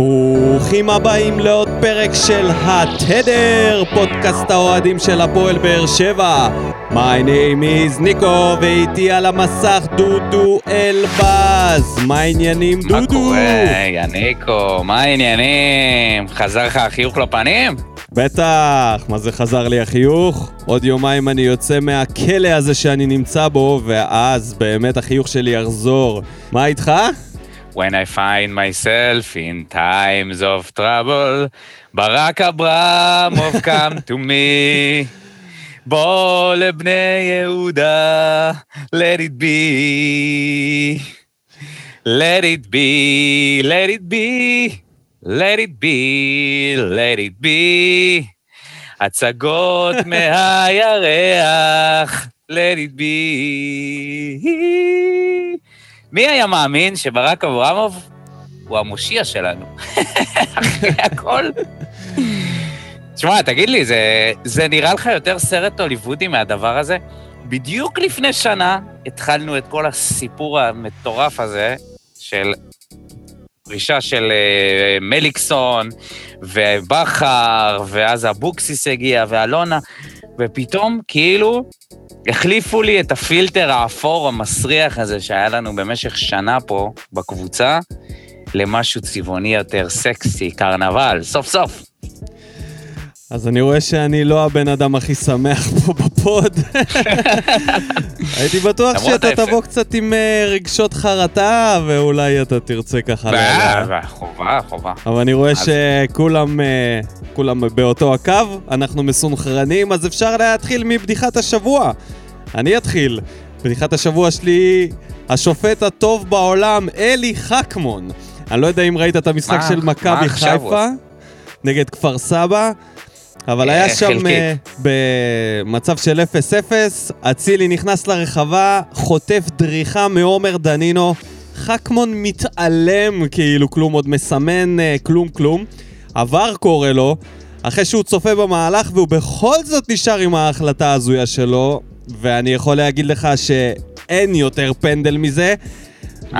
ברוכים הבאים לעוד פרק של התדר, פודקאסט האוהדים של הפועל באר שבע. My name is ניקו, ואיתי על המסך דודו אלבז. מה העניינים, דודו? מה קורה, יניקו? מה העניינים? חזר לך החיוך לפנים? בטח, מה זה חזר לי החיוך? עוד יומיים אני יוצא מהכלא הזה שאני נמצא בו, ואז באמת החיוך שלי יחזור. מה איתך? When I find myself in times of trouble, ברק אברמוב come to me. בוא לבני יהודה, let it be. Let it be, let it be, let it be, let it be. הצגות מהירח, let it be. מי היה מאמין שברק אברמוב הוא המושיע שלנו? אחרי הכל. תשמע, תגיד לי, זה, זה נראה לך יותר סרט הוליוודי מהדבר הזה? בדיוק לפני שנה התחלנו את כל הסיפור המטורף הזה של פרישה של uh, מליקסון ובכר, ואז אבוקסיס הגיע ואלונה, ופתאום כאילו החליפו לי את הפילטר האפור המסריח הזה שהיה לנו במשך שנה פה בקבוצה, למשהו צבעוני יותר סקסי, קרנבל, סוף סוף. אז אני רואה שאני לא הבן אדם הכי שמח פה בפוד. הייתי בטוח שאתה. תבוא קצת עם אה, רגשות חרטה, ואולי אתה תרצה ככה... חובה, חובה. אבל אני רואה שכולם אה, כולם באותו הקו, אנחנו מסונכרנים, אז אפשר להתחיל מבדיחת השבוע. אני אתחיל. בדיחת השבוע שלי, השופט הטוב בעולם, אלי חכמון. אני לא יודע אם ראית את המשחק של מכבי חיפה נגד כפר סבא, אבל אה, היה שם. אה, במצב של 0-0, אצילי נכנס לרחבה, חוטף דריכה מעומר דנינו, חכמון מתעלם כאילו כלום, עוד מסמן אה, כלום כלום. עבר קורא לו, אחרי שהוא צופה במהלך והוא בכל זאת נשאר עם ההחלטה ההזויה שלו, ואני יכול להגיד לך שאין יותר פנדל מזה.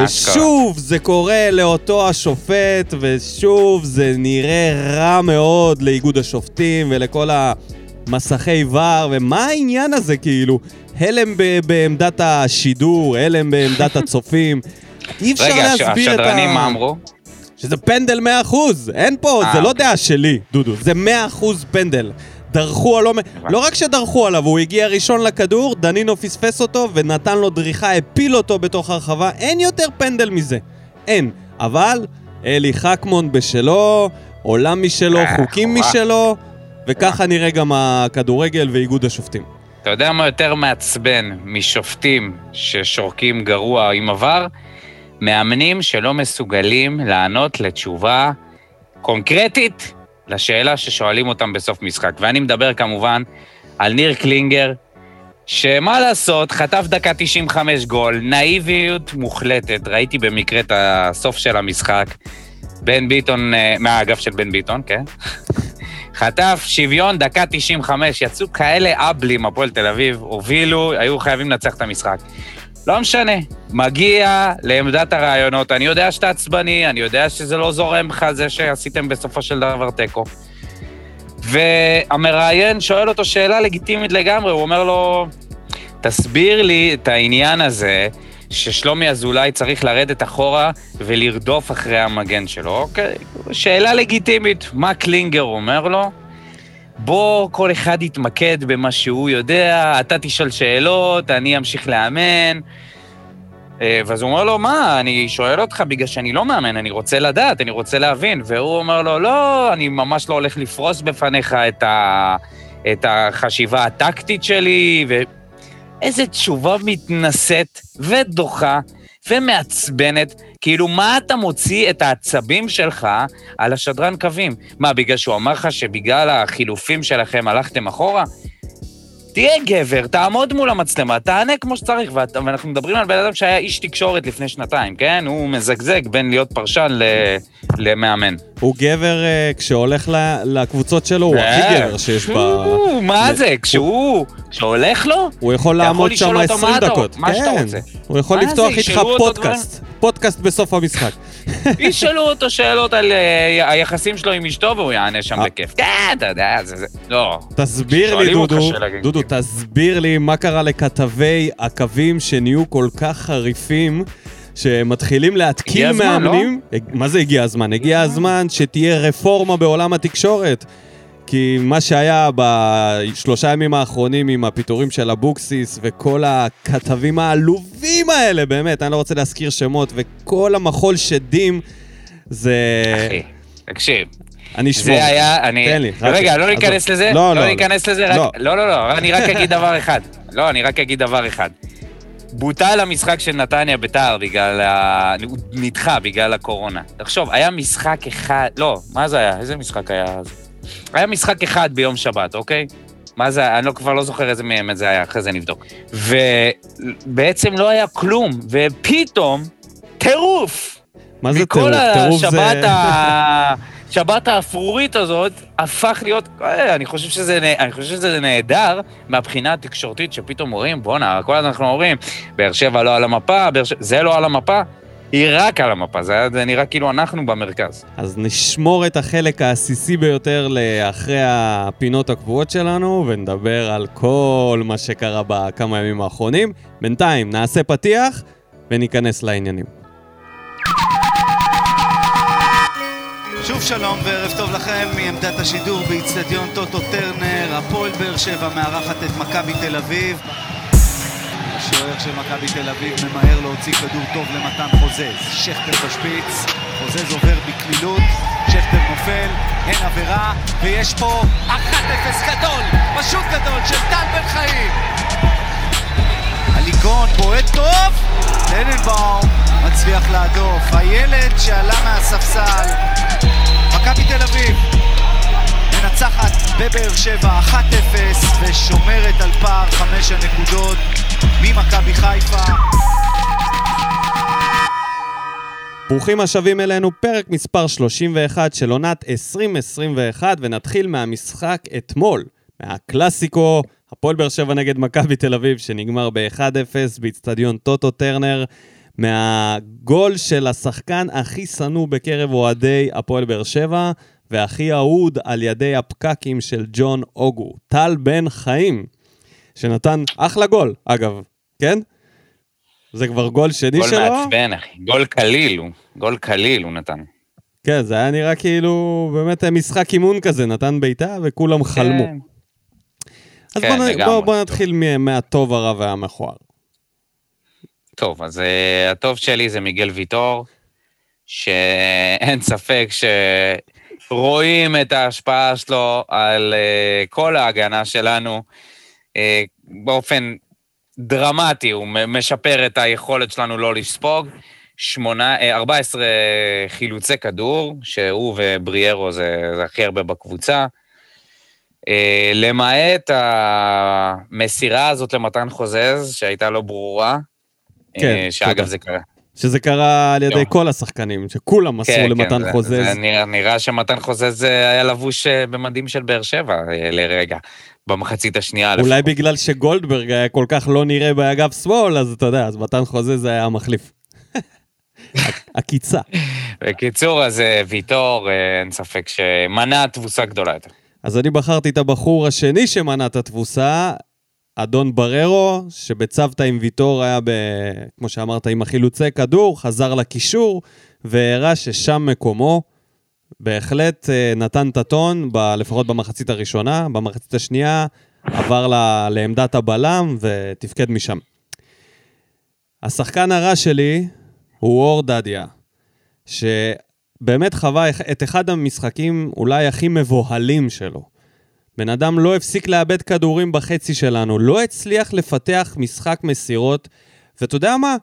ושוב זה קורה לאותו השופט, ושוב זה נראה רע מאוד לאיגוד השופטים ולכל המסכי ור, ומה העניין הזה כאילו? הלם ב- בעמדת השידור, הלם בעמדת הצופים. אי אפשר רגע, להסביר את ה... השדרנים מה אמרו? שזה פנדל 100%, אין פה, אה, זה לא אוקיי. דעה שלי, דודו, זה 100% פנדל. דרכו או לא... רק שדרכו עליו, הוא הגיע ראשון לכדור, דנינו פספס אותו ונתן לו דריכה, הפיל אותו בתוך הרחבה, אין יותר פנדל מזה. אין. אבל אלי חכמון בשלו, עולם משלו, אה, חוקים. משלו, וככה נראה גם הכדורגל ואיגוד השופטים. אתה יודע מה יותר מעצבן משופטים ששורקים גרוע עם עבר? מאמנים שלא מסוגלים לענות לתשובה קונקרטית לשאלה ששואלים אותם בסוף משחק. ואני מדבר כמובן על ניר קלינגר, שמה לעשות, חטף דקה 95 גול, נאיביות מוחלטת, ראיתי במקרה את הסוף של המשחק. בן ביטון, אה, מהאגף של בן ביטון, כן? חטף שוויון, דקה 95, יצאו כאלה אבלים, הפועל תל אביב, הובילו, היו חייבים לנצח את המשחק. לא משנה, מגיע לעמדת הרעיונות, אני יודע שאתה עצבני, אני יודע שזה לא זורם לך זה שעשיתם בסופו של דבר תיקו. והמראיין שואל אותו שאלה לגיטימית לגמרי, הוא אומר לו, תסביר לי את העניין הזה ששלומי אזולאי צריך לרדת אחורה ולרדוף אחרי המגן שלו. אוקיי, שאלה לגיטימית. מה קלינגר אומר לו? בוא כל אחד יתמקד במה שהוא יודע, אתה תשאל שאלות, אני אמשיך לאמן. אה, ואז הוא אומר לו, מה, אני שואל אותך בגלל שאני לא מאמן, אני רוצה לדעת, אני רוצה להבין. והוא אומר לו, לא, אני ממש לא הולך לפרוס בפניך את, ה... את החשיבה הטקטית שלי, ו... איזה תשובה מתנשאת ודוחה ומעצבנת. כאילו, מה אתה מוציא את העצבים שלך על השדרן קווים? מה, בגלל שהוא אמר לך שבגלל החילופים שלכם הלכתם אחורה? תהיה גבר, תעמוד מול המצלמה, תענה כמו שצריך, ואת, ואנחנו מדברים על בן אדם שהיה איש תקשורת לפני שנתיים, כן? הוא מזגזג בין להיות פרשן ל, למאמן. הוא גבר, אה, כשהולך ל- לקבוצות שלו, הוא הכי אה, גבר שיש ב... מה זה? כשהוא, כשהולך לו? הוא יכול לעמוד שם אותו 20 מה אתה דקות. מה שאתה כן. רוצה. הוא יכול לפתוח איתך פודקאסט. פודקאסט בסוף המשחק. ישאלו אותו שאלות על אה, היחסים שלו עם אשתו והוא יענה שם אה. בכיף. כן, אתה יודע, זה... לא. תסביר לי, דודו, דודו. תסביר לי מה קרה לכתבי הקווים שנהיו כל כך חריפים, שמתחילים להתקיל הגיע הזמן, לא? מאמנים. מה זה הגיע הזמן? הגיע הזמן שתהיה רפורמה בעולם התקשורת. כי מה שהיה בשלושה ימים האחרונים עם הפיטורים של אבוקסיס וכל הכתבים העלובים האלה, באמת, אני לא רוצה להזכיר שמות, וכל המחול שדים, זה... אחי, תקשיב. אני אשמור. זה היה, אני... תן לי, רגע, לא. ניכנס לזה? לא, לא, לא ניכנס לזה? רק- לא. לא, לא, לא, אני רק אגיד דבר אחד. לא, אני רק אגיד דבר אחד. בוטל המשחק של נתניה ביתר בגלל ה... הוא נדחה בגלל הקורונה. תחשוב, היה משחק אחד... לא, מה זה היה? איזה משחק היה אז? היה משחק אחד ביום שבת, אוקיי? מה זה? אני לא, כבר לא זוכר איזה מהם זה היה, אחרי זה נבדוק. ובעצם לא היה כלום, ופתאום, טירוף! מה זה מכל טירוף? טירוף השבת זה... ה... שבת האפרורית הזאת הפך להיות, אה, אני חושב שזה, אני חושב שזה נהדר מהבחינה התקשורתית, שפתאום אומרים, בואנה, כל הזמן אנחנו אומרים, באר שבע לא על המפה, באר שבע, זה לא על המפה, היא רק על המפה, זה, היה- זה נראה כאילו אנחנו במרכז. אז נשמור את החלק העסיסי ביותר לאחרי הפינות הקבועות שלנו, ונדבר על כל מה שקרה בכמה ימים האחרונים. בינתיים, נעשה פתיח וניכנס לעניינים. שוב שלום וערב טוב לכם מעמדת השידור באיצטדיון טוטו טרנר, הפועל באר שבע מארחת את מכבי תל אביב. השוער של מכבי תל אביב ממהר להוציא כדור טוב למתן חוזז. שכטר בשפיץ, חוזז עובר בקלילות, שכטר נופל, אין עבירה, ויש פה 1-0 גדול, פשוט גדול, של טל בן חיים. הליגון בועט טוב, טננבאום מצליח להדוף. הילד שעלה מהספסל, מכבי תל אביב מנצחת בבאר שבע 1-0 ושומרת על פער חמש הנקודות ממכבי חיפה. ברוכים השבים אלינו, פרק מספר 31 של עונת 2021, ונתחיל מהמשחק אתמול, מהקלאסיקו, הפועל באר שבע נגד מכבי תל אביב, שנגמר ב-1-0 באיצטדיון טוטו טרנר, מהגול של השחקן הכי שנוא בקרב אוהדי הפועל באר שבע, והכי אהוד על ידי הפקקים של ג'ון אוגו, טל בן חיים, שנתן אחלה גול, אגב, כן? זה כבר גול שני גול שלו? מעצבן, אחי. גול קליל הוא, גול קליל הוא נתן. כן, זה היה נראה כאילו באמת משחק אימון כזה, נתן בעיטה וכולם חלמו. כן. אז כן, בוא. בוא, בוא נתחיל מ- מהטוב, הרע והמכוער. טוב, אז uh, הטוב שלי זה מיגל ויטור, שאין ספק שרואים את ההשפעה שלו על uh, כל ההגנה שלנו באופן דרמטי, הוא משפר את היכולת שלנו לא לספוג. שמונה, אה, 14 חילוצי כדור, שהוא ובריארו זה, זה הכי הרבה בקבוצה. אה, למעט המסירה הזאת למתן חוזז, שהייתה לא ברורה. כן, אה, שאגב תודה. זה קרה. שזה קרה על ידי לא. כל השחקנים, שכולם מסרו כן, למתן כן, זה- חוזז. זה נראה, נראה שמתן חוזז אה, היה לבוש אה, במדים של באר שבע אה, לרגע, במחצית השנייה אולי לפחות. בגלל שגולדברג היה כל כך לא נראה באגף שמאל, אז אתה יודע, אז מתן חוזז היה המחליף. עקיצה. בקיצור, אז ויטור, אין ספק שמנע תבוסה גדולה יותר. אז אני בחרתי את הבחור השני שמנע את התבוסה, אדון בררו, שבצוותא עם ויטור היה, ב, כמו שאמרת, עם החילוצי כדור, חזר לקישור, והראה ששם מקומו. בהחלט אה, נתן את הטון, ב, לפחות במחצית הראשונה, במחצית השנייה עבר ל, לעמדת הבלם ותפקד משם. השחקן הרע שלי הוא אור דדיה, שבאמת חווה את אחד המשחקים אולי הכי מבוהלים שלו. בן אדם לא הפסיק לאבד כדורים בחצי שלנו, לא הצליח לפתח משחק מסירות, ואתה יודע מה?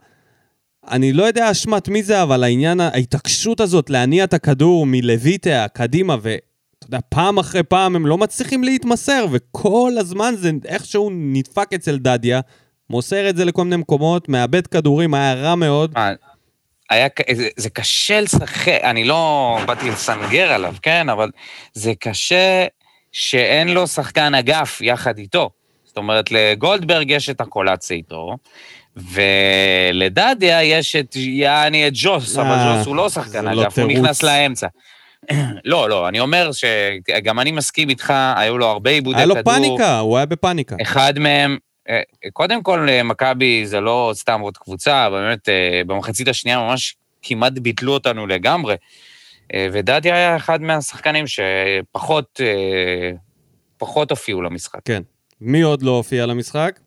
אני לא יודע אשמת מי זה, אבל העניין, ההתעקשות הזאת להניע את הכדור מלויטה קדימה, ואתה יודע, פעם אחרי פעם הם לא מצליחים להתמסר, וכל הזמן זה איכשהו נדפק אצל דדיה, מוסר את זה לכל מיני מקומות, מאבד כדורים, היה רע מאוד. היה, זה, זה קשה לשחק, אני לא באתי לסנגר עליו, כן? אבל זה קשה שאין לו שחקן אגף יחד איתו. זאת אומרת, לגולדברג יש את הקולציה איתו, ולדדיה יש את יעני את ג'וס, אבל אה, ג'וס הוא לא שחקן לא אגף, הוא. נכנס לאמצע. לא, לא, אני אומר שגם אני מסכים איתך, היו לו הרבה עיבודי היה כדור. לו פאניקה, הוא היה בפאניקה. אחד מהם, אה, קודם כל, אה, מכבי זה לא סתם עוד קבוצה, באמת, במחצית השנייה ממש כמעט ביטלו אותנו לגמרי. אה, ודדיה היה אחד מהשחקנים שפחות אה, פחות הופיעו למשחק. כן. מי עוד לא הופיע למשחק?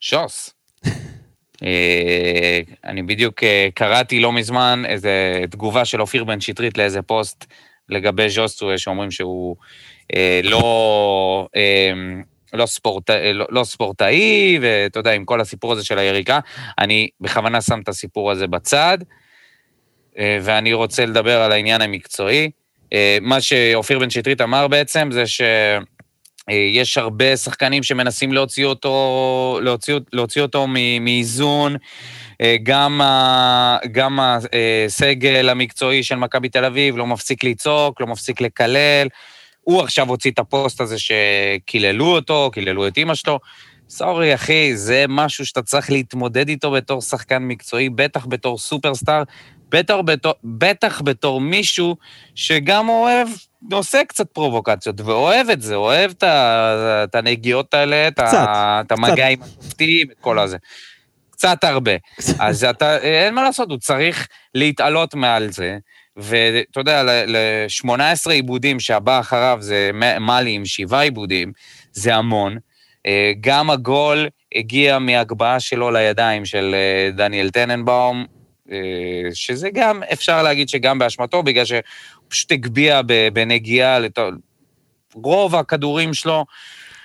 שוס. אה, אני בדיוק קראתי לא מזמן איזה תגובה של אופיר בן שטרית לאיזה פוסט לגבי ז'וסטו, שאומרים שהוא אה, לא, אה, לא, ספורט, אה, לא, לא ספורטאי, ואתה יודע, עם כל הסיפור הזה של היריקה, אני בכוונה שם את הסיפור הזה בצד, אה, ואני רוצה לדבר על העניין המקצועי. אה, מה שאופיר בן שטרית אמר בעצם זה ש... אה, הרבה שחקנים שמנסים להוציא אותו, להוציא, להוציא אותו מאיזון. אה, גם, גם הסגל המקצועי של מכבי תל אביב לא מפסיק לצעוק, לא מפסיק לקלל. הוא עכשיו הוציא את הפוסט הזה שקיללו אותו, קיללו את אימא שלו. סורי, אחי, זה משהו שאתה צריך להתמודד איתו בתור שחקן מקצועי, בטח בתור סופרסטאר, בטח בתור, בטח בתור מישהו שגם אוהב, עושה קצת פרובוקציות, ואוהב את זה, אוהב את, הנגיעות האלה, את, המגע עם השופטים, את כל הזה. קצת הרבה. אז אתה, אין מה לעשות, הוא צריך להתעלות מעל זה. ואתה יודע, ל-18 עיבודים שהבא אחריו זה מאלי עם שבעה עיבודים, זה המון. אה, גם הגול הגיע מהגבהה שלו לידיים של אה, דניאל טננבאום, שזה גם, אפשר להגיד שגם באשמתו, בגלל שהוא פשוט הגביה בנגיעה, לת... רוב הכדורים שלו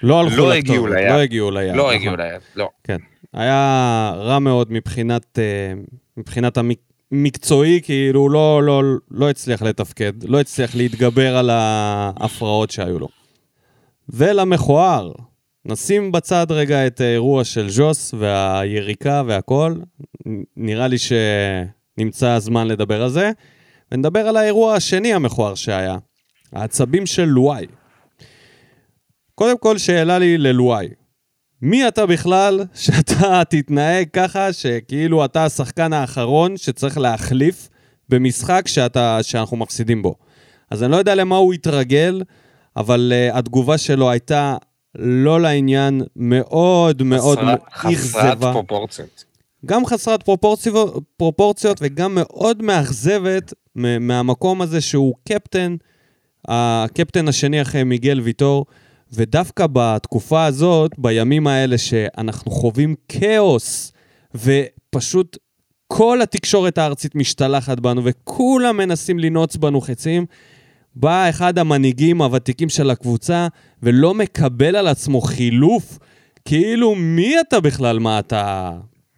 לא הלכו לא הגיעו ליד. לא הגיעו ליד. לא נכון. הגיעו ליד, לא. כן. היה רע מאוד מבחינת, אה, מבחינת המקצועי, כאילו הוא לא, לא, לא הצליח לתפקד, לא הצליח להתגבר על ההפרעות שהיו לו. ולמכוער, נשים בצד רגע את האירוע של ז'וס והיריקה והכל, נראה לי שנמצא הזמן לדבר על זה, ונדבר על האירוע השני המכוער שהיה, העצבים של לואי. קודם כל, שאלה לי ללואי. מי אתה בכלל שאתה תתנהג ככה, שכאילו אתה השחקן האחרון שצריך להחליף במשחק שאתה, שאנחנו מפסידים בו? אז אני לא יודע למה הוא התרגל, אבל uh, התגובה שלו הייתה לא לעניין, מאוד מאוד חסרת אכזבה. פרופורציות. גם חסרת פרופורציות, פרופורציות וגם מאוד מאכזבת מהמקום הזה שהוא קפטן, הקפטן השני אחרי מיגל ויטור, ודווקא בתקופה הזאת, בימים האלה שאנחנו חווים כאוס, ופשוט כל התקשורת הארצית משתלחת בנו, וכולם מנסים לנעוץ בנו חצים, בא אחד המנהיגים הוותיקים של הקבוצה, ולא מקבל על עצמו חילוף, כאילו מי אתה בכלל? מה אתה...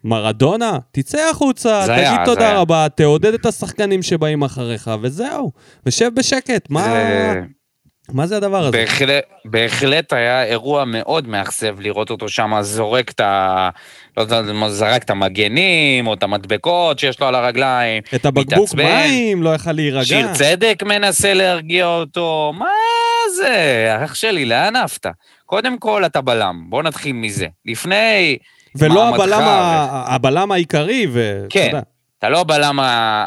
מרדונה? תצא החוצה, זה תגיד היה, זה תודה היה. רבה, תעודד את השחקנים שבאים אחריך, וזהו. ושב בשקט, מה... מה זה הדבר הזה? בהחלט, בהחלט היה אירוע מאוד מאכזב לראות אותו שם זורק את ה... לא יודע, זרק את המגנים או את המדבקות שיש לו על הרגליים. את הבקבוק מתעצבן. מים, לא יכל להירגע. שיר צדק מנסה להרגיע אותו, מה זה? אח שלי, לאן עפת? קודם כל, אתה בלם, בוא נתחיל מזה. לפני... ולא הבלם, ו- הבלם העיקרי, ו... כן. אתה לא הבלם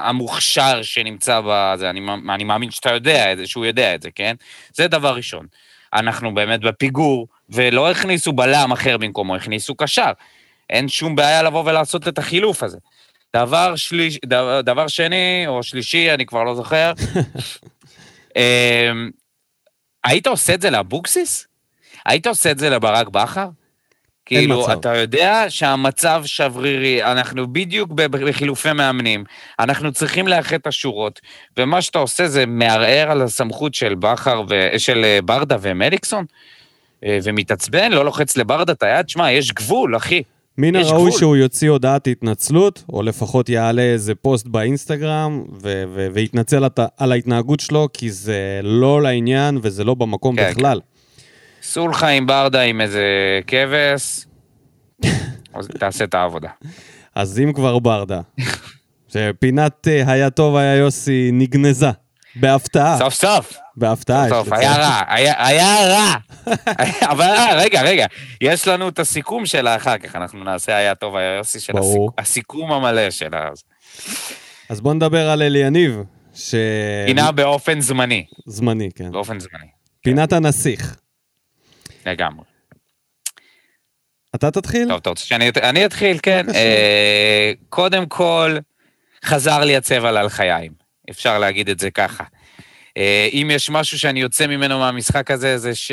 המוכשר שנמצא בזה, אני, אני מאמין שאתה יודע את זה, שהוא יודע את זה, כן? זה דבר ראשון. אנחנו באמת בפיגור, ולא הכניסו בלם אחר במקומו, הכניסו קשר. אין שום בעיה לבוא ולעשות את החילוף הזה. דבר, שליש, דבר, דבר שני, או שלישי, אני כבר לא זוכר, אמ, היית עושה את זה לאבוקסיס? היית עושה את זה לברק בכר? כאילו, מצב. אתה יודע שהמצב שברירי, אנחנו בדיוק בחילופי מאמנים, אנחנו צריכים לאחד את השורות, ומה שאתה עושה זה מערער על הסמכות של בכר ו... של אה, ברדה ומליקסון, אה, ומתעצבן, לא לוחץ לברדה את היד, שמע, יש גבול, אחי. מן הראוי. שהוא יוציא הודעת התנצלות, או לפחות יעלה איזה פוסט באינסטגרם, ו- ו- ויתנצל על ההתנהגות שלו, כי זה לא לעניין וזה לא במקום כן, בכלל. סעו לך עם ברדה עם איזה כבש, אז תעשה את העבודה. אז אם כבר ברדה, שפינת אה, היה טוב היה יוסי נגנזה. בהפתעה, סוף סוף. בהפתעה. סוף, לציין. היה רע, היה, היה רע. אבל אה, רגע, רגע, יש לנו את הסיכום שלה אחר כך, אנחנו נעשה היה טוב, היה יוסי של ברור. הסיכום, הסיכום המלא שלה. אז בוא נדבר על אליניב, ש... פינה באופן זמני, זמני, כן. באופן זמני, פינת הנסיך. לגמרי. אתה תתחיל? טוב, אתה רוצה שאני אני אתחיל? כן. אה, קודם כל, חזר לי הצבע לעל חיים, אפשר להגיד את זה ככה. אה, אם יש משהו שאני יוצא ממנו מהמשחק הזה, זה ש...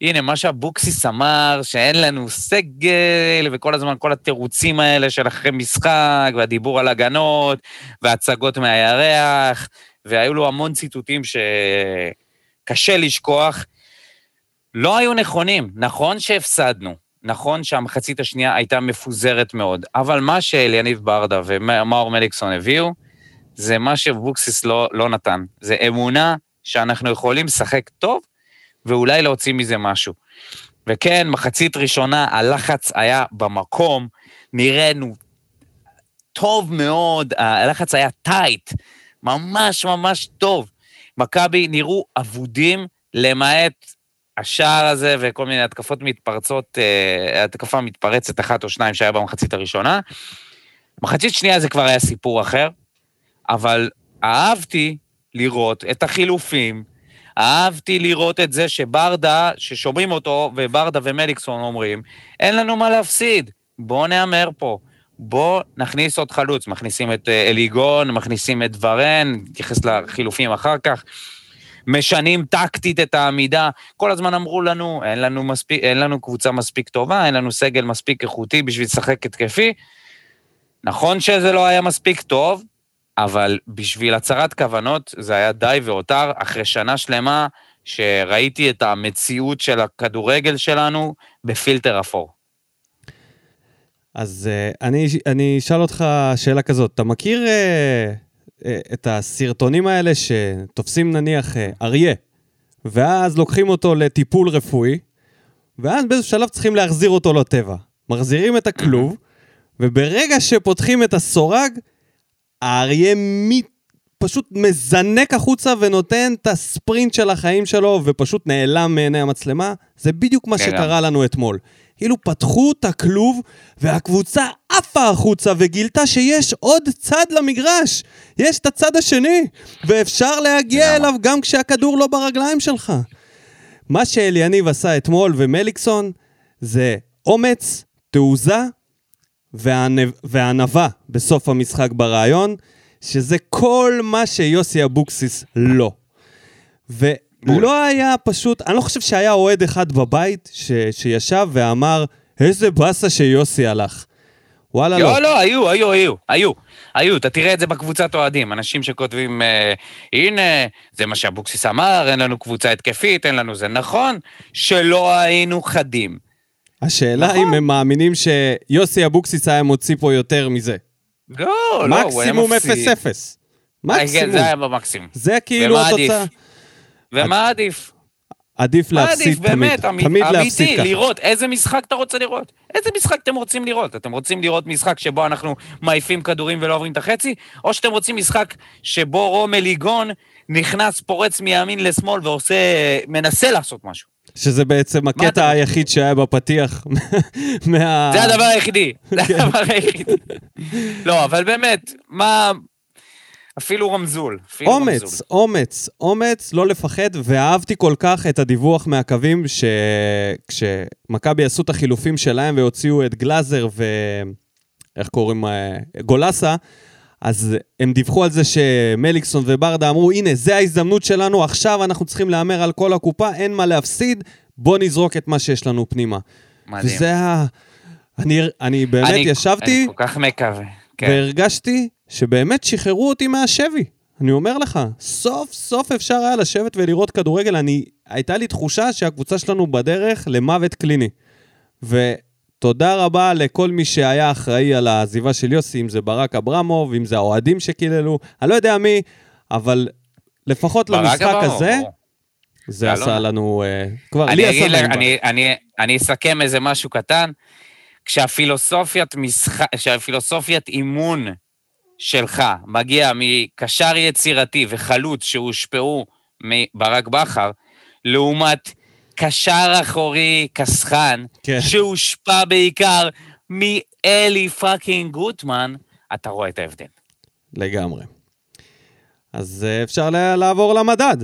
הנה, מה שאבוקסיס אמר, שאין לנו סגל, וכל הזמן כל התירוצים האלה של אחרי משחק, והדיבור על הגנות, והצגות מהירח, והיו לו המון ציטוטים שקשה לשכוח, לא היו נכונים. נכון שהפסדנו, נכון שהמחצית השנייה הייתה מפוזרת מאוד, אבל מה שאליניב ברדה ומאור מליקסון הביאו, זה מה שאבוקסיס לא, לא נתן. זה אמונה שאנחנו יכולים לשחק טוב, ואולי להוציא מזה משהו. וכן, מחצית ראשונה, הלחץ היה במקום, נראינו טוב מאוד, הלחץ היה טייט, ממש ממש טוב. מכבי נראו אבודים, למעט השער הזה וכל מיני התקפות מתפרצות, אה, התקפה מתפרצת אחת או שניים שהיה במחצית הראשונה. מחצית שנייה זה כבר היה סיפור אחר, אבל אהבתי לראות את החילופים, אהבתי לראות את זה שברדה, ששומעים אותו, וברדה ומליקסון אומרים, אין לנו מה להפסיד, בואו נהמר פה. בואו נכניס עוד חלוץ, מכניסים את אה, אליגון, מכניסים את ורן, נתייחס לחילופים אחר כך. משנים טקטית את העמידה. כל הזמן אמרו לנו, אין לנו, מספיק, אין לנו קבוצה מספיק טובה, אין לנו סגל מספיק איכותי בשביל לשחק התקפי. נכון שזה לא היה מספיק טוב, אבל בשביל הצהרת כוונות זה היה די והותר, אחרי שנה שלמה שראיתי את המציאות של הכדורגל שלנו בפילטר אפור. אז uh, אני, אני אשאל אותך שאלה כזאת, אתה מכיר uh, את הסרטונים האלה שתופסים נניח uh, אריה, ואז לוקחים אותו לטיפול רפואי, ואז באיזשהו שלב צריכים להחזיר אותו לטבע. מחזירים את הכלוב, וברגע שפותחים את הסורג, האריה מי... פשוט מזנק החוצה ונותן את הספרינט של החיים שלו, ופשוט נעלם מעיני המצלמה. זה בדיוק מה שקרה לנו אתמול. כאילו פתחו את הכלוב, והקבוצה עפה החוצה וגילתה שיש עוד צד למגרש. יש את הצד השני, ואפשר להגיע? אליו גם כשהכדור לא ברגליים שלך. מה שאליניב עשה אתמול ומליקסון זה אומץ, תעוזה והענווה בסוף המשחק ברעיון, שזה כל מה שיוסי אבוקסיס לא. ולא היה פשוט, אני לא חושב שהיה אוהד אחד בבית ש, שישב ואמר, איזה באסה שיוסי הלך. וואלה לא. לא, לא, היו, היו, היו, היו. היו, אתה תראה את זה בקבוצת אוהדים, אנשים שכותבים, אה, הנה, זה מה שאבוקסיס אמר, אין לנו קבוצה התקפית, אין לנו זה. נכון שלא היינו חדים. השאלה נכון. אם הם מאמינים שיוסי אבוקסיס היה מוציא פה יותר מזה. לא, לא, הוא היה מקסימום מפסיד. 0-0. אה, כן, מקסימום. זה היה במקסימום. זה כאילו? התוצאה. ומה עדיף? עדיף להפסיד תמיד. באמת, אמי- תמיד להפסיד אמיתי, ככה. לראות איזה משחק אתה רוצה לראות. איזה משחק אתם רוצים לראות? אתם רוצים לראות משחק שבו אנחנו מעיפים כדורים ולא עוברים את החצי, או שאתם רוצים משחק שבו רומל ליגון נכנס, פורץ מימין לשמאל ועושה, מנסה לעשות משהו. שזה בעצם הקטע? היחיד שהיה בפתיח מה... זה הדבר היחידי, זה כן. הדבר היחידי. לא, אבל באמת, מה... אפילו רמזול. אפילו אומץ, רמזול. אומץ, אומץ, לא לפחד, ואהבתי כל כך את הדיווח מהקווים שכשמכבי עשו את החילופים שלהם והוציאו את גלאזר ו... איך קוראים? אה, גולסה, אז הם דיווחו על זה שמליקסון וברדה אמרו, הנה, זה ההזדמנות שלנו, עכשיו אנחנו צריכים להמר על כל הקופה, אין מה להפסיד, בוא נזרוק את מה שיש לנו פנימה. מדהים. וזה ה... אני, אני באמת אני- ישבתי... אני כל כך מקווה. כן. והרגשתי שבאמת שחררו אותי מהשבי. אני אומר לך, סוף סוף אפשר היה לשבת ולראות כדורגל. אני, הייתה לי תחושה שהקבוצה שלנו בדרך למוות קליני. ותודה רבה לכל מי שהיה אחראי על העזיבה של יוסי, אם זה ברק אברמוב, אם זה האוהדים שקיללו, אני לא יודע מי, אבל לפחות למשחק הזה. זה זה עשה אלונה. לנו... אה, כבר, לי אני עשה. אני, אני, אני אסכם איזה משהו קטן. כשהפילוסופיית משחק, כשהפילוסופיית אימון שלך מגיע מקשר יצירתי וחלוץ שהושפעו מברק בכר, לעומת קשר אחורי קסחן, כן. שהושפע בעיקר מאלי fucking גוטמן, אתה רואה את ההבדל. לגמרי. אז אה, אפשר לעבור למדד.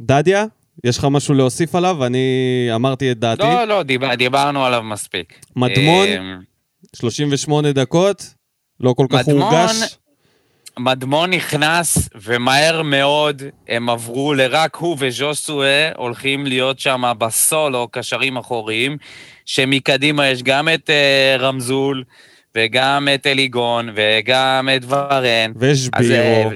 דדיה, יש לך משהו להוסיף עליו? אני אמרתי את דעתי. לא, לא, דיבר, דיברנו עליו מספיק. מדמון? אמ, 38 דקות, לא כל כך מדמון- הורגש. מדמון נכנס, ומהר מאוד הם עברו לרק הוא וז'וסואה הולכים להיות שם בסולו, קשרים אחוריים, שמקדימה יש גם את אה, רמזול, וגם את אליגון, וגם את ורן. אז, ושבירו.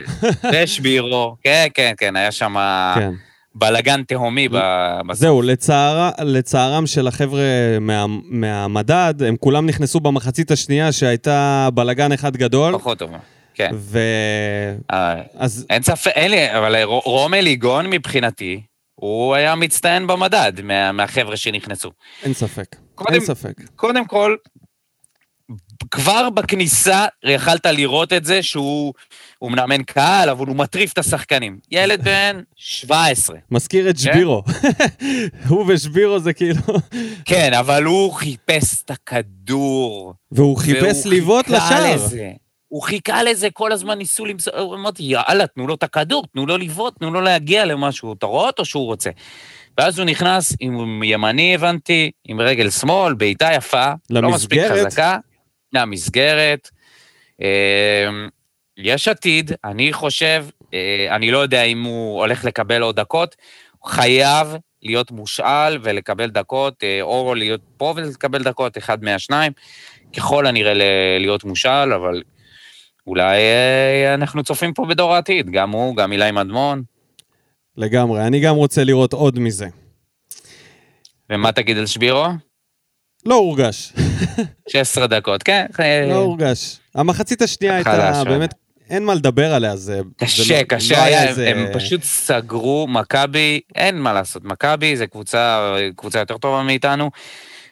אה, ושבירו, כן, כן, כן, היה שם כן. בלאגן תהומי ב- בסוף. זהו, לצער, לצערם של החבר'ה מה, מהמדד, הם כולם נכנסו במחצית השנייה שהייתה בלגן אחד גדול. פחות טוב. כן. ו... אה, אז אין ספק, אין לי, אבל ר- רום אליגון מבחינתי, הוא היה מצטיין במדד מה, מהחבר'ה שנכנסו. אין ספק. קודם- אין ספק. קודם כל, כבר בכניסה יכלת לראות את זה שהוא הוא מאמן קהל, אבל הוא מטריף את השחקנים. ילד בן 17. מזכיר את כן? שבירו. הוא ושבירו זה כאילו... כן, אבל הוא חיפש את הכדור. והוא חיפש לבעוט חיכה לשער. הוא חיכה לזה, כל הזמן ניסו למסור, אמרתי, יאללה, תנו לו את הכדור, תנו לו לבעוט, תנו לו להגיע למשהו, אתה רואה אותו שהוא רוצה. ואז הוא נכנס עם ימני, הבנתי, עם רגל שמאל, בעיטה יפה, לא מספיק למסגרת. חזקה, למסגרת. יש עתיד, אני חושב, אה, אני לא יודע אם הוא הולך לקבל עוד דקות, חייב להיות מושאל ולקבל דקות, אה, או להיות פה ולקבל דקות, אחד מהשניים. ככל הנראה להיות מושאל, אבל אולי אה, אנחנו צופים פה בדור העתיד, גם הוא, גם אילי מדמון. לגמרי. אני גם רוצה לראות עוד מזה. ומה תגיד על שבירו? לא הורגש. 16 דקות, כן. לא הורגש. המחצית השנייה הייתה. באמת, אין מה לדבר עליה, זה... זה קשה, לא- קשה לא היה, איזה- הם פשוט סגרו, מכבי, אין מה לעשות, מכבי זה קבוצה, קבוצה יותר טובה מאיתנו,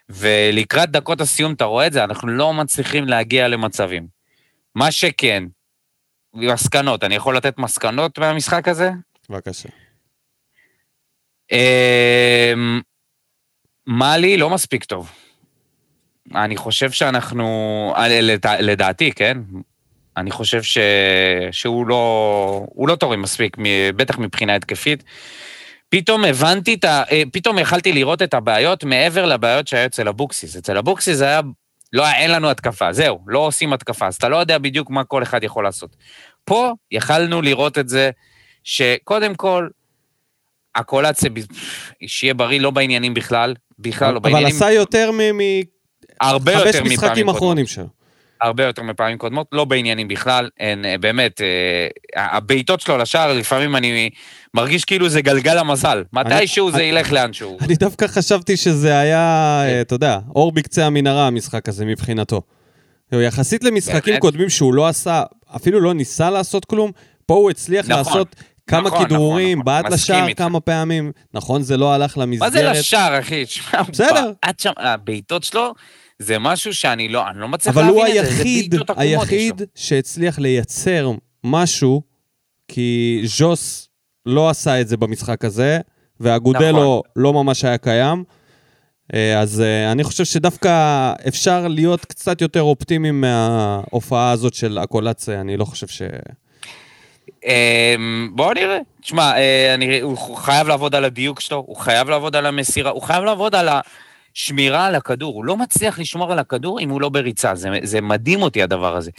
ולקראת דקות הסיום, אתה רואה את זה, אנחנו לא מצליחים להגיע למצבים. מה שכן, מסקנות, אני יכול לתת מסקנות מהמשחק הזה? בבקשה. אמ, מאלי לא מספיק טוב. אני חושב שאנחנו, אה, לדע- לדעתי, כן? אני חושב ש... שהוא לא, לא תורם מספיק, בטח מבחינה התקפית. פתאום הבנתי את ה... אה, פתאום יכלתי לראות את הבעיות מעבר לבעיות שהיה אצל אבוקסיס. אצל אבוקסיס זה היה... לא, אין לנו התקפה, זהו, לא עושים התקפה, אז אתה לא יודע בדיוק מה כל אחד יכול לעשות. פה יכלנו לראות את זה, שקודם כל, הקולציה, שיהיה בריא, לא בעניינים בכלל, בכלל לא אבל בעניינים, עשה יותר מ- הרבה יותר מפעמים משחקים קודמות. אחרונים שלו. הרבה יותר מפעמים קודמות, לא בעניינים בכלל, אין, אה, באמת, אה, הבעיטות שלו לשער, לפעמים אני מרגיש כאילו זה גלגל המזל. מתישהו זה אני- ילך לאנשהו. אני דווקא חשבתי שזה היה, כן. אה, אתה יודע, אור בקצה המנהרה, המשחק הזה מבחינתו. יחסית למשחקים בהחלט. קודמים שהוא לא עשה, אפילו לא ניסה לעשות כלום, פה הוא הצליח נכון. לעשות כמה נכון, כדרורים, נכון, בעט נכון. לשער איתך. כמה פעמים. נכון, זה לא הלך למסגרת. מה זה לשער, אחי? בסדר. בעט שם, הבעיטות שלו, זה משהו שאני לא, אני לא מצליח אבל להבין הוא את זה, זה בעיטות עקומות יש לו. היחיד שהצליח לייצר משהו, כי ז'וס לא עשה את זה במשחק הזה, והגודלו נכון. לא ממש היה קיים. אה, אז אה, אני חושב שדווקא אפשר להיות קצת יותר אופטימיים מההופעה הזאת של הקולציה, אני לא חושב ש... אמ, בואו נראה. תשמע, אה, הוא חייב לעבוד על הדיוק שלו, הוא חייב לעבוד על המסירה, הוא חייב לעבוד על השמירה על הכדור. הוא לא מצליח לשמור על הכדור אם הוא לא בריצה, זה, זה מדהים אותי הדבר הזה.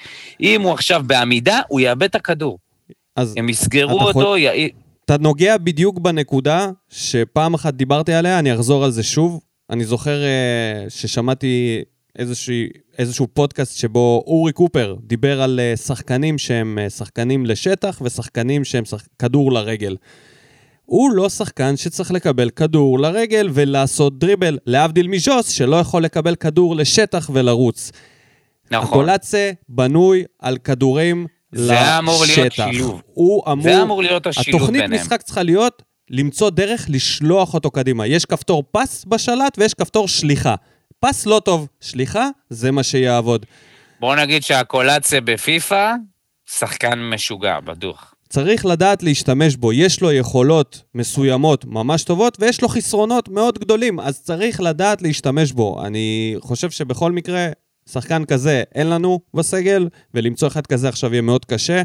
אם הוא עכשיו בעמידה, הוא יאבד את הכדור. אז הם יסגרו אותו, יכול- י... אתה נוגע בדיוק בנקודה שפעם אחת דיברתי עליה, אני אחזור על זה שוב. אני זוכר uh, ששמעתי איזשהו, איזשהו פודקאסט שבו אורי קופר דיבר על uh, שחקנים שהם uh, שחקנים לשטח ושחקנים שהם שח... כדור לרגל. הוא לא שחקן שצריך לקבל כדור לרגל ולעשות דריבל, להבדיל מז'וס שלא יכול לקבל כדור לשטח ולרוץ. נכון. הקולצה בנוי על כדורים לשטח. זה אמור להיות שילוב. הוא אמור... זה אמור להיות השילוב התוכנית ביניהם. משחק צריכה להיות למצוא דרך לשלוח אותו קדימה. יש כפתור פס בשלט ויש כפתור שליחה. פס לא טוב, שליחה זה מה שיעבוד. בוא נגיד שהקולציה בפיפא, שחקן משוגע, בטוח. צריך לדעת להשתמש בו. יש לו יכולות מסוימות ממש טובות, ויש לו חסרונות מאוד גדולים, אז צריך לדעת להשתמש בו. אני חושב שבכל מקרה, שחקן כזה אין לנו בסגל, ולמצוא אחד כזה עכשיו יהיה מאוד קשה.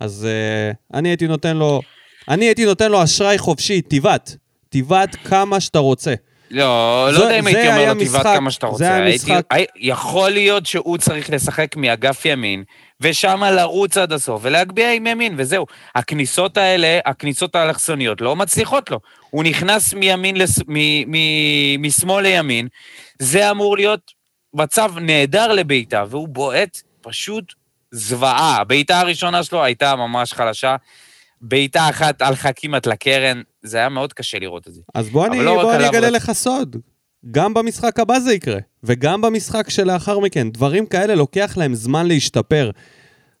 אז uh, אני הייתי נותן לו, אני הייתי נותן לו אשראי חופשי, תיבת. תיבת כמה שאתה רוצה. לא, לא זה- יודע אם זה הייתי אומר היה לו תיבת כמה שאתה זה רוצה. היה הייתי- משחק. הי- יכול להיות שהוא צריך לשחק מאגף ימין, ושם לרוץ עד הסוף, ולהגביה עם ימין, וזהו. הכניסות האלה, הכניסות האלכסוניות, לא מצליחות לו. הוא נכנס מימין, לס... מ... מ... משמאל לימין, זה אמור להיות מצב נהדר לבעיטה, והוא בועט פשוט זוועה. הבעיטה הראשונה שלו הייתה ממש חלשה. בעיטה אחת הלכה כמעט לקרן, זה היה מאוד קשה לראות את זה. אז בוא אני, לא בוא אני אגלה לך סוד. גם במשחק הבא זה יקרה, וגם במשחק שלאחר מכן. דברים כאלה לוקח להם זמן להשתפר.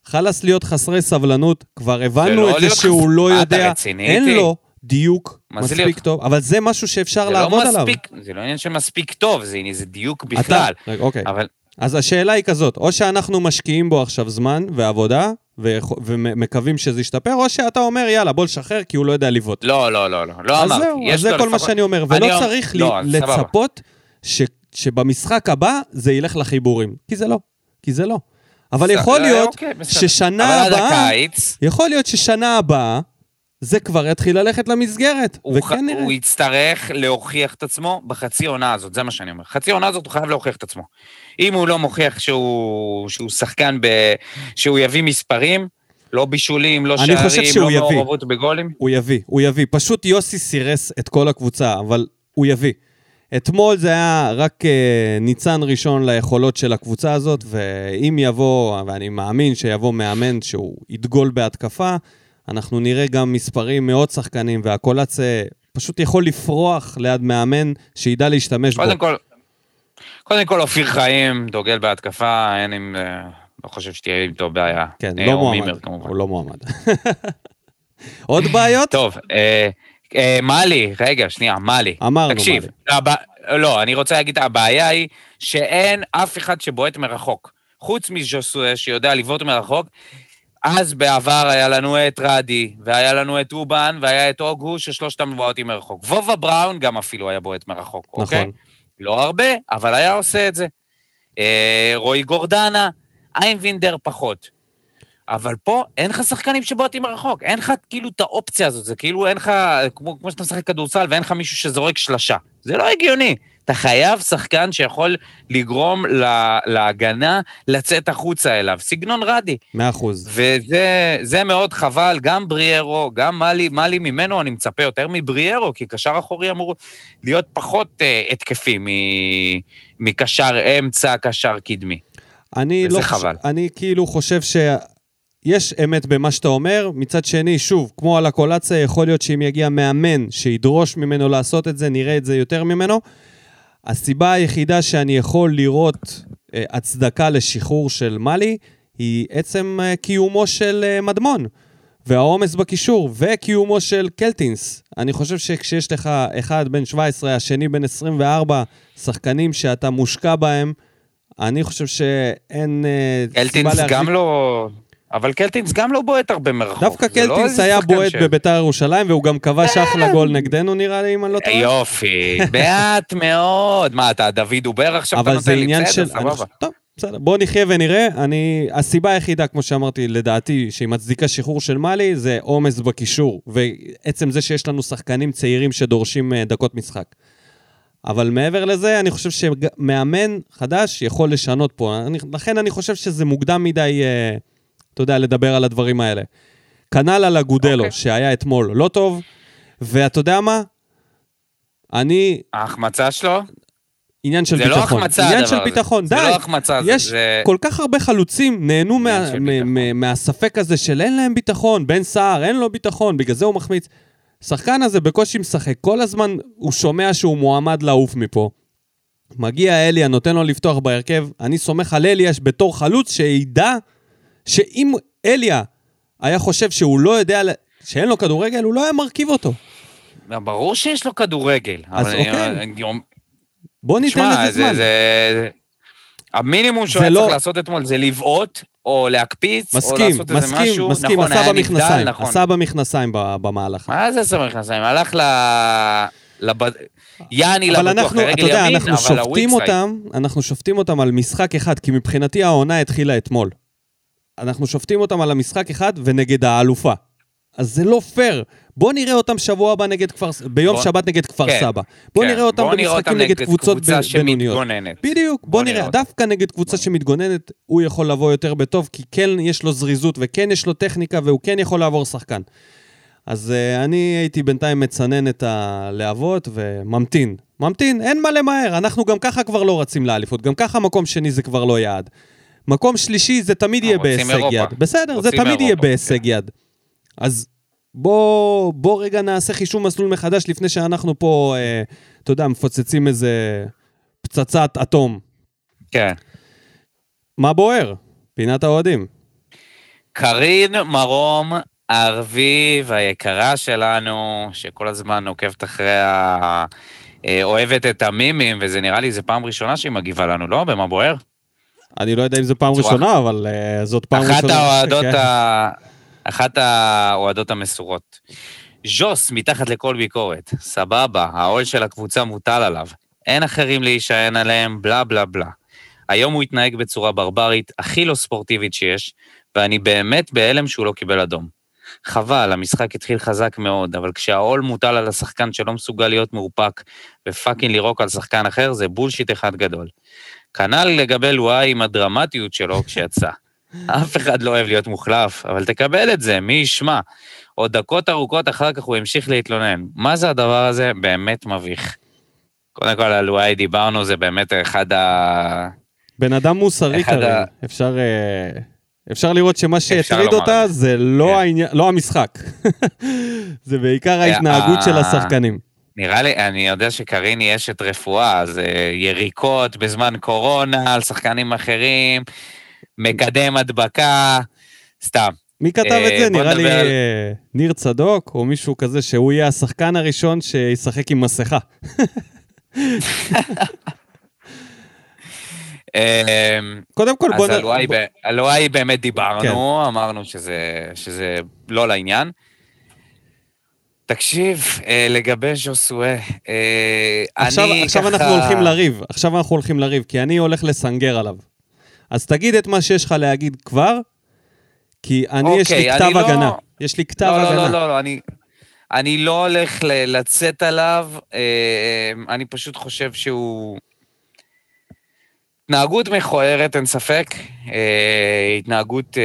חלאס להיות חסרי סבלנות, כבר הבנו את זה שהוא חס- לא יודע, אין? לו דיוק מספיק להיות- טוב, אבל זה משהו שאפשר לא לעבוד עליו. זה לא עניין של מספיק טוב, זה, זה דיוק אתה, בכלל. אוקיי. אבל אז השאלה היא כזאת, או שאנחנו משקיעים בו עכשיו זמן ועבודה, ומקווים שזה ישתפר, או שאתה אומר, יאללה, בוא נשחרר, כי הוא לא יודע לבעוט. לא, לא, לא, לא, לא אז אמרתי. זהו, אז זה כל מה לפחות- שאני אומר, אני ולא אומר- צריך לי- לא, סבבה. לצפות ש- שבמשחק הבא זה ילך לחיבורים, כי זה לא, כי זה לא. אבל זה- יכול לא, להיות אוקיי. ששנה הבאה, יכול להיות ששנה הבאה, זה כבר יתחיל ללכת למסגרת. וכן נראה. הוא יצטרך להוכיח את עצמו בחצי עונה הזאת, זה מה שאני אומר. חצי עונה הזאת הוא חייב להוכיח את עצמו. אם הוא לא מוכיח שהוא, שהוא שחקן, ב... שהוא יביא מספרים, לא בישולים, לא שערים, לא יביא. מעורבות בגולים, הוא יביא, הוא יביא. פשוט יוסי סירס את כל הקבוצה, אבל הוא יביא. אתמול זה היה רק uh, ניצן ראשון ליכולות של הקבוצה הזאת, ואם יבוא, ואני מאמין שיבוא מאמן שהוא ידגול בהתקפה, אנחנו נראה גם מספרים מאוד שחקנים, והקולץ פשוט יכול לפרוח ליד מאמן שידע להשתמש בו. קודם כל, קודם כל אופיר חיים, דוגל בהתקפה, אין עם... אה, לא חושב שתהיה איתו בעיה. כן, אה, לא מועמד. מימר, כמובן. הוא לא מועמד. עוד בעיות? טוב, אה, אה, מאלי, רגע, שנייה, מאלי. אמרנו, תקשיב, מאלי. הבע... לא, אני רוצה להגיד, הבעיה היא שאין אף אחד שבועט מרחוק. חוץ מז'וסואה שיודע לבעוט מרחוק, אז בעבר היה לנו את רדי, והיה לנו את אובן, והיה את אוגו, ששלושתם בועטים מרחוק. וובה בראון גם אפילו היה בועט מרחוק, אוקיי? נכון. לא הרבה, אבל היה עושה את זה. אה, רועי גורדנה, איינבינדר פחות. אבל פה אין לך שחקנים שבועטים מרחוק, אין לך כאילו את האופציה הזאת, זה כאילו אין לך, כמו, כמו שאתה משחק כדורסל ואין לך מישהו שזורק שלשה. זה לא הגיוני. אתה חייב שחקן שיכול לגרום לה, להגנה לצאת החוצה אליו, סגנון רדי. מאה אחוז. וזה זה מאוד חבל, גם בריארו, גם מאלי, מאלי ממנו אני מצפה יותר מבריארו, כי קשר אחורי אמור להיות פחות uh, התקפי מ- מקשר אמצע, קשר קדמי. אני לא חבל. חושב, אני כאילו חושב שיש אמת במה שאתה אומר. מצד שני, שוב, כמו על הקולציה, יכול להיות שאם יגיע מאמן שידרוש ממנו לעשות את זה, נראה את זה יותר ממנו. הסיבה היחידה שאני יכול לראות אה, הצדקה לשחרור של מאלי, היא עצם אה, קיומו של אה, מדמון. והעומס בקישור, וקיומו של קלטינס. אני חושב שכשיש לך אחד בן 17, השני בן 24, שחקנים שאתה מושקע בהם, אני חושב שאין סיבה קלטינס להחזיק... גם לא... אבל קלטינס גם לא בועט הרבה מרחוק. דווקא לא קלטינס איזה היה בועט ש-. בביתר ירושלים, והוא גם כבש אחלה גול נגדנו, נראה לי, אם אני לא טועה. יופי, מעט מאוד. מה, אתה דוד דובר עכשיו אתה אבל זה נותן לי? בסדר, של... אני סבבה. טוב, בסדר, בואו נחיה ונראה. אני... הסיבה היחידה, כמו שאמרתי, לדעתי, שהיא מצדיקה שחרור של מאלי, זה עומס בקישור, ועצם זה שיש לנו שחקנים צעירים שדורשים אה, דקות משחק. אבל מעבר לזה, אני חושב שמאמן חדש יכול לשנות פה. אני, לכן אני חושב שזה מוקדם מדי, אה, אתה יודע, לדבר על הדברים האלה. כנ"ל על אגודלו, אוקיי. שהיה אתמול לא טוב, ואתה יודע מה? אני, ההחמצה שלו? עניין של זה ביטחון. לא החמצה עניין הדבר של הזה. ביטחון, זה די. לא החמצה, זה- יש זה... כל כך הרבה חלוצים נהנו מה, עניין של מ- ביטחון. מ- מהספק הזה של אין להם ביטחון, בן סער, אין לו ביטחון, בגלל זה הוא מחמיץ. שחקן הזה בקושי משחק, כל הזמן הוא שומע שהוא מועמד לעוף מפה. מגיע אליה, נותן לו לפתוח בהרכב, אני סומך על אליה בתור חלוץ שידע שאם אליה היה חושב שהוא לא יודע, שאין לו כדורגל, הוא לא היה מרכיב אותו. ברור שיש לו כדורגל. אז אוקיי. אני- בוא ניתן לזה זה, זמן. זה... המינימום שהוא זה היה לא- צריך לעשות אתמול זה לבעוט, או להקפיץ, או מסכים, לעשות איזה מסכים, משהו. מסכים, נכון, עשה במכנסיים, נכון. עשה במכנסיים במהלך. מה זה עשה במכנסיים? הלך ל... לב... יעני לבטוח, אנחנו, לרגל יודע, ימין, אנחנו אבל שופטים. אותם, אנחנו שופטים אותם על משחק אחד, כי מבחינתי העונה התחילה אתמול. אנחנו שופטים אותם על המשחק אחד ונגד האלופה. אז זה לא פייר. בוא נראה אותם שבוע הבא נגד כפר... ביום בוא- שבת נגד כפר כן, סבא. בוא כן, נראה אותם בוא נראה במשחקים אותם נגד קבוצות קבוצה בינוניות. בדיוק, בוא בוא נראה. נראה. דווקא נגד קבוצה שמתגוננת, הוא יכול לבוא יותר בטוב, כי כן יש לו זריזות וכן יש לו טכניקה והוא כן יכול לעבור שחקן. אז uh, אני הייתי בינתיים מצנן את הלהבות וממתין. ממתין, אין מה למהר, אנחנו גם ככה כבר לא רצים לאליפות, גם ככה מקום שני זה כבר לא יעד. מקום שלישי זה תמיד יהיה בהישג. יד. בסדר, זה תמיד יהיה בהישג כן. יד. אז בוא, בוא רגע נעשה חישוב מסלול מחדש לפני שאנחנו פה, אה, אתה יודע, מפוצצים איזה פצצת אטום. כן. מה בוער? פינת האוהדים. קרין מרום הארביב היקרה שלנו, שכל הזמן עוקבת אחרי ה... אה, אוהבת את המימים, וזה נראה לי, זו פעם ראשונה שהיא מגיבה לנו, לא? במה בוער? אני לא יודע אם זו פעם צורה- ראשונה, אבל uh, זאת פעם אחת ראשונה. האוהדות כן. ה... אחת האוהדות המסורות. ז'וס, מתחת לכל ביקורת. סבבה, העול של הקבוצה מוטל עליו. אין אחרים להישען עליהם, בלה בלה בלה. היום הוא התנהג בצורה ברברית, הכי לא ספורטיבית שיש, ואני באמת בהלם שהוא לא קיבל אדום. חבל, המשחק התחיל חזק מאוד, אבל כשהעול מוטל על השחקן שלא מסוגל להיות מאופק ו fucking לירוק על שחקן אחר, זה bullshit אחד גדול. כנ"ל לגבי לואי עם הדרמטיות שלו כשיצא. אף אחד לא אוהב להיות מוחלף, אבל תקבל את זה, מי ישמע. עוד דקות ארוכות אחר כך הוא המשיך להתלונן. מה זה הדבר הזה? באמת מביך. קודם כל, על לואי דיברנו, זה באמת אחד ה... בן אדם מוסרי כרגע. ה- אפשר, אה, אפשר לראות שמה שהטריד אותה זה. לא, כן. העניין, לא המשחק. זה בעיקר ההתנהגות אה, של השחקנים. נראה לי, אני יודע שקרין היא אשת רפואה, אז אה, יריקות בזמן קורונה על שחקנים אחרים, מקדם הדבקה, סתם. מי כתב אה, את זה? בוא נראה לי על- אה, ניר צדוק, או מישהו כזה שהוא יהיה השחקן הראשון שישחק עם מסכה. אה, קודם כל, בוא אז. על וואי באמת דיברנו, אמרנו שזה, שזה לא לעניין. תקשיב, אה, לגבי ז'וסואה, אה, עכשיו, אני עכשיו ככה... אנחנו הולכים לריב, עכשיו אנחנו הולכים לריב, כי אני הולך לסנגר עליו. אז תגיד את מה שיש לך להגיד כבר, כי אני, יש לי אוקיי, כתב לא- הגנה. יש לי כתב לא, הגנה. לא, לא, לא, לא, אני, אני לא הולך ל- לצאת עליו, אה, אני פשוט חושב שהוא... התנהגות מכוערת, אין ספק. התנהגות אה,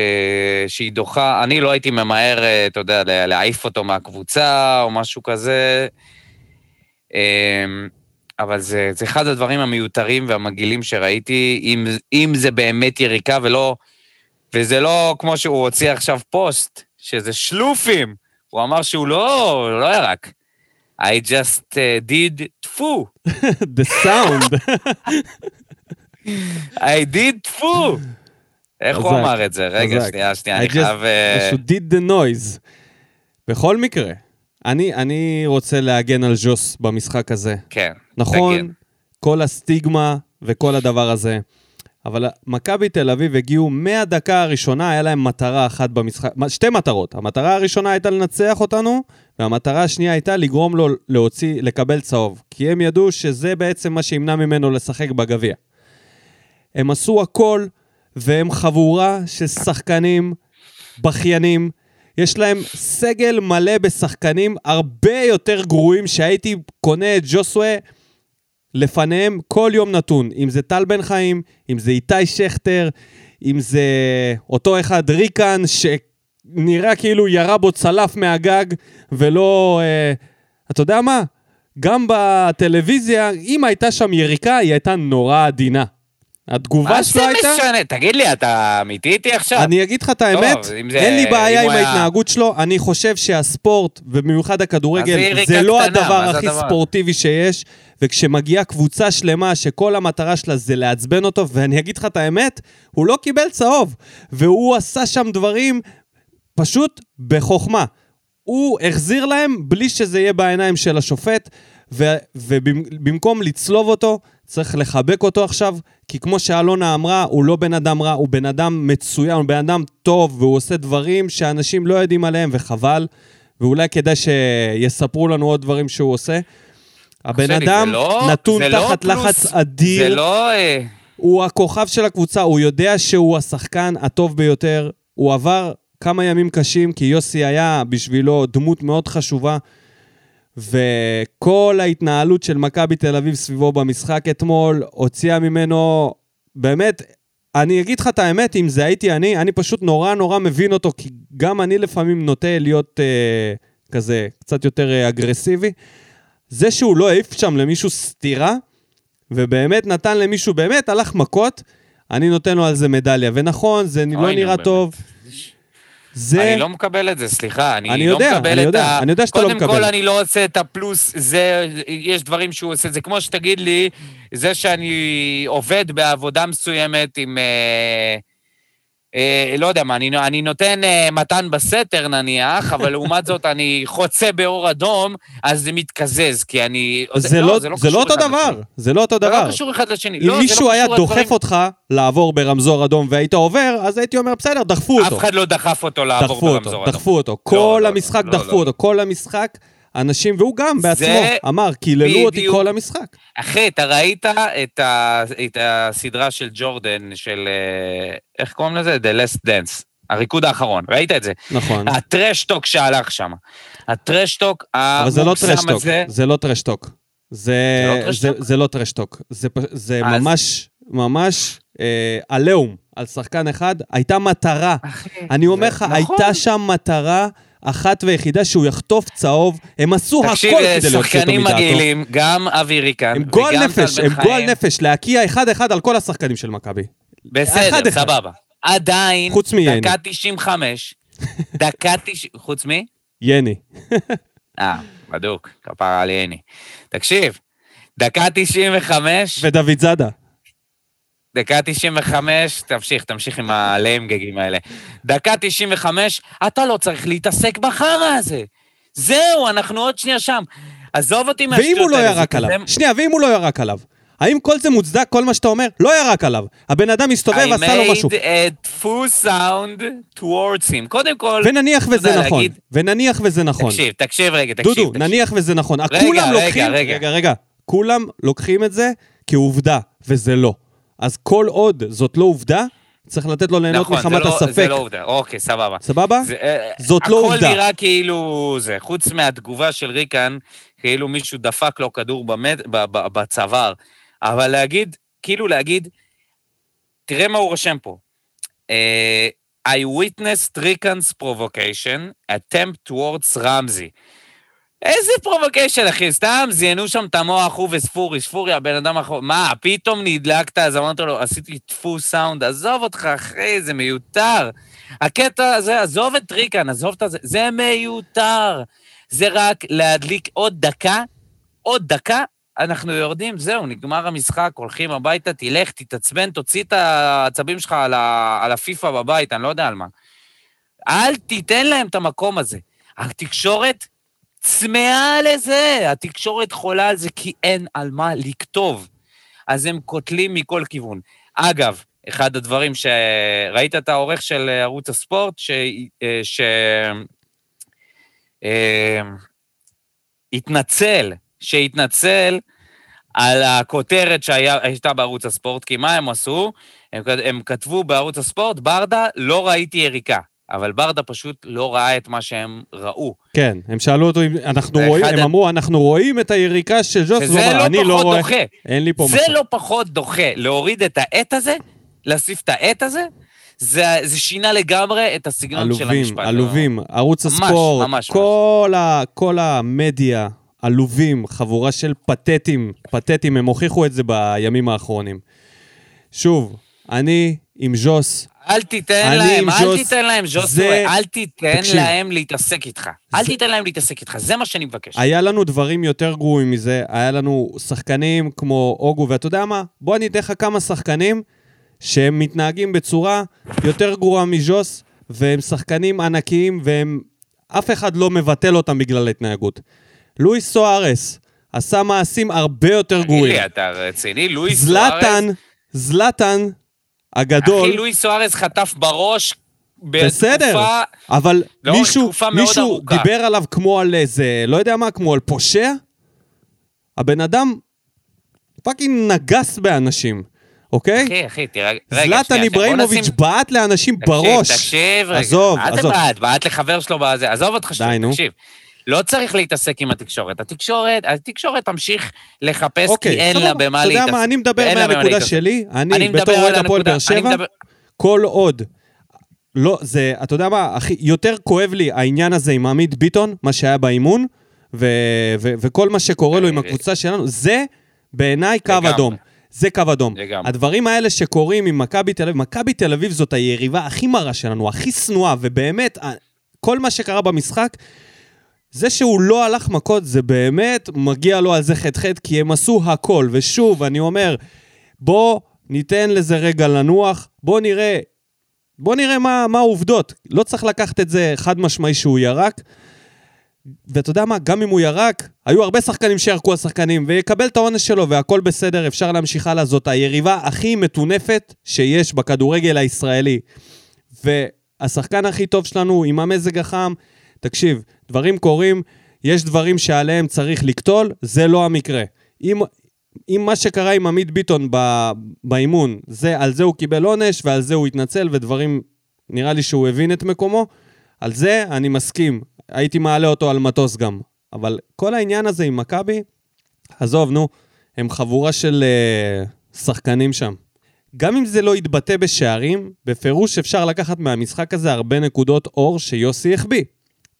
שהיא דוחה. אני לא הייתי ממהר, אה, אתה יודע, לה- להעיף אותו מהקבוצה או משהו כזה. אה, אבל זה, זה אחד הדברים המיותרים והמגעילים שראיתי, אם, אם זה באמת יריקה ולא... וזה לא כמו שהוא הוציא עכשיו פוסט, שזה שלופים. הוא אמר שהוא לא, לא ירק. I just uh, did טפו. The sound. I did טפו. איך הוא אמר את זה? רגע. שנייה, שנייה, I אני חייב... אה, שהוא did the noise. בכל מקרה, אני, אני רוצה להגן על ז'וס במשחק הזה. כן. נכון, תגן. כל הסטיגמה וכל הדבר הזה. אבל מכבי תל אביב הגיעו מהדקה הראשונה, היה להם מטרה אחת במשחק, שתי מטרות. המטרה הראשונה הייתה לנצח אותנו, והמטרה השנייה הייתה לגרום לו להוציא, לקבל צהוב. כי הם ידעו שזה בעצם מה שימנע ממנו לשחק בגביע. הם עשו הכל, והם חבורה של שחקנים בכיינים. יש להם סגל מלא בשחקנים הרבה יותר גרועים שהייתי קונה את ג'וסווה לפניהם כל יום נתון. אם זה טל בן חיים, אם זה איתי שכטר, אם זה אותו אחד ריקן, שנראה כאילו ירה בו צלף מהגג, ולא... אה, אתה יודע מה? גם בטלוויזיה, אם הייתה שם יריקה, היא הייתה נורא עדינה. התגובה מה שלו זה הייתה... משנה? תגיד לי, אתה אמיתי איתי עכשיו? אני אגיד לך את האמת, אם זה- אין לי בעיה עם היה- ההתנהגות שלו, אני חושב שהספורט, ובמיוחד מה זה הכדורגל, זה לא קטנה? הדבר מה זה הכי הדבר? ספורטיבי שיש, וכשמגיעה קבוצה שלמה שכל המטרה שלה זה לעצבן אותו, ואני אגיד לך את האמת, הוא לא קיבל צהוב, והוא עשה שם דברים פשוט בחוכמה. הוא החזיר להם בלי שזה יהיה בעיניים של השופט, ובמקום לצלוב אותו, צריך לחבק אותו עכשיו, כי כמו שאלונה אמרה, הוא לא בן אדם רע, הוא בן אדם מצוין, הוא בן אדם טוב, והוא עושה דברים שאנשים לא יודעים עליהם, וחבל. ואולי כדאי שיספרו לנו עוד דברים שהוא עושה. הבן אדם לא- נתון זה לא תחת פלוס- לחץ אדיר. זה לא... אה, הוא הכוכב של הקבוצה, הוא יודע שהוא השחקן הטוב ביותר. הוא עבר כמה ימים קשים, כי יוסי היה בשבילו דמות מאוד חשובה. וכל ההתנהלות של מכבי תל אביב סביבו במשחק אתמול הוציאה ממנו, באמת, אני אגיד לך את האמת, אם זה הייתי אני, אני פשוט נורא נורא מבין אותו, כי גם אני לפעמים נוטה להיות אה, כזה קצת יותר אה, אגרסיבי. זה שהוא לא העיף שם למישהו סטירה, ובאמת נתן למישהו, באמת הלך מכות, אני נותן לו על זה מדליה. ונכון, זה לא נו, נראה באמת. טוב. זה... אני לא מקבל את זה, סליחה. אני, אני לא יודע, מקבל אני את יודע, ה... אני יודע שאתה לא קודם מקבל. כל, אני לא עושה את הפלוס, זה, יש דברים שהוא עושה. זה כמו שתגיד לי, זה שאני עובד בעבודה מסוימת עם... אה, אה, לא יודע מה, אני, אני נותן אה, מתן בסתר נניח, אבל לעומת זאת אני חוצה באור אדום, אז זה מתקזז, כי אני... זה לא, זה קשור לא אותו דבר. זה לא אותו זה דבר. לא קשור אחד לשני. אם לא, זה מישהו לא היה דוחף לדברים. אותך לעבור ברמזור אדום והיית עובר, אז הייתי אומר, בסדר, דחפו אותו. אף אחד לא דחף אותו לעבור דחפו אותו, ברמזור אדום. דחפו אותו. כל לא, המשחק לא, דחפו לא. אותו, כל המשחק, אנשים, והוא גם זה בעצמו אמר, קיללו אותי. כל המשחק. אחי, אתה ראית את, ה, את הסדרה של ג'ורדן, של... אה, איך קוראים לזה? The Last Dance. הריקוד האחרון, ראית את זה? נכון. הטרשטוק שהלך שם. ה trash talk אבל זה לא המוגזם trash talk, הזה... זה לא trash talk. זה זה לא זה- trash talk? זה לא trash talk. זה זה אז- ממש, ממש אה, עליהום על שחקן אחד. הייתה מטרה. אחי, אני אומר זה- לך, נכון. הייתה שם מטרה אחת ויחידה שהוא יחטוף צהוב. הם עשו תקשיב, הכל כדי להוציא אותו שחקנים מדעתו. מגעילים, גם אבי ריקן, הם גועל נפש, הם גועל. נפש, להקיא אחד-אחד על כל השחקנים של מכבי. בסדר. סבבה. עדיין, חוץ מייני. דקה 95, דקה 90, חוץ מי? יני. אה, בדוק, כפרה על יני. תקשיב, דקה 95, ודוד זאדה. דקה 95, תמשיך, תמשיך עם הליימגגים האלה. דקה 95, אתה לא צריך להתעסק בחרא הזה. זהו, אנחנו עוד שנייה שם. עזוב אותי מהשטויות ואם הוא לא האלה, זה ירק עליו? שנייה, ואם הוא לא ירק עליו? האם כל זה מוצדק, כל מה שאתה אומר? לא ירק עליו. הבן אדם הסתובב, I עשה לו משהו. made a full sound towards him. קודם כל, ונניח וזה נכון. להגיד- ונניח וזה נכון. תקשיב, תקשיב רגע, תקשיב. דודו, תקשיב. נניח וזה נכון. רגע, כולם רגע, לוקחים... רגע. רגע, רגע. כולם לוקחים את זה כעובדה, וזה לא. אז כל עוד זאת לא עובדה, צריך לתת לו ליהנות נכון, מחמת לא- הספק. זה לא עובדה, אוקיי, סבבה. סבבה? זה, אה, זאת לא עובדה. הכל נראה כאילו זה, חוץ מהתגובה של ריקן, כאילו מישהו דפק לו כדור במת, ב, ב, בצוואר. אבל להגיד, כאילו להגיד, תראה מה הוא רושם פה. אה, I witnessed Rican's provocation, attempt towards רמזי. איזה provocation, אחי? סתם זיינו שם את המוח, הוא וספורי, ספורי, הבן אדם האחרון. מה, פתאום נדלקת, אז אמרתי לו, עשיתי דפוס סאונד, עזוב אותך, אחי, זה מיותר. הקטע הזה, עזוב את ריקן, עזוב את זה, זה מיותר. זה רק להדליק עוד דקה, עוד דקה, אנחנו יורדים, זהו, נגמר המשחק, הולכים הביתה, תלך, תתעצבן, תוציא את העצבים שלך על, ה, על הפיפא בבית, אני לא יודע על מה. אל תיתן להם את המקום הזה. התקשורת צמאה לזה, התקשורת חולה על זה כי אין על מה לכתוב. אז הם קוטלים מכל כיוון. אגב, אחד הדברים ש... ראית את העורך של ערוץ הספורט, ש... ש... אה, התנצל, שהתנצל על הכותרת שהייתה בערוץ הספורט, כי מה הם עשו? הם, הם כתבו בערוץ הספורט, ברדה, לא ראיתי יריקה. אבל ברדה פשוט לא ראה את מה שהם ראו. כן, הם שאלו אותו אם אנחנו זה רואים, הם אמרו, אנחנו רואים את היריקה של שזה הוא אמר, לא אני לא פחות רואה, דוחה. אין לי פה זה משהו. לא פחות דוחה. להוריד את העט הזה, להוסיף את העט הזה, זה, זה שינה לגמרי את הסגנון של עלובים, המשפט. עלובים, ערוץ ממש, הספורט, ממש, כל, ה, כל המדיה, עלובים, חבורה של פתטים, פתטים, הם הוכיחו את זה בימים האחרונים. שוב, אני עם ז'וס, אל תיתן להם, אל ז'וס, תיתן להם, זה- ז'וסווה, אל תיתן תקשיב. להם להתעסק איתך. אל זה- תיתן להם להתעסק איתך, זה מה שאני מבקש. היה לנו דברים יותר גרועים מזה, היה לנו שחקנים כמו אוגו, ואתה יודע מה? בוא אני אתן לך כמה שחקנים שהם מתנהגים בצורה יותר גרועה מז'וס, והם שחקנים ענקיים, והם אף אחד לא מבטל אותם בגלל ההתנהגות. לואיס סוארס עשה מעשים הרבה יותר גרועים. תגיד לי, אתה רציני? לואיס סוארז... זלאטן, זלאטן הגדול, אחי, לואיס סוארז חטף בראש בסדר, בתקופה... אבל לאורך מישהו, מישהו ארוכה. דיבר עליו כמו על איזה, לא יודע מה, כמו על פושע? הבן אדם fucking נגס באנשים, אוקיי? אחי, אחי, תראה... רגע, זלאטן איברהימוביץ' בעט לאנשים בראש. תקשיב, תקשיב, רגע. עזוב, מה זה עזוב. בעט? בעט לחבר שלו בזה. עזוב אותך שנייה, נו. לא צריך להתעסק עם התקשורת. התקשורת, התקשורת תמשיך לחפש, כי אוקיי, אין לה. במה אתה יודע להתעסק. מה, אני מדבר מהנקודה להתעסק. שלי, אני אני בתור אוהד הפועל באר שבע, מדבר- כל עוד, לא, זה, אתה יודע מה, אחי, יותר כואב לי העניין הזה עם עמית ביטון, מה שהיה באימון, ו- ו- וכל מה שקורה לו עם הקבוצה שלנו, זה בעיניי קו. אדום. זה קו אדום. לגמרי. הדברים האלה שקורים עם מכבי תל אביב, מכבי תל אביב זאת היריבה הכי מרה שלנו, הכי שנואה, ובאמת, כל מה שקרה במשחק, זה שהוא לא הלך מכות, זה באמת מגיע לו על זה חטא-חטא, כי הם עשו הכל. ושוב, אני אומר, בוא ניתן לזה רגע לנוח, בוא נראה, בוא נראה מה, מה העובדות. לא צריך לקחת את זה חד משמעי שהוא ירק. ואתה יודע מה, גם אם הוא ירק, היו הרבה שחקנים שירקו על שחקנים, ויקבל את העונש שלו והכל בסדר, אפשר להמשיך הלאה. זאת היריבה הכי מטונפת שיש בכדורגל הישראלי. והשחקן הכי טוב שלנו עם המזג החם, תקשיב, דברים קורים, יש דברים שעליהם צריך לקטול, זה לא המקרה. אם, אם מה שקרה עם עמית ביטון ב, באימון, זה, על זה הוא קיבל עונש ועל זה הוא התנצל, ודברים, נראה לי שהוא הבין את מקומו, על זה אני מסכים. הייתי מעלה אותו על מטוס גם. אבל כל העניין הזה עם מכבי, עזוב, נו, הם חבורה של uh, שחקנים שם. גם אם זה לא יתבטא בשערים, בפירוש אפשר לקחת מהמשחק הזה הרבה נקודות אור שיוסי החביא.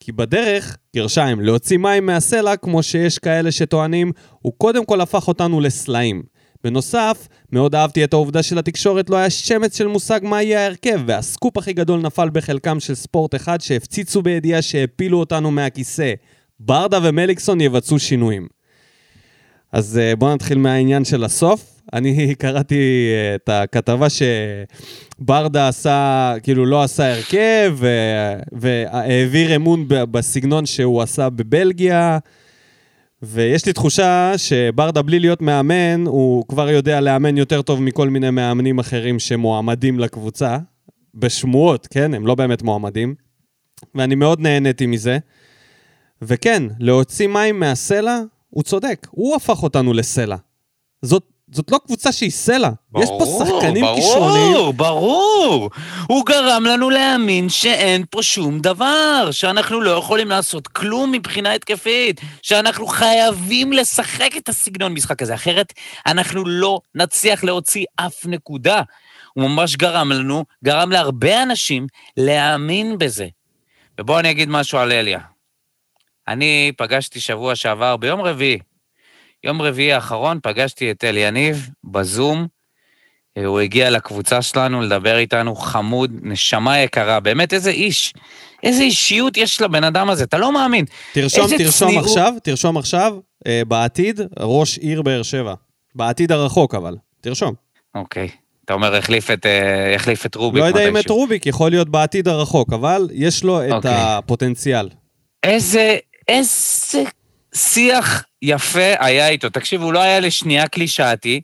כי בדרך, גרשיים, להוציא מים מהסלע, כמו שיש כאלה שטוענים, הוא קודם כל הפך אותנו לסלעים. בנוסף, מאוד אהבתי את העובדה שלתקשורת לא היה שמץ של מושג מה יהיה ההרכב, והסקופ הכי גדול נפל בחלקם של ספורט אחד שהפציצו בידיעה שהפילו אותנו מהכיסא. ברדה ומליקסון יבצעו שינויים. אז אה, בואו נתחיל מהעניין של הסוף. אני קראתי אה, את הכתבה שברדה עשה, כאילו לא עשה הרכב, ו- והעביר אמון בסגנון שהוא עשה בבלגיה, ויש לי תחושה שברדה בלי להיות מאמן, הוא כבר יודע לאמן יותר טוב מכל מיני מאמנים אחרים שמועמדים לקבוצה, בשמועות, כן? הם לא באמת מועמדים, ואני מאוד נהניתי מזה. וכן, להוציא מים מהסלע, הוא צודק, הוא הפך אותנו לסלע. זאת, זאת לא קבוצה שהיא סלע. יש פה שחקנים ברור, כישרוניים. ברור, ברור. הוא גרם לנו להאמין שאין פה שום דבר, שאנחנו לא יכולים לעשות כלום מבחינה התקפית, שאנחנו חייבים לשחק את הסגנון משחק הזה, אחרת אנחנו לא נצליח להוציא אף נקודה. הוא ממש גרם לנו, גרם להרבה אנשים להאמין בזה. ובואו אני אגיד משהו על אליה. אני פגשתי שבוע שעבר, ביום רביעי, יום רביעי האחרון פגשתי את אלי יניב בזום. הוא הגיע לקבוצה שלנו לדבר איתנו, חמוד, נשמה יקרה, באמת איזה איש, איזה אישיות יש לבן אדם הזה, אתה לא מאמין. תרשום, תרשום צניעות. עכשיו, תרשום עכשיו, אה, בעתיד, ראש עיר באר שבע. בעתיד הרחוק אבל, תרשום. אוקיי, אתה אומר החליף את, אה, החליף את רוביק לא יודע אם את. רוביק, יכול להיות בעתיד הרחוק, אבל יש לו את אוקיי. הפוטנציאל. איזה, איזה שיח יפה היה איתו. תקשיב, הוא לא היה לשנייה קלישאתי,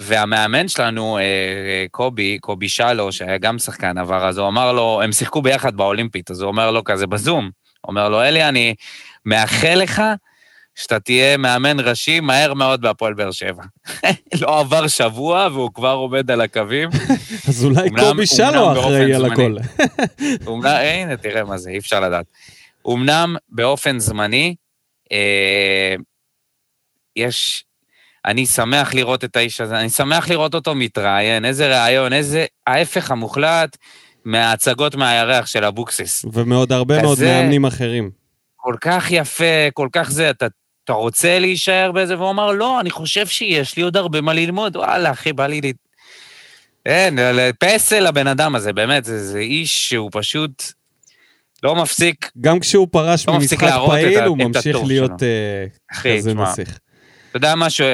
והמאמן שלנו, אה, אה, קובי, קובי שלו, שהיה גם שחקן עבר, אז הוא אמר לו, הם שיחקו ביחד באולימפית, אז הוא אומר לו כזה בזום, אומר לו, אלי, אני מאחל לך שאתה תהיה מאמן ראשי מהר מאוד בהפועל באר שבע. לא עבר שבוע והוא כבר עומד על הקווים. אז אולי קובי שלו אחראי על הכל. הנה, תראה מה זה, אי אפשר לדעת. אמנם באופן זמני, אה, יש... אני שמח לראות את האיש הזה, אני שמח לראות אותו מתראיין, איזה ראיון, איזה ההפך המוחלט מההצגות מהירח של אבוקסיס. ומעוד הרבה מאוד מאמנים אחרים. כל כך יפה, כל כך זה, אתה, אתה רוצה להישאר בזה? והוא אמר, לא, אני חושב שיש לי עוד הרבה מה ללמוד. וואלה, אחי, בא לי... ל- אין, פסל לבן אדם הזה, באמת, זה, זה איש שהוא פשוט לא מפסיק. גם כשהוא פרש לא ממשחק את פעיל, ה- הוא את ממשיך להיות אחי, כזה נסיך. אתה יודע משהו,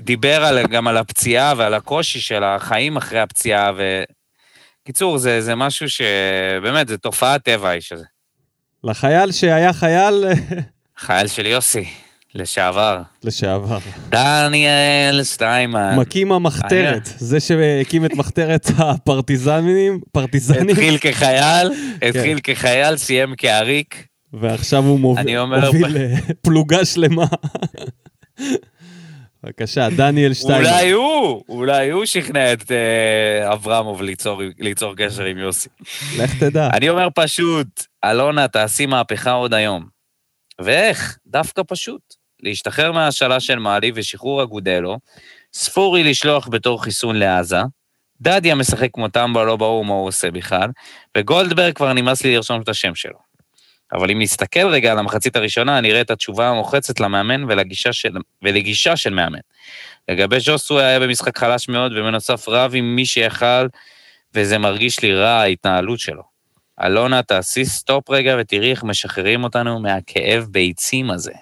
דיבר על, גם על הפציעה ועל הקושי של החיים אחרי הפציעה, ו... קיצור, זה, זה משהו שבאמת, זה תופעת טבע, האיש הזה. לחייל שהיה חייל חייל של יוסי, לשעבר. לשעבר. דניאל סטיימן. מקים המחתרת, זה שהקים את מחתרת הפרטיזנים, פרטיזנים, התחיל כחייל, התחיל כחייל, סיים כעריק. ועכשיו הוא מוביל אה, פלוגה שלמה. בבקשה, דניאל שטיינמן. אולי הוא, אולי הוא שכנע את אה, אברמוב ליצור- ליצור קשר עם יוסי. לך תדע. אני אומר פשוט, אלונה, תעשי מהפכה עוד היום. ואיך? דווקא פשוט. להשתחרר מההשאלה של מעלי ושחרור אגודלו, ספורי לשלוח בתור חיסון לעזה, דדיה משחק כמו טמבה, לא ברור מה הוא עושה בכלל, וגולדברג כבר נמאס לי לרשום את השם שלו. אבל אם נסתכל רגע על המחצית הראשונה, נראה את התשובה המוחצת למאמן ולגישה של, ולגישה של מאמן. לגבי ז'וסו היה במשחק חלש מאוד, ובנוסף רב עם מי שיכל, וזה מרגיש לי רע ההתנהלות שלו. אלונה, תעשי stop רגע ותראי איך משחררים אותנו מהכאב ביצים הזה.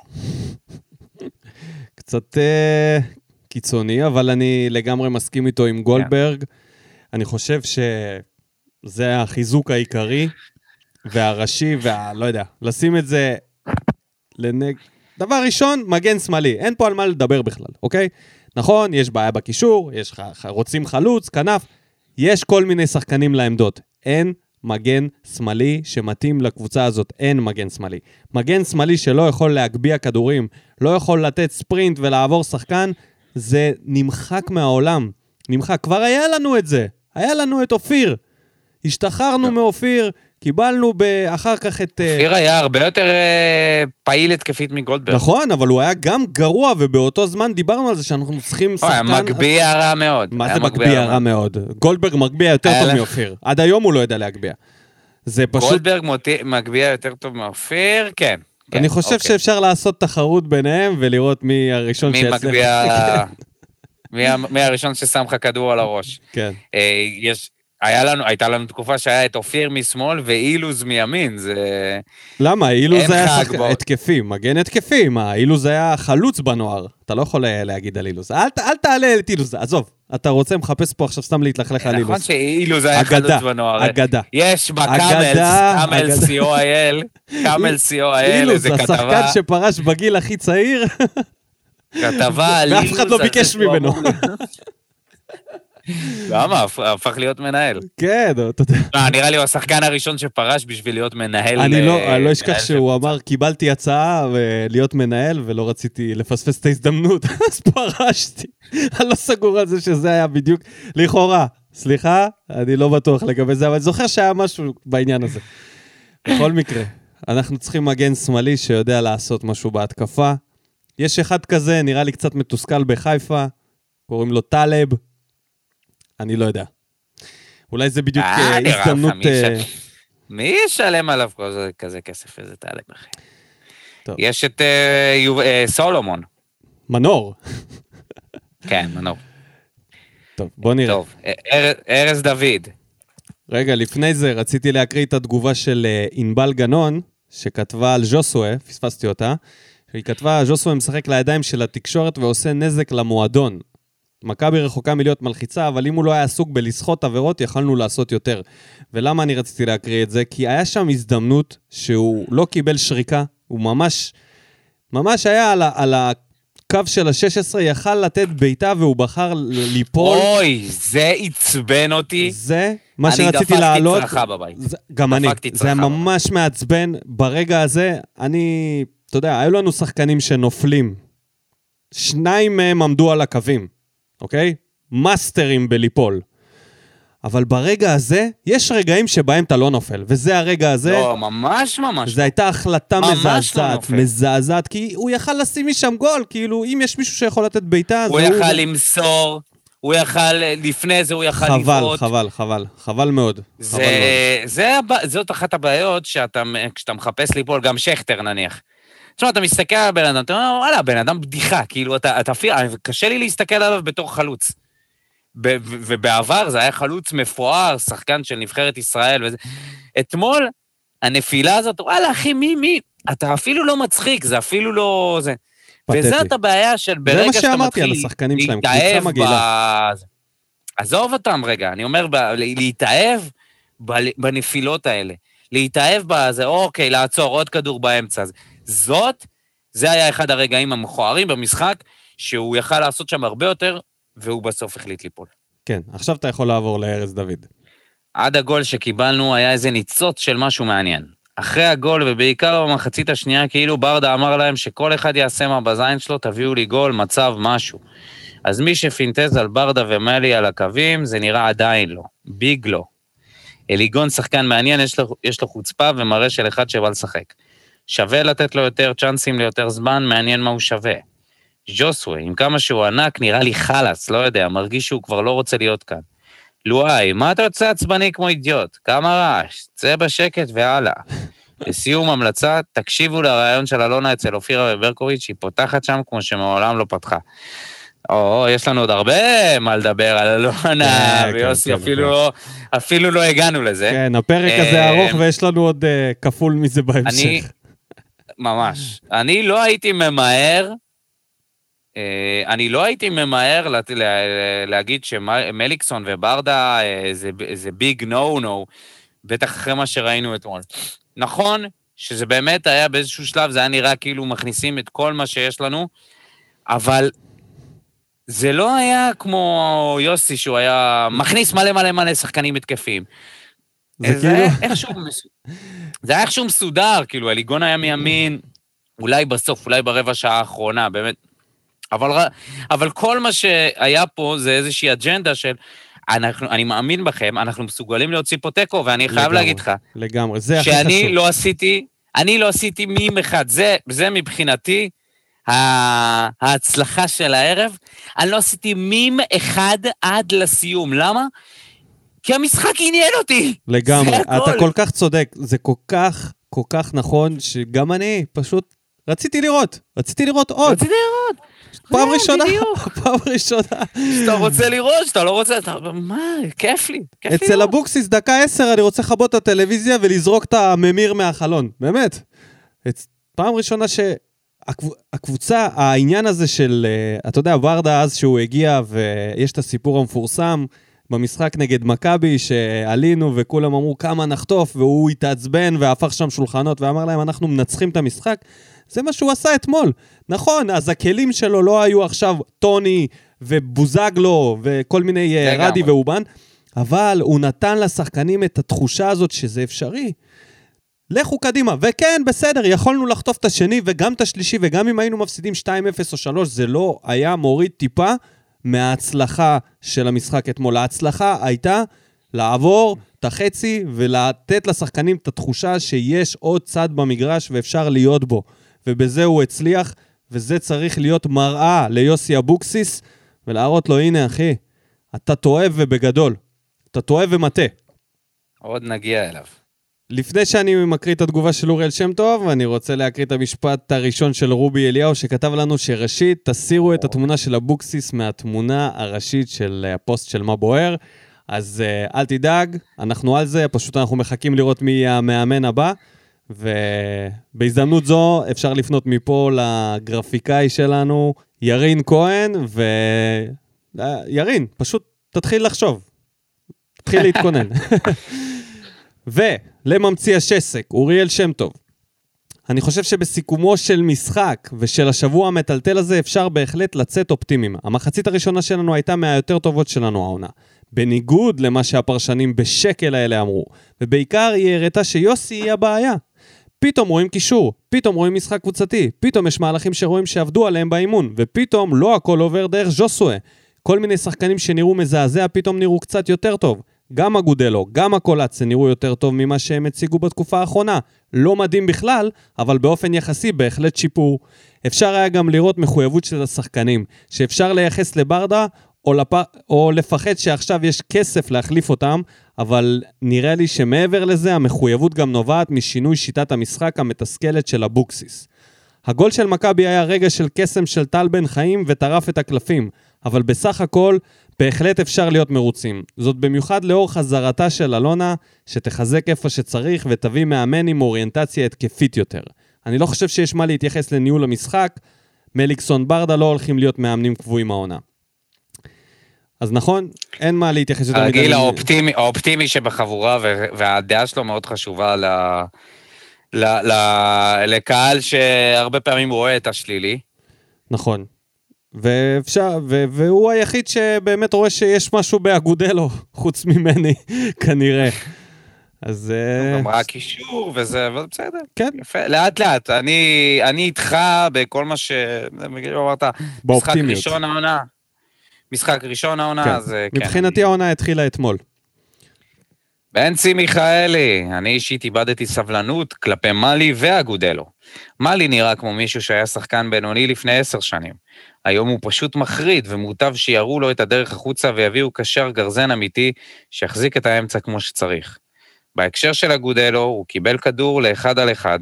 קצת אה, קיצוני, אבל אני לגמרי מסכים איתו עם גולדברג. אני חושב שזה החיזוק העיקרי והראשי, והלא יודע, לשים את זה לנג... דבר ראשון, מגן שמאלי, אין פה על מה לדבר בכלל, אוקיי? נכון, יש בעיה בקישור, יש. ח- רוצים חלוץ, כנף, יש כל מיני שחקנים לעמדות. אין מגן שמאלי שמתאים לקבוצה הזאת, אין מגן שמאלי. מגן שמאלי שלא יכול להגביה כדורים, לא יכול לתת ספרינט ולעבור שחקן, זה נמחק מהעולם. נמחק. כבר היה לנו את זה, היה לנו את אופיר. השתחררנו מאופיר, קיבלנו אחר כך את... אה, אופיר היה הרבה יותר אה, פעיל התקפית מגולדברג. נכון, אבל הוא היה גם גרוע, ובאותו זמן דיברנו על זה שאנחנו צריכים הוא היה שחקן... מגביה רע מאוד. מה זה מגביה רע מאוד? גולדברג מגביה יותר טוב מאופיר. עד היום הוא לא יודע להגביה. זה פשוט... גולדברג מגביה יותר טוב מאופיר? כן. כן, אני חושב אוקיי. שאפשר לעשות תחרות ביניהם ולראות מי הראשון מי שיצליח. מגביה... מי ה- מי הראשון ששם לך כדור על הראש. כן. אה, יש... היה לנו, הייתה לנו תקופה שהיה את אופיר משמאל ואילוז מימין, זה... למה? אילוז היה בו. התקפי, מגן התקפי, מה? אילוז היה חלוץ בנוער. אתה לא יכול אה, להגיד על אילוז. אל אל תעלה את אילוז, עזוב. אתה רוצה, מחפש פה עכשיו סתם להתלכלך על נכון אילוז. שאילוז היה אגדה, חלוץ בנוער. אגדה. יש אגדה, ב Camels, Camels אגדה. co.il, Camels co.il, אילוז, איזה השחקן כתבה, שפרש בגיל הכי צעיר, כתבה על ואף אילוז. אחד לא ביקש ממנו. למה? הפ- הפך להיות מנהל. כן, אתה יודע. אה, נראה לי הוא השחקן הראשון שפרש בשביל להיות מנהל. אני לא, אה, לא אשכח שהוא אמר, קיבלתי הצעה להיות מנהל ולא רציתי לפספס את ההזדמנות, אז פרשתי. אני לא סגור על זה שזה היה בדיוק, לכאורה. סליחה, אני לא בטוח לגבי זה, אבל אני זוכר שהיה משהו בעניין הזה. בכל מקרה, אנחנו צריכים מגן שמאלי שיודע לעשות משהו בהתקפה. יש אחד כזה, נראה לי קצת מתוסכל בחיפה, קוראים לו טלב. אני לא יודע. אולי זה בדיוק אה, אה, הזדמנות... מי אה, ישלם? מי ישלם עליו כזה- כסף? איזה אחי. טוב. יש את סולומון. מנור. כן, מנור. טוב, בוא נראה. טוב, אר- ארז דוד. רגע, לפני זה רציתי להקריא את התגובה של ענבל גנון, שכתבה על ז'וסואה, פספסתי אותה. היא כתבה, ז'וסואה משחק לידיים של התקשורת ועושה נזק למועדון. מכבי רחוקה מלהיות מלחיצה, אבל אם הוא לא היה עסוק בלסחוט עבירות, יכלנו לעשות יותר. ולמה אני רציתי להקריא את זה? כי היה שם הזדמנות שהוא לא קיבל שריקה, הוא ממש, ממש היה על, ה- על הקו של ה-16, יכל לתת בעיטה והוא בחר ליפול. אוי, זה עצבן אותי. זה מה אני שרציתי דפקתי להעלות. צרחה בבית. זה, גם אני. דפקתי זה ממש מעצבן. ברגע הזה, אני... אתה יודע, היו לנו שחקנים שנופלים. שניים מהם עמדו על הקווים, אוקיי? מאסטרים בליפול. אבל ברגע הזה, יש רגעים שבהם אתה לא נופל, וזה הרגע הזה. לא, ממש ממש. זו הייתה החלטה לא מזעזעת, נופל. מזעזעת, כי הוא יכל לשים משם גול, כאילו, אם יש מישהו שיכול לתת בעיטה, אז הוא יכל למסור, הוא יכל, לפני זה הוא יכל חבל, לבעוט. חבל, חבל, חבל מאוד. חבל זה, מאוד. זה, הבע- זאת אחת הבעיות שאתה, כשאתה מחפש ליפול, גם שכטר נניח. תשמע, אתה מסתכל על הבן אדם, אתה אומר, וואלה, בן אדם בדיחה, כאילו, אתה, אתה אפילו, קשה לי להסתכל עליו בתור חלוץ. ובעבר זה היה חלוץ מפואר, שחקן של נבחרת ישראל וזה. אתמול, הנפילה הזאת, וואלה, אחי, מי, מי? אתה אפילו לא מצחיק, זה אפילו לא... זה. וזאת הבעיה של ברגע שאתה מתחיל להתאהב. ב... עזוב אותם רגע, אני אומר, ב... להתאהב ב... בנפילות האלה. להתאהב בזה, אוקיי, לעצור, עוד כדור באמצע. זאת, זה היה אחד הרגעים המכוערים במשחק, שהוא יכל לעשות שם הרבה יותר, והוא בסוף החליט ליפול. כן, עכשיו אתה יכול לעבור לארז דוד. עד הגול שקיבלנו היה איזה ניצוץ של משהו מעניין. אחרי הגול, ובעיקר במחצית השנייה, כאילו ברדה אמר להם שכל אחד יעשה מה בזין שלו, תביאו לי גול, מצב, משהו. אז מי שפינטז על ברדה ומלי על הקווים, זה נראה עדיין לא. ביג לא. אליגון שחקן מעניין, יש לו, יש לו חוצפה ומראה של אחד שבא לשחק. שווה לתת לו יותר צ'אנסים ליותר זמן, מעניין מה הוא שווה. ז'וסווה, עם כמה שהוא ענק, נראה לי חלאס, לא יודע, מרגיש שהוא כבר לא רוצה להיות כאן. לואי, מה אתה יוצא עצבני כמו אידיוט? כמה רעש, צא בשקט והלאה. לסיום המלצה, תקשיבו לרעיון של אלונה אצל אופירה וברקוביץ', היא פותחת שם כמו שמעולם לא פתחה. או, יש לנו עוד הרבה מה לדבר על אלונה כן, ויוסי, כן, אפילו כן. לא- אפילו לא הגענו לזה. כן, הפרק הזה אה, ארוך ויש לנו עוד אה, כפול מזה בהמשך. ממש. אני לא הייתי ממהר, אה, אני לא הייתי ממהר להגיד שמליקסון וברדה אה, זה ביג נו נו, בטח אחרי מה שראינו אתמול. נכון שזה באמת היה באיזשהו שלב, זה היה נראה כאילו מכניסים את כל מה שיש לנו, אבל זה לא היה כמו יוסי, שהוא היה מכניס מלא מלא מלא שחקנים התקפיים. זה כאילו... איכשהו זה היה איכשהו מסודר, כאילו, הליגון היה מימין, אולי בסוף, אולי ברבע שעה האחרונה, באמת. אבל, אבל כל מה שהיה פה זה איזושהי אג'נדה של, אנחנו, אני מאמין בכם, אנחנו מסוגלים להוציא פה תיקו, ואני חייב לגמרי. להגיד לך, לגמרי, זה הכי חשוב. שאני לא עשיתי, אני לא עשיתי מים אחד. זה, זה מבחינתי ההצלחה של הערב. אני לא עשיתי מים אחד עד לסיום. למה? כי המשחק עניין אותי. לגמרי, אתה. כל כך צודק, זה כל כך, כל כך נכון, שגם אני פשוט רציתי לראות, רציתי לראות עוד, רציתי לראות. פעם ראשונה. פעם ראשונה. שאתה רוצה לראות, שאתה לא רוצה, אתה... מה, כיף לי. כיף לי אצל. אבוקסיס דקה עשר אני רוצה לכבות את הטלוויזיה ולזרוק את הממיר מהחלון, באמת. פעם ראשונה שהקבוצה, העניין הזה של, אה, אתה יודע, ורדה אז שהוא הגיע ויש את הסיפור המפורסם במשחק נגד מכבי, שעלינו וכולם אמרו כמה נחטוף, והוא התעצבן והפך שם שולחנות ואמר להם אנחנו מנצחים את המשחק. זה מה שהוא עשה אתמול. נכון, אז הכלים שלו לא היו עכשיו טוני ובוזגלו וכל מיני אה. רדי ואובן, אבל הוא נתן לשחקנים את התחושה הזאת שזה אפשרי. לכו קדימה. וכן, בסדר, יכולנו לחטוף את השני וגם את השלישי, וגם אם היינו מפסידים 2-0 או 3, זה לא היה מוריד טיפה מההצלחה של המשחק אתמול. ההצלחה הייתה לעבור את החצי ולתת לשחקנים את התחושה שיש עוד צד במגרש ואפשר להיות בו. ובזה הוא הצליח, וזה צריך להיות מראה ליוסי אבוקסיס, ולהראות לו, הנה אחי, אתה טועה ובגדול. אתה טועה ומטעה. עוד נגיע אליו. לפני שאני מקריא את התגובה של אוריאל שם טוב, אני רוצה להקריא את המשפט הראשון של רובי אליהו, שכתב לנו שראשית, תסירו את התמונה של אבוקסיס מהתמונה הראשית של הפוסט של מה בוער. אז uh, אל תדאג, אנחנו על זה, פשוט אנחנו מחכים לראות מי המאמן הבא. ובהזדמנות זו אפשר לפנות מפה לגרפיקאי שלנו, ירין כהן, ו... אה, ירין, פשוט תתחיל לחשוב. תתחיל להתכונן. ולממציא השסק, אוריאל שם טוב. אני חושב שבסיכומו של משחק ושל השבוע המטלטל הזה אפשר בהחלט לצאת אופטימיים. המחצית הראשונה שלנו הייתה מהיותר טובות שלנו העונה. בניגוד למה שהפרשנים בשקל האלה אמרו. ובעיקר היא הראתה שיוסי היא הבעיה. פתאום רואים קישור, פתאום רואים משחק קבוצתי, פתאום יש מהלכים שרואים שעבדו עליהם באימון, ופתאום לא הכל עובר דרך ז'וסואה. כל מיני שחקנים שנראו מזעזע פתאום נראו קצת יותר טוב. גם אגודלו, גם הקולציה נראו יותר טוב ממה שהם הציגו בתקופה האחרונה. לא מדהים בכלל, אבל באופן יחסי בהחלט שיפור. אפשר היה גם לראות מחויבות של השחקנים, שאפשר לייחס לברדה או, לפ... או לפחד שעכשיו יש כסף להחליף אותם, אבל נראה לי שמעבר לזה המחויבות גם נובעת משינוי שיטת המשחק המתסכלת של אבוקסיס. הגול של מכבי היה רגע של קסם של טל בן חיים וטרף את הקלפים, אבל בסך הכל בהחלט אפשר להיות מרוצים. זאת במיוחד לאור חזרתה של אלונה, שתחזק איפה שצריך ותביא מאמן עם אוריינטציה התקפית יותר. אני לא חושב שיש מה להתייחס לניהול המשחק, מליקסון ברדה לא הולכים להיות מאמנים קבועים העונה. אז נכון, אין מה להתייחס יותר הרגיל מדי. האופטימי, האופטימי שבחבורה, והדעה שלו מאוד חשובה ל... ל... ל... לקהל שהרבה פעמים רואה את השלילי. נכון. ואפשר, ו- והוא היחיד שבאמת רואה שיש משהו באגודלו, חוץ ממני, כנראה. אז... אה, גם רק אישור וזה, אבל בסדר. כן. יפה, לאט לאט. אני, אני איתך בכל מה ש... אמרת, משחק. ראשון העונה. משחק ראשון העונה, כן. אז אה, כן. מבחינתי העונה התחילה אתמול. בנצי מיכאלי, אני אישית איבדתי סבלנות כלפי מאלי ואגודלו. מאלי נראה כמו מישהו שהיה שחקן בינוני לפני עשר שנים. היום הוא פשוט מחריד, ומוטב שיראו לו את הדרך החוצה ויביאו קשר גרזן אמיתי שיחזיק את האמצע כמו שצריך. בהקשר של אגודלו, הוא קיבל כדור לאחד על אחד.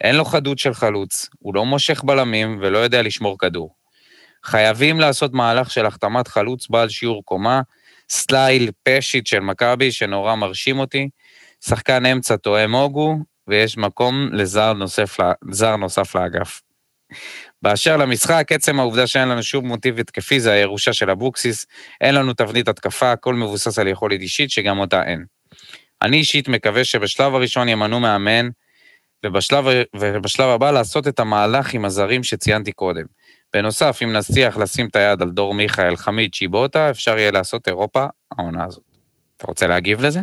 אין לו חדות של חלוץ, הוא לא מושך בלמים ולא יודע לשמור כדור. חייבים לעשות מהלך של החתמת חלוץ בעל שיעור קומה, סטייל פשיט של מכבי שנורא מרשים אותי, שחקן אמצע תואם הוגו, ויש מקום לזר נוסף, זר נוסף לאגף. באשר למשחק, עצם העובדה שאין לנו שום מוטיב התקפי זה הירושה של אבוקסיס, אין לנו תבנית התקפה, הכל מבוסס על יכולת אישית שגם אותה אין. אני אישית מקווה שבשלב הראשון ימנו מאמן, ובשלב, ובשלב הבא לעשות את המהלך עם הזרים שציינתי קודם. בנוסף, אם נצליח לשים את היד על דור מיכאל, חמיד, צ'יבוטה, אפשר יהיה לעשות אירופה העונה הזאת. אתה רוצה להגיב לזה?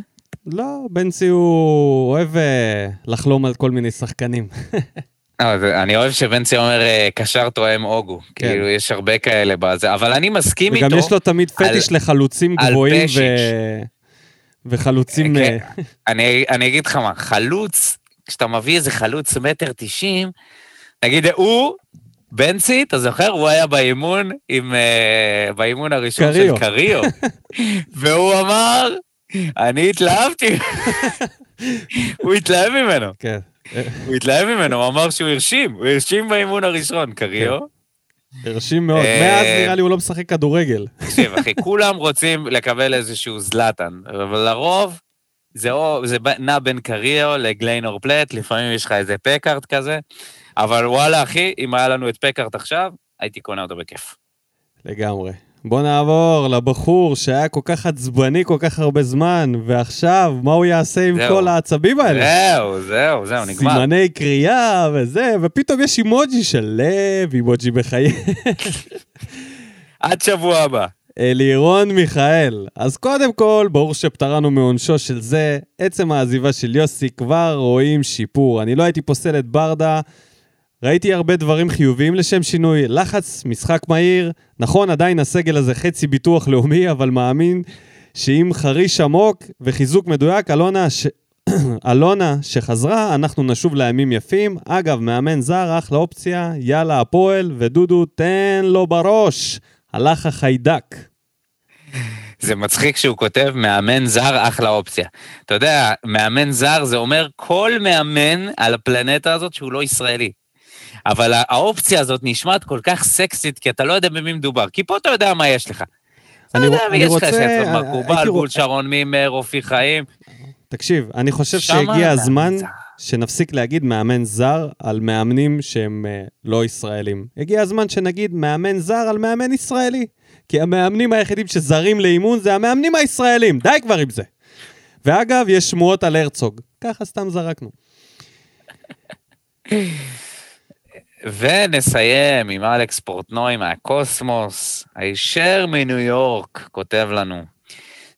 לא, בנצי הוא אוהב אה, לחלום על כל מיני שחקנים. אה, אני אוהב שבנצי אומר אה, קשר תואם הוגו. כן. כאילו, יש הרבה כאלה בזה, אבל אני מסכים איתו. וגם יש לו תמיד פטיש לחלוצים על גבוהים ו... וחלוצים... כן. אני, אני אגיד לך מה, חלוץ, כשאתה מביא איזה חלוץ מטר תשעים, נגיד הוא, בנצי, אתה זוכר? הוא היה באימון עם... באימון הראשון קריו. של קריו. והוא אמר, אני התלהבתי. הוא התלהב ממנו, כן. הוא התלהב ממנו, הוא אמר שהוא הרשים, הוא הרשים באימון הראשון, קריו. הרשים מאוד. אה, מאז נראה לי הוא לא משחק כדורגל. תקשיב, אחי, כולם רוצים לקבל איזשהו זלאטן, אבל לרוב זה, או, זה ב- נע בין קריו לגליינור פלט, לפעמים יש לך איזה פקארט כזה, אבל וואלה, אחי, אם היה לנו את פקארט עכשיו, הייתי קונה אותו בכיף. לגמרי. בוא נעבור לבחור שהיה כל כך עצבני כל כך הרבה זמן, ועכשיו, מה הוא יעשה עם זהו. כל העצבים האלה? זהו, זהו, זהו, נגמר. סימני קריאה וזה, ופתאום יש אימוג'י של לב, אימוג'י מחייך. עד שבוע הבא. אלירון מיכאל. אז קודם כל, ברור שפטרנו מעונשו של זה. עצם העזיבה של יוסי, כבר רואים שיפור. אני לא הייתי פוסל את ברדה. ראיתי הרבה דברים חיוביים לשם שינוי. לחץ, משחק מהיר. נכון, עדיין הסגל הזה חצי ביטוח לאומי, אבל מאמין שעם חריש עמוק וחיזוק מדויק, אלונה, ש... אלונה שחזרה, אנחנו נשוב לימים יפים. אגב, מאמן זר, אחלה אופציה, יאללה הפועל, ודודו, תן לו בראש. הלך החיידק. זה מצחיק שהוא כותב מאמן זר, אחלה אופציה. אתה יודע, מאמן זר זה אומר כל מאמן על הפלנטה הזאת שהוא לא ישראלי. אבל הא- האופציה הזאת נשמעת כל כך סקסית, כי אתה לא יודע במי מדובר. כי פה אתה יודע מה יש לך. אתה אני יודע מי אני יש לך, רוצה- יש לך מקובל, רוצ- שרון מימר, אופי חיים. תקשיב, אני חושב שהגיע הזמן. שנפסיק להגיד מאמן זר על מאמנים שהם אה, לא ישראלים. הגיע הזמן שנגיד מאמן זר על מאמן ישראלי. כי המאמנים היחידים שזרים לאימון זה המאמנים הישראלים, די כבר עם זה. ואגב, יש שמועות על הרצוג. ככה סתם זרקנו. ונסיים עם אלכס פורטנוי מהקוסמוס, הישר מניו יורק, כותב לנו.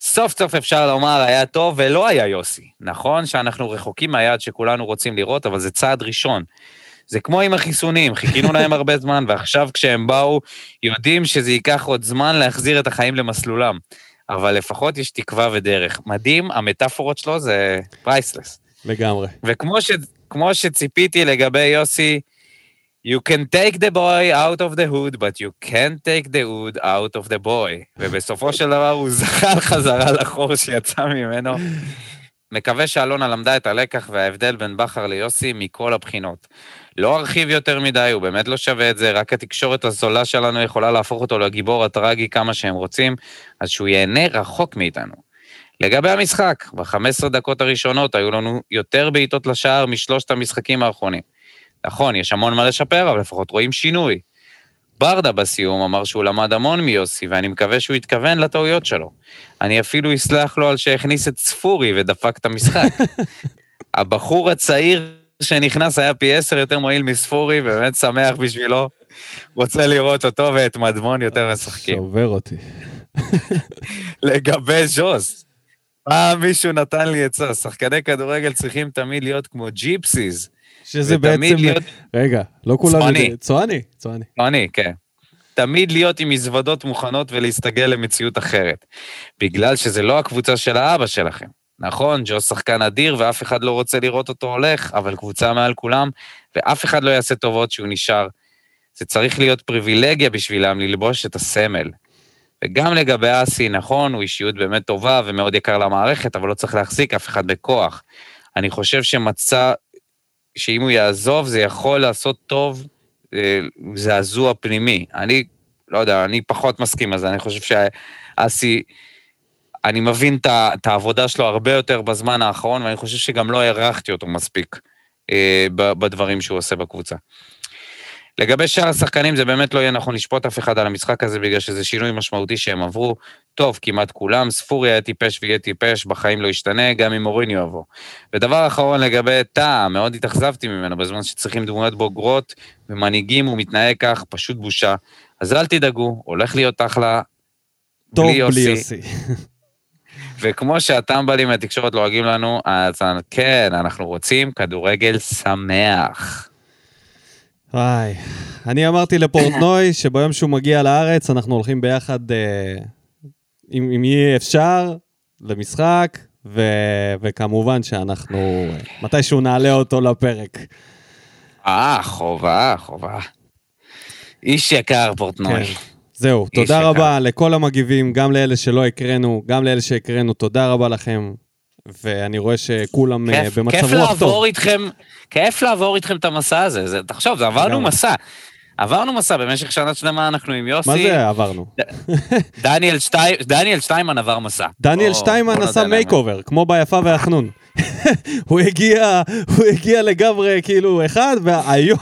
סוף סוף אפשר לומר, היה טוב ולא היה יוסי. נכון שאנחנו רחוקים מהיעד שכולנו רוצים לראות, אבל זה צעד ראשון. זה כמו עם החיסונים, חיכינו להם הרבה זמן, ועכשיו כשהם באו, יודעים שזה ייקח עוד זמן להחזיר את החיים למסלולם. אבל לפחות יש תקווה ודרך. מדהים, המטאפורות שלו זה פרייסלס. לגמרי. וכמו ש, כמו שציפיתי לגבי יוסי, you can take the boy out of the hood, but you can't take the hood out of the boy. ובסופו של דבר הוא זחל חזרה לחור שיצא ממנו. מקווה שאלונה למדה את הלקח וההבדל בין בכר ליוסי מכל הבחינות. לא ארחיב יותר מדי, הוא באמת לא שווה את זה, רק התקשורת הזולה שלנו יכולה להפוך אותו לגיבור הטרגי כמה שהם רוצים, אז שהוא ייהנה רחוק מאיתנו. לגבי המשחק, ב-15 דקות הראשונות היו לנו יותר בעיטות לשער משלושת המשחקים האחרונים. נכון, יש המון מה לשפר, אבל לפחות רואים שינוי. ברדה בסיום אמר שהוא למד המון מיוסי, ואני מקווה שהוא התכוון לטעויות שלו. אני אפילו אסלח לו על שהכניס את ספורי ודפק את המשחק. הבחור הצעיר שנכנס היה פי עשר יותר מועיל מספורי, באמת שמח בשבילו. רוצה לראות אותו ואת מדמון יותר משחקים. שובר אותי. לגבי ז'וס, פעם מישהו נתן לי עצה, שחקני כדורגל צריכים תמיד להיות כמו ג'יפסיז. שזה בעצם... להיות- רגע, לא כולם... צועני. צועני, צועני. אני, כן. תמיד להיות עם מזוודות מוכנות ולהסתגל למציאות אחרת. בגלל שזה לא הקבוצה של האבא שלכם. נכון, ג'וס שחקן אדיר ואף אחד לא רוצה לראות אותו הולך, אבל קבוצה מעל כולם, ואף אחד לא יעשה טובות שהוא נשאר. זה צריך להיות פריבילגיה בשבילם ללבוש את הסמל. וגם לגבי אסי, נכון, הוא אישיות באמת טובה ומאוד יקר למערכת, אבל לא צריך להחזיק אף אחד בכוח. אני חושב שמצא, שאם הוא יעזוב, זה יכול לעשות טוב אה, זעזוע פנימי. אני, לא יודע, אני פחות מסכים על זה, אני חושב שאסי, אני מבין את העבודה שלו הרבה יותר בזמן האחרון, ואני חושב שגם לא הערכתי אותו מספיק אה, בדברים שהוא עושה בקבוצה. לגבי שאר השחקנים, זה באמת לא יהיה נכון לשפוט אף אחד על המשחק הזה, בגלל שזה שינוי משמעותי שהם עברו. טוב, כמעט כולם, ספורי היה טיפש ויהיה טיפש, בחיים לא ישתנה, גם אם מוריניו יבוא. ודבר אחרון לגבי טאה, מאוד התאכזבתי ממנו בזמן שצריכים דמויות בוגרות ומנהיגים, הוא מתנהג כך, פשוט בושה. אז אל תדאגו, הולך להיות אחלה. טוב בלי בלי יוסי. יוסי. וכמו שהטמבלים מהתקשורת לועגים לנו, אז כן, אנחנו רוצים כדורגל שמח. וואי, אני אמרתי לפורטנוי שביום שהוא מגיע לארץ, אנחנו הולכים ביחד, אה, אם, אם יהיה אפשר, למשחק, ו, וכמובן שאנחנו, אה, מתישהו נעלה אותו לפרק. אה, חובה, חובה. איש יקר, פורטנוי. כן. זהו, תודה יקר. רבה לכל המגיבים, גם לאלה שלא הקראנו, גם לאלה שהקראנו, תודה רבה לכם. ואני רואה שכולם אה, כיף, במצב כיף רוח טוב. איתכם, כיף לעבור איתכם את המסע הזה. זה, תחשוב, זה עברנו לגמרי. מסע. עברנו מסע במשך שנה שלמה, אנחנו עם יוסי. מה זה עברנו? דניאל, שטי... דניאל שטיימן עבר מסע. דניאל בוא- שטיימן עשה. makeover, כמו ביפה והחנון. הוא הגיע, הוא הגיע לגמרי כאילו אחד, והיום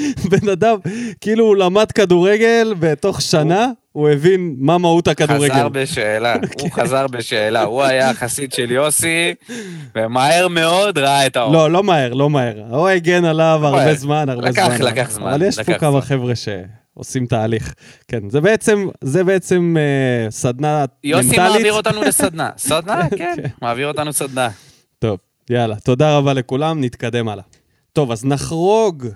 בן אדם, כאילו הוא למד כדורגל, בתוך שנה הוא הבין מה מהות הכדורגל. חזר בשאלה, הוא חזר בשאלה. הוא היה החסיד של יוסי, ומהר מאוד ראה את האור. לא, לא מהר, לא מהר. הוא הגן עליו הרבה מהר. זמן, הרבה לקח- זמן. לקח זמן, אבל יש פה לקח כמה. חבר'ה שעושים תהליך. כן, זה בעצם, זה בעצם אה, סדנה יוסי מנטלית. מעביר אותנו לסדנה. סדנה? כן, מעביר אותנו סדנה. טוב, יאללה, תודה רבה לכולם, נתקדם הלאה. טוב, אז נחרוג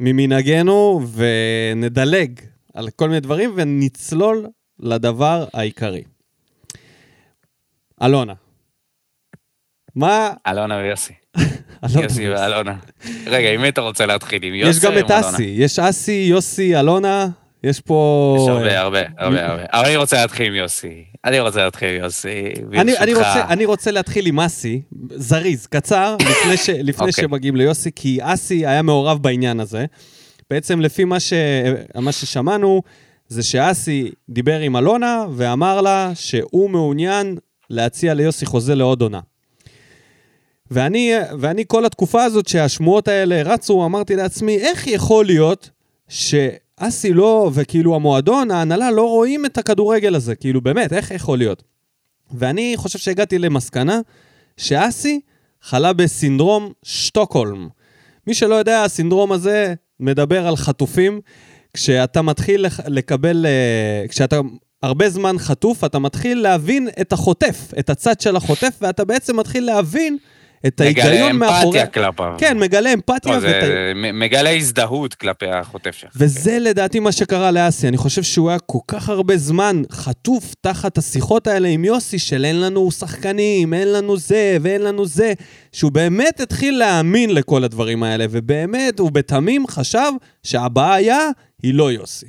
ממנהגנו ונדלג על כל מיני דברים ונצלול לדבר העיקרי. אלונה. מה... אלונה ויוסי. יוסי ואלונה. רגע, עם מי אתה רוצה להתחיל? עם יוסי יש גם את? אסי, יש אסי, יוסי, אלונה, יש פה... יש הרבה, הרבה, הרבה, הרבה. אבל אני רוצה להתחיל עם יוסי. אני רוצה להתחיל עם יוסי. אני, אני, ברשותך. רוצה, אני רוצה להתחיל עם אסי, זריז, קצר, לפני אוקיי. שמגיעים ליוסי, כי אסי היה מעורב בעניין הזה. בעצם לפי מה, ש, מה ששמענו, זה שאסי דיבר עם אלונה ואמר לה שהוא מעוניין להציע ליוסי חוזה לעוד עונה. ואני, ואני כל התקופה הזאת שהשמועות האלה רצו, אמרתי לעצמי, איך יכול להיות שאסי לא, וכאילו המועדון, ההנהלה, לא רואים את הכדורגל הזה? כאילו, באמת, איך יכול להיות? ואני חושב שהגעתי למסקנה שאסי חלה בסינדרום שטוקהולם. מי שלא יודע, הסינדרום הזה מדבר על חטופים. כשאתה מתחיל לקבל, אה, כשאתה הרבה זמן חטוף, אתה מתחיל להבין את החוטף, את הצד של החוטף, ואתה בעצם מתחיל להבין את מגלה ההיגיון מאחורי... אמפתיה כלפיו. כן, מגלה אמפתיה. לא, ואת זה מ- מגלה הזדהות כלפי החוטף שלך. וזה לדעתי מה שקרה לאסי. אני חושב שהוא היה כל כך הרבה זמן חטוף תחת השיחות האלה עם יוסי של אין לנו שחקנים, אין לנו זה ואין לנו זה, שהוא באמת התחיל להאמין לכל הדברים האלה, ובאמת, הוא בתמים חשב שהבעיה היא לא יוסי.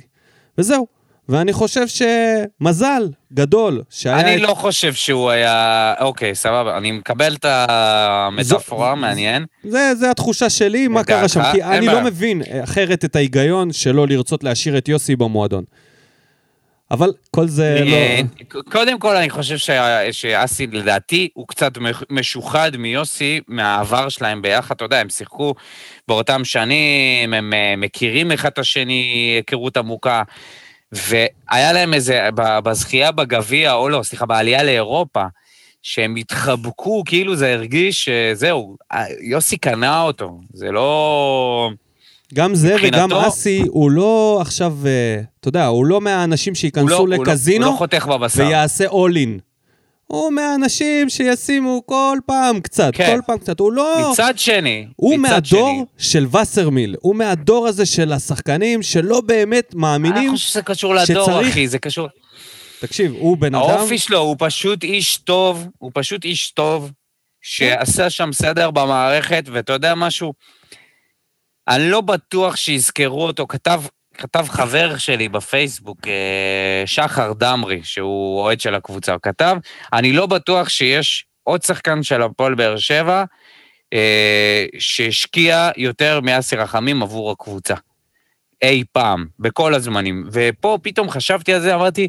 וזהו. ואני חושב שמזל גדול שהיה... אני לא חושב שהוא היה... אוקיי, סבבה, אני מקבל את המטאפורה, זו- מעניין. זה, זה התחושה שלי, מה? קרה שם, כי אני לא. מבין אחרת את ההיגיון שלא לרצות להשאיר את יוסי במועדון. אבל כל זה אה, לא... קודם כל, אני חושב שאסי, לדעתי, הוא קצת משוחד מיוסי, מהעבר שלהם ביחד. אתה יודע, הם שיחקו באותם שנים, הם אה, מכירים אחד את השני, היכרות עמוקה. והיה להם איזה, בזכייה בגביע, או לא, סליחה, בעלייה לאירופה, שהם התחבקו, כאילו זה הרגיש שזהו, אה, יוסי קנה אותו. זה לא... גם זה וגם מבחינתו- אסי, הוא לא עכשיו, אה, אתה יודע, הוא לא מהאנשים הוא לא- שייכנסו הוא לא- לקזינו הוא לא חותך בבשר. ויעשה all in. הוא מהאנשים שישימו כל פעם קצת, כן. כל פעם קצת. הוא לא... מצד שני, הוא מצד מהדור שני, של וסרמיל, הוא מהדור הזה של השחקנים שלא באמת מאמינים. אני חושב שזה קשור לדור, שצריך- אחי, זה קשור... תקשיב, הוא בן אדם... האופי שלו, הוא פשוט איש טוב, הוא פשוט איש טוב, שעשה שם סדר במערכת, ואתה יודע משהו? אני לא בטוח שיזכרו אותו, כתב, כתב חבר שלי בפייסבוק, אה, שחר דמרי, שהוא אוהד של הקבוצה, הוא כתב, אני לא בטוח שיש עוד שחקן של הפועל באר שבע, אה, שהשקיע יותר מאסי רחמים עבור הקבוצה. אי פעם, בכל הזמנים. ופה פתאום חשבתי על זה, אמרתי,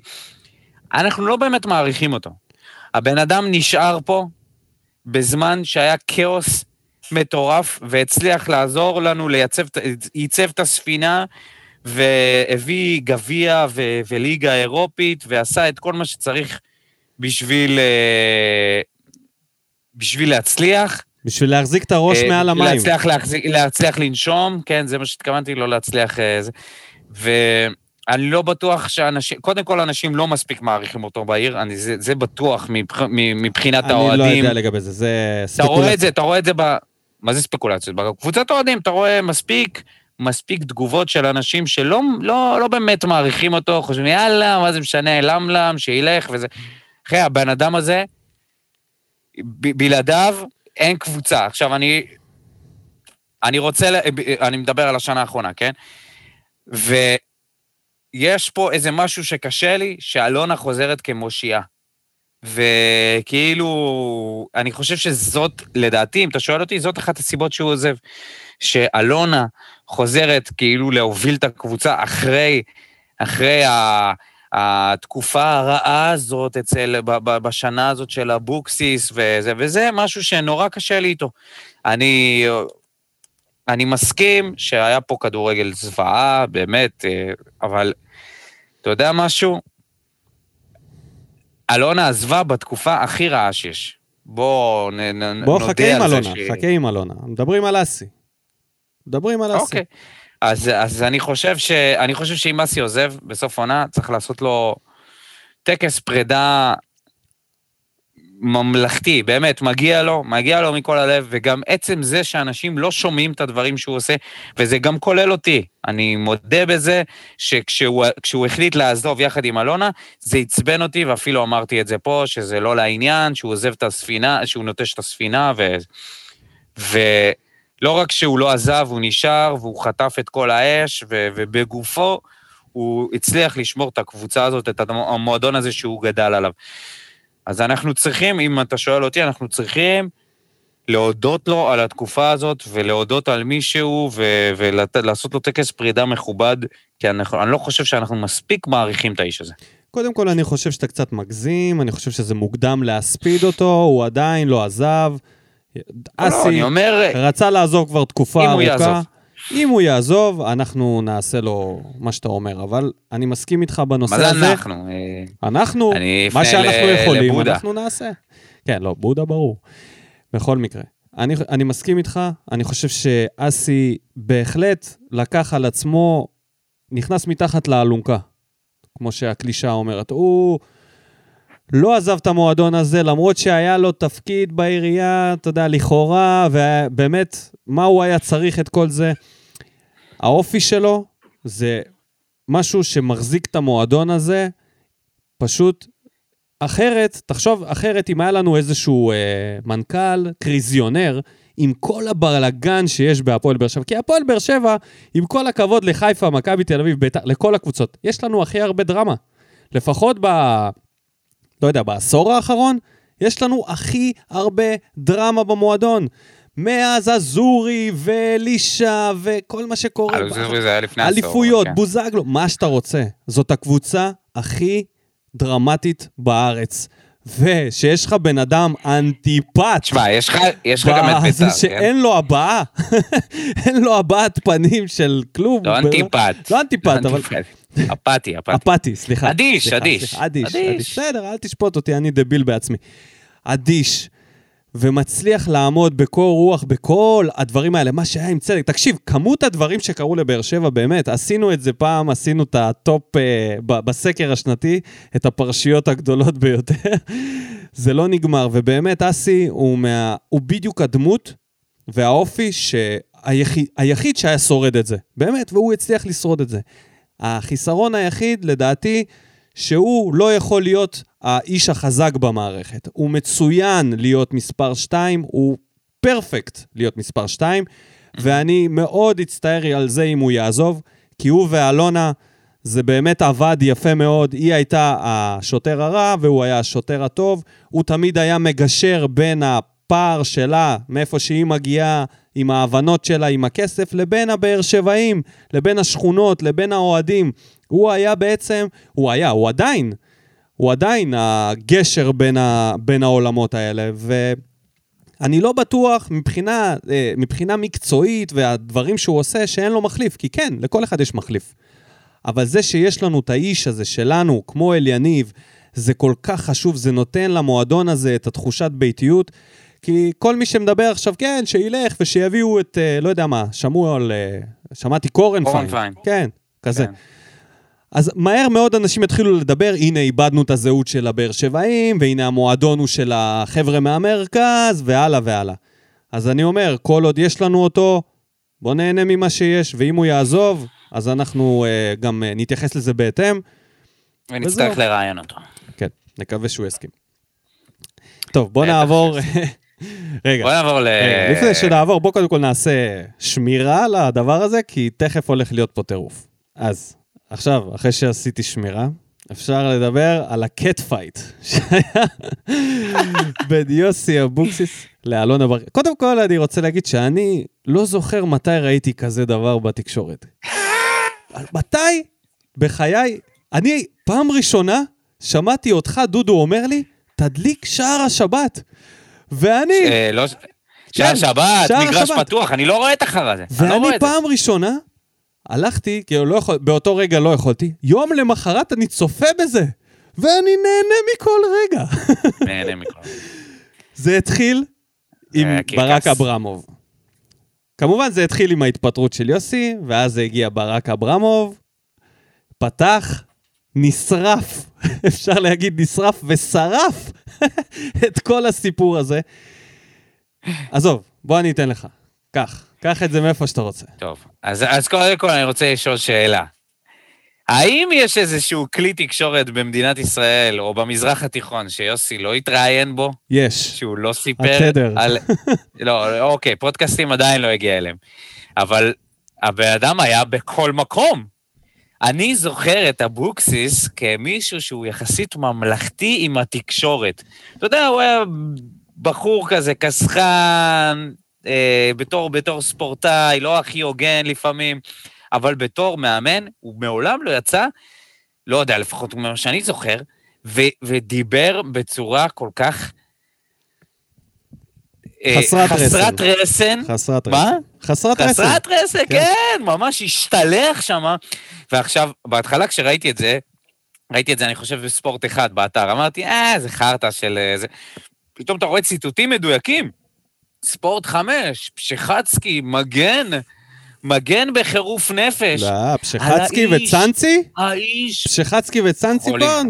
אנחנו לא באמת מעריכים אותו. הבן אדם נשאר פה בזמן שהיה כאוס מטורף, והצליח לעזור לנו לייצב, ייצב את הספינה, והביא גביע ו- וליגה אירופית, ועשה את כל מה שצריך בשביל, אה, בשביל להצליח. בשביל להחזיק את הראש אה, מעל המים. להצליח, להחזיק, להצליח לנשום, כן, זה מה שהתכוונתי, לא להצליח... אה, זה. ואני לא בטוח שאנשים, קודם כל אנשים לא מספיק מעריכים אותו בעיר, אני, זה, זה בטוח מבח, מבחינת אני לא האוהדים. יודע לגבי זה, זה אתה רואה את ספקולציה. זה, אתה רואה את זה ב... מה זה ספקולציות? בקבוצת אוהדים אתה רואה מספיק, מספיק תגובות של אנשים שלא לא, לא באמת מעריכים אותו, חושבים, יאללה, מה זה משנה, למלם, שילך וזה. אחי, הבן אדם הזה, ב- בלעדיו אין קבוצה. עכשיו, אני... אני רוצה, אני מדבר על השנה האחרונה, כן? ויש פה איזה משהו שקשה לי, שאלונה חוזרת כמושיעה. וכאילו, אני חושב שזאת, לדעתי, אם אתה שואל אותי, זאת אחת הסיבות שהוא עוזב. שאלונה חוזרת כאילו להוביל את הקבוצה אחרי, אחרי ה... התקופה הרעה הזאת אצל, בשנה הזאת של אבוקסיס וזה, וזה משהו שנורא קשה לי איתו. אני, אני מסכים שהיה פה כדורגל זוועה, באמת, אה, אבל אתה יודע משהו? אלונה עזבה בתקופה הכי רעה שיש. בוא נ, בוא נודה חכה עם על זה אלונה, חכה עם אלונה. מדברים על אסי. מדברים על אסי. אוקיי. אז, אז אני חושב ש... אני חושב שאם אסי עוזב בסוף עונה, צריך לעשות לו טקס פרידה ממלכתי, באמת, מגיע לו, מגיע לו מכל הלב, וגם עצם זה שאנשים לא שומעים את הדברים שהוא עושה, וזה גם כולל אותי. אני מודה בזה שכשהוא כשהוא החליט לעזוב יחד עם אלונה, זה עצבן אותי, ואפילו אמרתי את זה פה, שזה לא לעניין, שהוא עוזב את הספינה, שהוא נוטש את הספינה, ו... ולא רק שהוא לא עזב, הוא נשאר, והוא חטף את כל האש, ו... ובגופו הוא הצליח לשמור את הקבוצה הזאת, את המועדון הזה שהוא גדל עליו. אז אנחנו צריכים, אם אתה שואל אותי, אנחנו צריכים להודות לו על התקופה הזאת, ולהודות על מישהו, ו- ולעשות לו טקס פרידה מכובד, כי אנחנו, אני לא חושב שאנחנו מספיק מעריכים את האיש הזה. קודם כל, אני חושב שאתה קצת מגזים, אני חושב שזה מוקדם להספיד אותו, הוא עדיין לא עזב. לא, אסי אני אומר, רצה לעזוב כבר תקופה אם הוא ארוכה. יעזוב. אם הוא יעזוב, אנחנו נעשה לו מה שאתה אומר, אבל אני מסכים איתך בנושא מה זה הזה. אנחנו? אה, אנחנו, מה שאנחנו ל- יכולים, לבודה. אנחנו נעשה. כן, לא, בודה ברור. בכל מקרה. אני, אני מסכים איתך, אני חושב שאסי בהחלט לקח על עצמו, נכנס מתחת לאלונקה, כמו שהקלישה אומרת. הוא לא עזב את המועדון הזה, למרות שהיה לו תפקיד בעירייה, אתה יודע, לכאורה, ובאמת, מה הוא היה צריך את כל זה? האופי שלו זה משהו שמחזיק את המועדון הזה, פשוט אחרת, תחשוב, אחרת אם היה לנו איזשהו אה, מנכ"ל קריזיונר, עם כל הבלגן שיש בהפועל באר שבע, כי הפועל באר שבע, עם כל הכבוד לחיפה, מכבי תל אביב, בית"ר, לכל הקבוצות, יש לנו הכי הרבה דרמה. לפחות ב... לא יודע, בעשור האחרון, יש לנו הכי הרבה דרמה במועדון. מאז אזורי ואלישע וכל מה שקורה. אה, זה זה היה לפני עשור. אליפויות, כן. בוזגלו, מה שאתה רוצה. זאת הקבוצה הכי דרמטית בארץ. ושיש לך בן אדם אנטיפט. תשמע, יש לך יש לך גם את בית"ר, כן? שאין לו הבעה, אין לו הבעת פנים של כלום. לא אנטיפט. לא אנטיפט, אבל... אפתי, אפתי. אפתי, סליחה. אדיש, סליחה, אדיש. סליחה, אדיש, אדיש. אדיש. בסדר, אל תשפוט אותי, אני דביל בעצמי. אדיש. ומצליח לעמוד בקור רוח בכל הדברים האלה, מה שהיה עם צדק. תקשיב, כמות הדברים שקרו לבאר שבע, באמת, עשינו את זה פעם, עשינו את ה top אה, ב- בסקר השנתי, את הפרשיות הגדולות ביותר. זה לא נגמר, ובאמת, אסי הוא, מה, הוא בדיוק הדמות והאופי שהיחיד היחיד שהיה שורד את זה. באמת, והוא הצליח לשרוד את זה. החיסרון היחיד, לדעתי, שהוא לא יכול להיות האיש החזק במערכת. הוא מצוין להיות מספר 2, הוא פרפקט להיות מספר 2, ואני מאוד אצטער על זה אם הוא יעזוב, כי הוא ואלונה, זה באמת עבד יפה מאוד. היא הייתה השוטר הרע והוא היה השוטר הטוב. הוא תמיד היה מגשר בין הפער שלה, מאיפה שהיא מגיעה, עם ההבנות שלה, עם הכסף, לבין הבאר שבעים, לבין השכונות, לבין האוהדים. הוא היה בעצם, הוא היה, הוא עדיין, הוא עדיין הגשר בין, ה, בין העולמות האלה, ואני לא בטוח מבחינה, אה, מבחינה מקצועית והדברים שהוא עושה שאין לו מחליף, כי כן, לכל אחד יש מחליף. אבל זה שיש לנו את האיש הזה שלנו, כמו אליניב, זה כל כך חשוב, זה נותן למועדון הזה את התחושת ביתיות, כי כל מי שמדבר עכשיו, כן, שילך ושיביאו את, אה, לא יודע מה, שמעו על, אה, שמעתי קורנפיין. קורנפיין. כן, כזה. כן. אז מהר מאוד אנשים יתחילו לדבר, הנה איבדנו את הזהות של הבאר שבעים, והנה המועדון הוא של החבר'ה מהמרכז, והלאה והלאה. אז אני אומר, כל עוד יש לנו אותו, בוא נהנה ממה שיש, ואם הוא יעזוב, אז אנחנו uh, גם uh, נתייחס לזה בהתאם. ונצטרך. לראיין אותו. כן, נקווה שהוא יסכים. טוב, בוא נעבור... רגע, בוא נעבור ל... רגע, לפני שנעבור, בוא קודם כל נעשה שמירה לדבר הזה, כי תכף הולך להיות פה טירוף. אז, עכשיו, אחרי שעשיתי שמירה, אפשר לדבר על ה cat fight שהיה בין יוסי אבוקסיס לאלונה בר... קודם כל, אני רוצה להגיד שאני לא זוכר מתי ראיתי כזה דבר בתקשורת. מתי בחיי, אני פעם ראשונה שמעתי אותך, דודו, אומר לי, תדליק שער השבת. ואני, אה, לא... שער שבת, מגרש. פתוח, אני לא רואה את החרא הזה. לא ואני. פעם ראשונה הלכתי, כאילו לא יכול, באותו רגע לא יכולתי, יום למחרת אני צופה בזה, ואני נהנה מכל רגע. נהנה מכל. זה התחיל עם. ברק אברמוב. כמובן זה התחיל עם ההתפטרות של יוסי, ואז זה הגיע ברק אברמוב, פתח, נשרף, אפשר להגיד נשרף ושרף את כל הסיפור הזה. עזוב, בוא אני אתן לך. קח, קח את זה מאיפה שאתה רוצה. טוב, אז, אז קודם כל אני רוצה לשאול שאלה. האם יש איזשהו כלי תקשורת במדינת ישראל, או במזרח התיכון, שיוסי לא התראיין בו? יש. שהוא לא סיפר התדר. על... לא, אוקיי, פודקאסטים עדיין לא הגיע אליהם. אבל הבן אדם היה בכל מקום. אני זוכר את אבוקסיס כמישהו שהוא יחסית ממלכתי עם התקשורת. אתה יודע, הוא היה בחור כזה, קסחן, אה, בתור, בתור ספורטאי, לא הכי הוגן לפעמים, אבל בתור מאמן, הוא מעולם לא יצא, לא יודע, לפחות ממה שאני זוכר, ו, ודיבר בצורה כל כך... אה, חסרת רסן. חסרת רסן. חסרת מה? רסן. חסרת רסן. חסרת רסן, כן. כן, ממש השתלח שם. ועכשיו, בהתחלה כשראיתי את זה, ראיתי את זה, אני חושב, בספורט אחד באתר, אמרתי, אה, זה חרטא של... אה, זה... פתאום אתה רואה ציטוטים מדויקים. ספורט חמש, פשחצקי, מגן, מגן בחירוף נפש. לא, פשחצקי. וצאנצי? האיש פשחצקי וצאנצי. פה?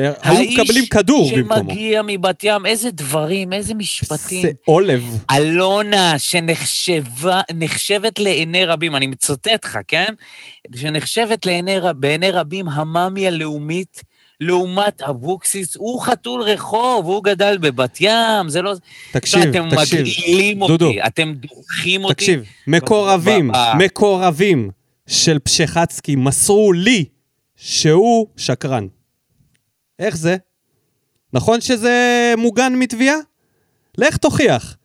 היו האיש מקבלים כדור במקומו. שמגיע מבת ים, איזה דברים, איזה משפטים. זה עולב. אלונה, שנחשבה, נחשבת לעיני רבים, אני מצטט לך, כן? שנחשבת לעיני, בעיני רבים המאמי הלאומית, לעומת אבוקסיס, הוא חתול רחוב, הוא גדל בבת ים, זה לא... תקשיב, אתם תקשיב. מגעילים דודו. אותי, אתם דוחים אותי. תקשיב, מקורבים, מקורבים של פשחצקי מסרו לי שהוא שקרן. איך זה? נכון שזה מוגן מתביעה? לך תוכיח.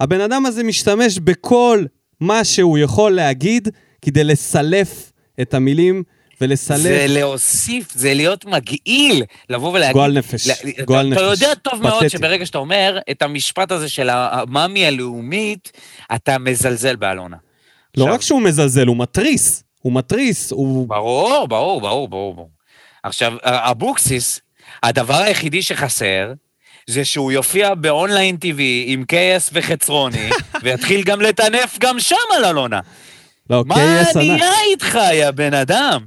הבן אדם הזה משתמש בכל מה שהוא יכול להגיד כדי לסלף את המילים ולסלף. זה להוסיף, זה להיות מגעיל, לבוא ולהגיד... גועל נפש, לה- גועל אתה, נפש. אתה יודע טוב מאוד פתטי. שברגע שאתה אומר את המשפט הזה של המאמי הלאומית, אתה מזלזל באלונה. לא עכשיו- רק שהוא מזלזל, הוא מתריס. הוא מתריס, הוא... ברור, ברור, ברור, ברור. ברור. עכשיו, אבוקסיס, הדבר היחידי שחסר, זה שהוא יופיע ב Online TV עם קייס וחצרוני, ויתחיל גם לטנף גם שם על אלונה. לא, מה קייס ענק. נהיה איתך, יא בן אדם?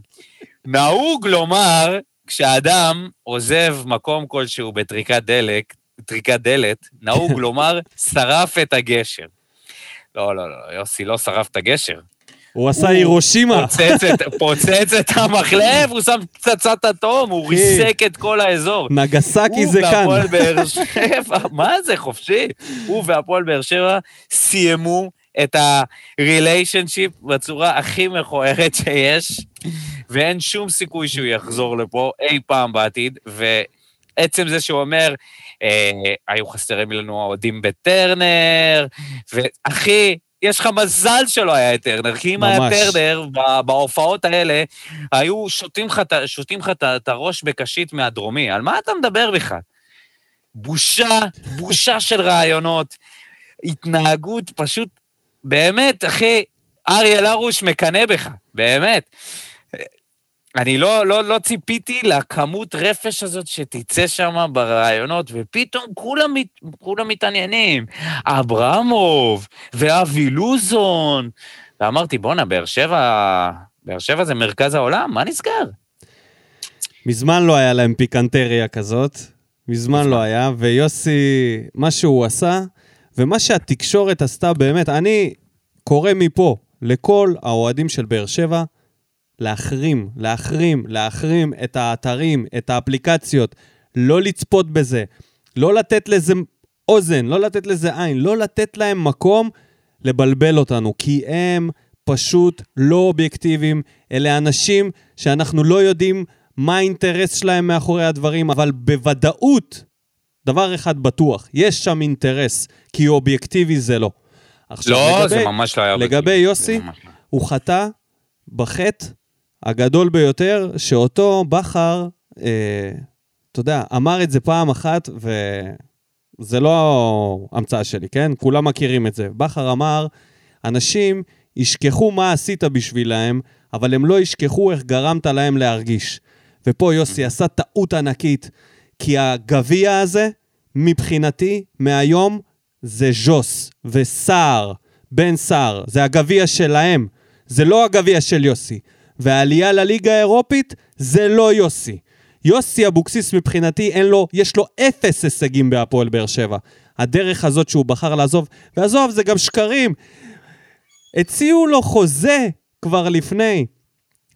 נהוג לומר, כשאדם עוזב מקום כלשהו בטריקת דלת, טריקת דלת, נהוג לומר, שרף את הגשר. לא, לא, לא, יוסי לא שרף את הגשר. הוא עשה הוא הירושימה. פוצץ את, המחלב, הוא שם פצצת אטום, הוא. ריסק את כל האזור. נגסקי זה הוא כאן. והפועל באר שבע, מה זה חופשי? הוא והפועל באר שבע סיימו את הריליישנשיפ בצורה הכי מכוערת שיש, ואין שום סיכוי שהוא יחזור לפה אי פעם בעתיד, ועצם זה שהוא אומר, אה, היו חסרים לנו האוהדים בטרנר, ואחי, יש לך מזל שלא היה את טרנר, כי אם היה. טרנר, בהופעות האלה, היו שותים לך, את הראש בקשית מהדרומי. על מה אתה מדבר בכלל? בושה, בושה של רעיונות, התנהגות פשוט, באמת, אחי, אריאל הרוש מקנא בך, באמת. אני לא, לא, לא ציפיתי לכמות רפש הזאת שתצא שם ברעיונות, ופתאום כולם, כולם מתעניינים. אברמוב, ואבי לוזון. ואמרתי, בואנה, באר שבע, באר שבע זה מרכז העולם, מה נסגר? מזמן לא היה להם פיקנטריה כזאת. מזמן מזמן. לא היה, ויוסי, מה שהוא עשה, ומה שהתקשורת עשתה באמת, אני קורא מפה לכל האוהדים של באר שבע, להחרים, להחרים, להחרים את האתרים, את האפליקציות, לא לצפות בזה, לא לתת לזה אוזן, לא לתת לזה עין, לא לתת להם מקום לבלבל אותנו, כי הם פשוט לא אובייקטיביים, אלה אנשים שאנחנו לא יודעים מה האינטרס שלהם מאחורי הדברים, אבל בוודאות, דבר אחד בטוח, יש שם אינטרס, כי אובייקטיבי זה לא. עכשיו, לא, זה לגבי- ממש לא היה... לגבי יוסי, זה לא. הוא חטא בחטא הגדול ביותר, שאותו בכר, אה, אתה יודע, אמר את זה פעם אחת, וזה לא המצאה שלי, כן? כולם מכירים את זה. בכר אמר, אנשים ישכחו מה עשית בשבילהם, אבל הם לא ישכחו איך גרמת להם להרגיש. ופה יוסי עשה טעות ענקית, כי הגביע הזה, מבחינתי, מהיום, זה ז'וס וסער, בן סער, זה הגביע שלהם, זה לא הגביע של יוסי. והעלייה לליגה האירופית, זה לא יוסי. יוסי אבוקסיס מבחינתי, אין לו, יש לו אפס הישגים בהפועל באר שבע. הדרך הזאת שהוא בחר לעזוב, ועזוב, זה גם שקרים. הציעו לו חוזה כבר לפני.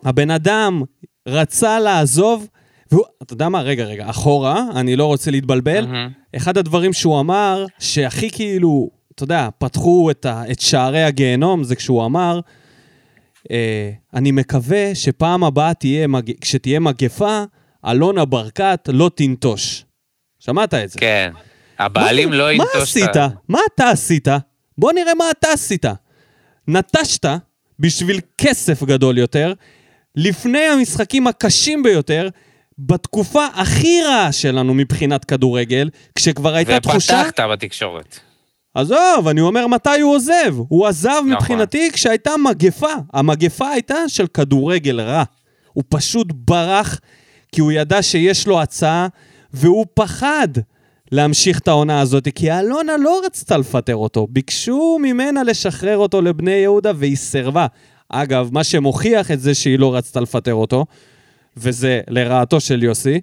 הבן אדם רצה לעזוב, והוא, אתה יודע מה? רגע, רגע, אחורה, אני לא רוצה להתבלבל. מהמם. אחד הדברים שהוא אמר, שהכי כאילו, אתה יודע, פתחו את, ה, את שערי הגיהנום, זה כשהוא אמר, אני מקווה שפעם הבאה תהיה, מג... כשתהיה מגפה, אלונה ברקת לא תנטוש. שמעת את זה? כן. הבעלים מה- לא מה ינטוש את עשית? ה- מה אתה עשית? בוא נראה מה אתה עשית. נטשת בשביל כסף גדול יותר, לפני המשחקים הקשים ביותר, בתקופה הכי רעה שלנו מבחינת כדורגל, כשכבר הייתה תחושה... ופתחת בתקשורת. עזוב, אני אומר מתי הוא עוזב. הוא עזב נכון. מבחינתי כשהייתה מגפה. המגפה הייתה של כדורגל רע. הוא פשוט ברח כי הוא ידע שיש לו הצעה, והוא פחד להמשיך את העונה הזאת, כי אלונה לא רצתה לפטר אותו. ביקשו ממנה לשחרר אותו לבני יהודה והיא סירבה. אגב, מה שמוכיח את זה שהיא לא רצתה לפטר אותו, וזה לרעתו של יוסי,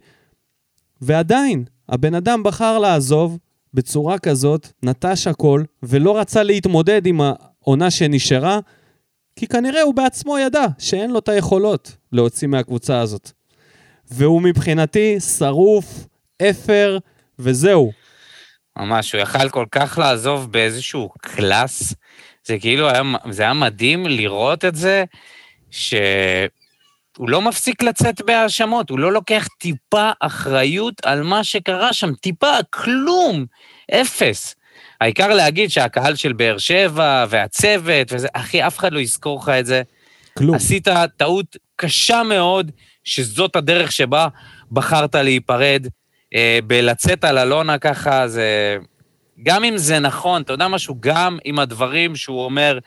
ועדיין, הבן אדם בחר לעזוב בצורה כזאת, נטש הכל, ולא רצה להתמודד עם העונה שנשארה, כי כנראה הוא בעצמו ידע שאין לו את היכולות להוציא מהקבוצה הזאת. והוא מבחינתי שרוף, אפר, וזהו. ממש, הוא יכל כל כך לעזוב באיזשהו קלאס. זה כאילו היה, זה היה מדהים לראות את זה, שהוא לא מפסיק לצאת בהאשמות, הוא לא לוקח טיפה אחריות על מה שקרה שם, טיפה, כלום, אפס. העיקר להגיד שהקהל של באר שבע והצוות וזה, אחי, אף אחד לא יזכור לך את זה. כלום. עשית טעות קשה מאוד, שזאת הדרך שבה בחרת להיפרד. אה, בלצאת על אלונה ככה, זה... גם אם זה נכון, אתה יודע משהו? גם אם הדברים שהוא אומר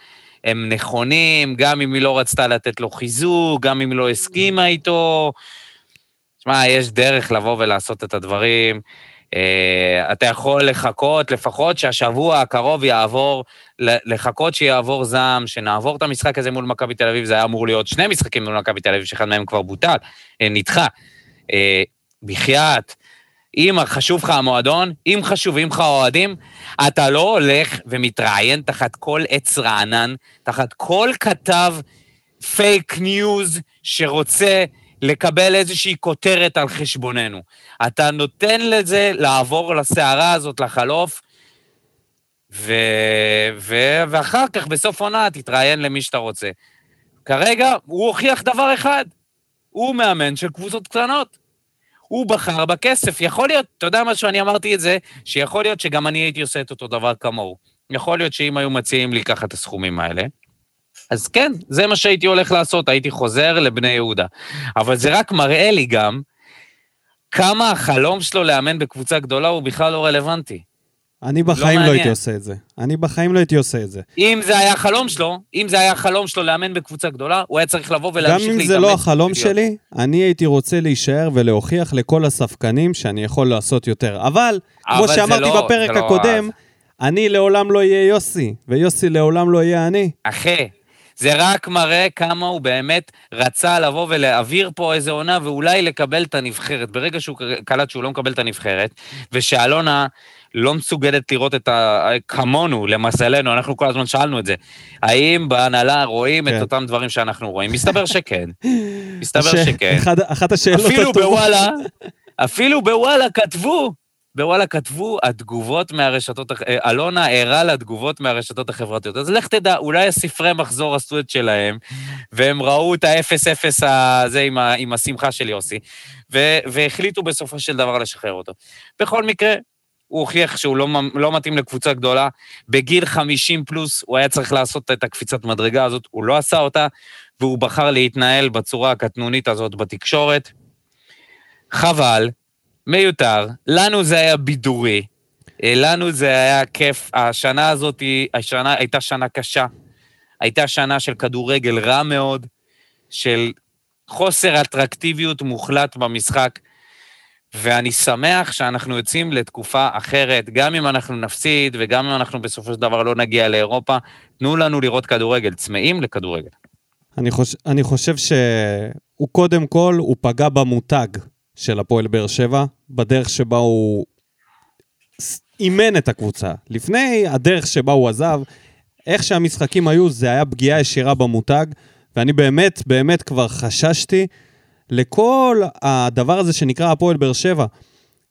הם נכונים, גם אם היא לא רצתה לתת לו חיזוק, גם אם היא לא הסכימה איתו. תשמע, יש דרך לבוא ולעשות את הדברים. Uh, אתה יכול לחכות, לפחות שהשבוע הקרוב יעבור, לחכות שיעבור זעם, שנעבור את המשחק הזה מול מכבי תל אביב, זה היה אמור להיות שני משחקים מול מכבי תל אביב, שאחד מהם כבר בוטל, אה, נדחה. Uh, בחייאת, אם חשוב לך המועדון, אם חשובים לך האוהדים, אתה לא הולך ומתראיין תחת כל עץ רענן, תחת כל כתב פייק ניוז שרוצה לקבל איזושהי כותרת על חשבוננו. אתה נותן לזה לעבור לסערה הזאת, לחלוף, ו... ו... ואחר כך, בסוף עונה, תתראיין למי שאתה רוצה. כרגע, הוא הוכיח דבר אחד, הוא מאמן של קבוצות קטנות. הוא בחר בכסף. יכול להיות, אתה יודע משהו, אני אמרתי את זה, שיכול להיות שגם אני הייתי עושה את אותו דבר כמוהו. יכול להיות שאם היו מציעים לי ככה את הסכומים האלה, אז כן, זה מה שהייתי הולך לעשות, הייתי חוזר לבני יהודה. אבל זה רק מראה לי גם כמה החלום שלו לאמן בקבוצה גדולה הוא בכלל לא רלוונטי. אני בחיים לא, לא הייתי עושה את זה. אני בחיים לא הייתי עושה את זה. אם זה היה חלום שלו, אם זה היה חלום שלו לאמן בקבוצה גדולה, הוא היה צריך לבוא ולהמשיך להתאמן. גם אם זה לא החלום שלי, אני הייתי רוצה להישאר ולהוכיח לכל הספקנים שאני יכול לעשות יותר. אבל, כמו שאמרתי לא, בפרק לא הקודם, לא... אני לעולם לא אהיה יוסי, ויוסי לעולם לא יהיה אני. אחי, זה רק מראה כמה הוא באמת רצה לבוא ולהעביר פה איזה עונה ואולי לקבל את הנבחרת. ברגע שהוא קלט שהוא לא מקבל את הנבחרת, ושאלונה... לא מסוגלת לראות את ה... כמונו, למזלנו, אנחנו כל הזמן שאלנו את זה. האם בהנהלה רואים כן. את אותם דברים שאנחנו רואים? מסתבר שכן. מסתבר ש... שכן. אחד, אחת השאלות. אפילו בוואלה, אפילו בוואלה כתבו, בוואלה כתבו התגובות מהרשתות, אה, אלונה ערה לתגובות מהרשתות החברתיות. אז לך תדע, אולי הספרי מחזור עשו את שלהם, והם ראו את ה-0-0 הזה עם, ה, עם השמחה של יוסי, והחליטו בסופו של דבר לשחרר אותו. בכל מקרה, הוא הוכיח שהוא לא, לא מתאים לקבוצה גדולה. בגיל 50 פלוס הוא היה צריך לעשות את הקפיצת מדרגה הזאת, הוא לא עשה אותה, והוא בחר להתנהל בצורה הקטנונית הזאת בתקשורת. חבל, מיותר, לנו זה היה בידורי, אה, לנו זה היה כיף. השנה הזאת, השנה הייתה שנה קשה. הייתה שנה של כדורגל רע מאוד, של חוסר אטרקטיביות מוחלט במשחק. ואני שמח שאנחנו יוצאים לתקופה אחרת, גם אם אנחנו נפסיד וגם אם אנחנו בסופו של דבר לא נגיע לאירופה, תנו לנו לראות כדורגל, צמאים לכדורגל. אני, חוש... אני חושב שהוא קודם כל, הוא פגע במותג של הפועל באר שבע, בדרך שבה הוא אימן את הקבוצה. לפני הדרך שבה הוא עזב, איך שהמשחקים היו, זה היה פגיעה ישירה במותג, ואני באמת, באמת כבר חששתי לכל הדבר הזה שנקרא הפועל באר שבע.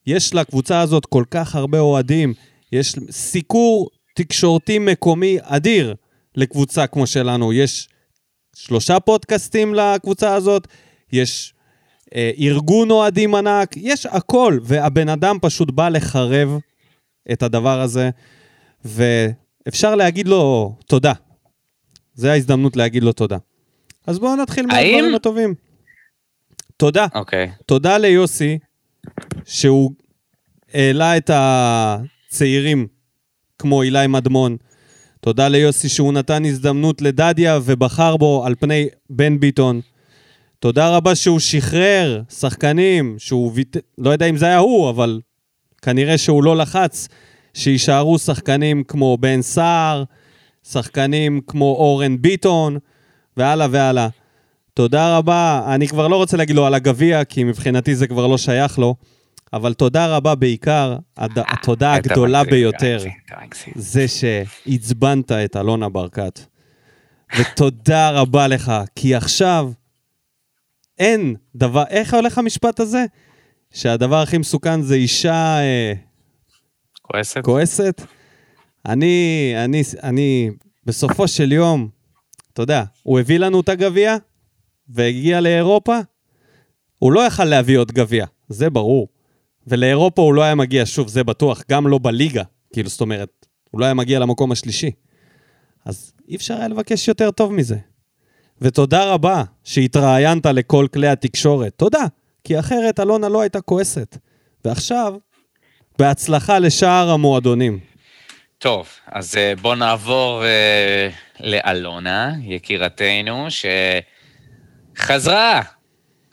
יש לקבוצה הזאת כל כך הרבה אוהדים, יש סיקור תקשורתי מקומי אדיר לקבוצה כמו שלנו. יש שלושה פודקאסטים לקבוצה הזאת, יש אה, ארגון אוהדים ענק, יש הכל, והבן אדם פשוט בא לחרב את הדבר הזה, ואפשר להגיד לו תודה. זו ההזדמנות להגיד לו תודה. אז בואו נתחיל מהדברים הטובים. תודה. אוקיי. Okay. תודה ליוסי, שהוא העלה את הצעירים, כמו אילי מדמון. תודה ליוסי שהוא נתן הזדמנות לדדיה ובחר בו על פני בן ביטון. תודה רבה שהוא שחרר שחקנים, שהוא ויט... לא יודע אם זה היה הוא, אבל כנראה שהוא לא לחץ שיישארו שחקנים כמו בן סער, שחקנים כמו אורן ביטון, והלאה והלאה. תודה רבה, אני כבר לא רוצה להגיד לו על הגביע, כי מבחינתי זה כבר לא שייך לו, אבל תודה רבה בעיקר, הד... התודה הגדולה ביותר, זה שעצבנת את אלונה ברקת. ותודה רבה לך, כי עכשיו אין דבר, איך הולך המשפט הזה? שהדבר הכי מסוכן זה אישה... אה, כועסת? כועסת? אני, אני, אני, בסופו של יום, אתה יודע, הוא הביא לנו את הגביע, והגיע לאירופה, הוא לא יכל להביא עוד גביע, זה ברור. ולאירופה הוא לא היה מגיע, שוב, זה בטוח, גם לא בליגה, כאילו, זאת אומרת, הוא לא היה מגיע למקום השלישי. אז אי אפשר היה לבקש יותר טוב מזה. ותודה רבה שהתראיינת לכל כלי התקשורת. תודה, כי אחרת אלונה לא הייתה כועסת. ועכשיו, בהצלחה לשאר המועדונים. טוב, אז אה, בוא נעבור uh, לאלונה, יקירתנו, שחזרה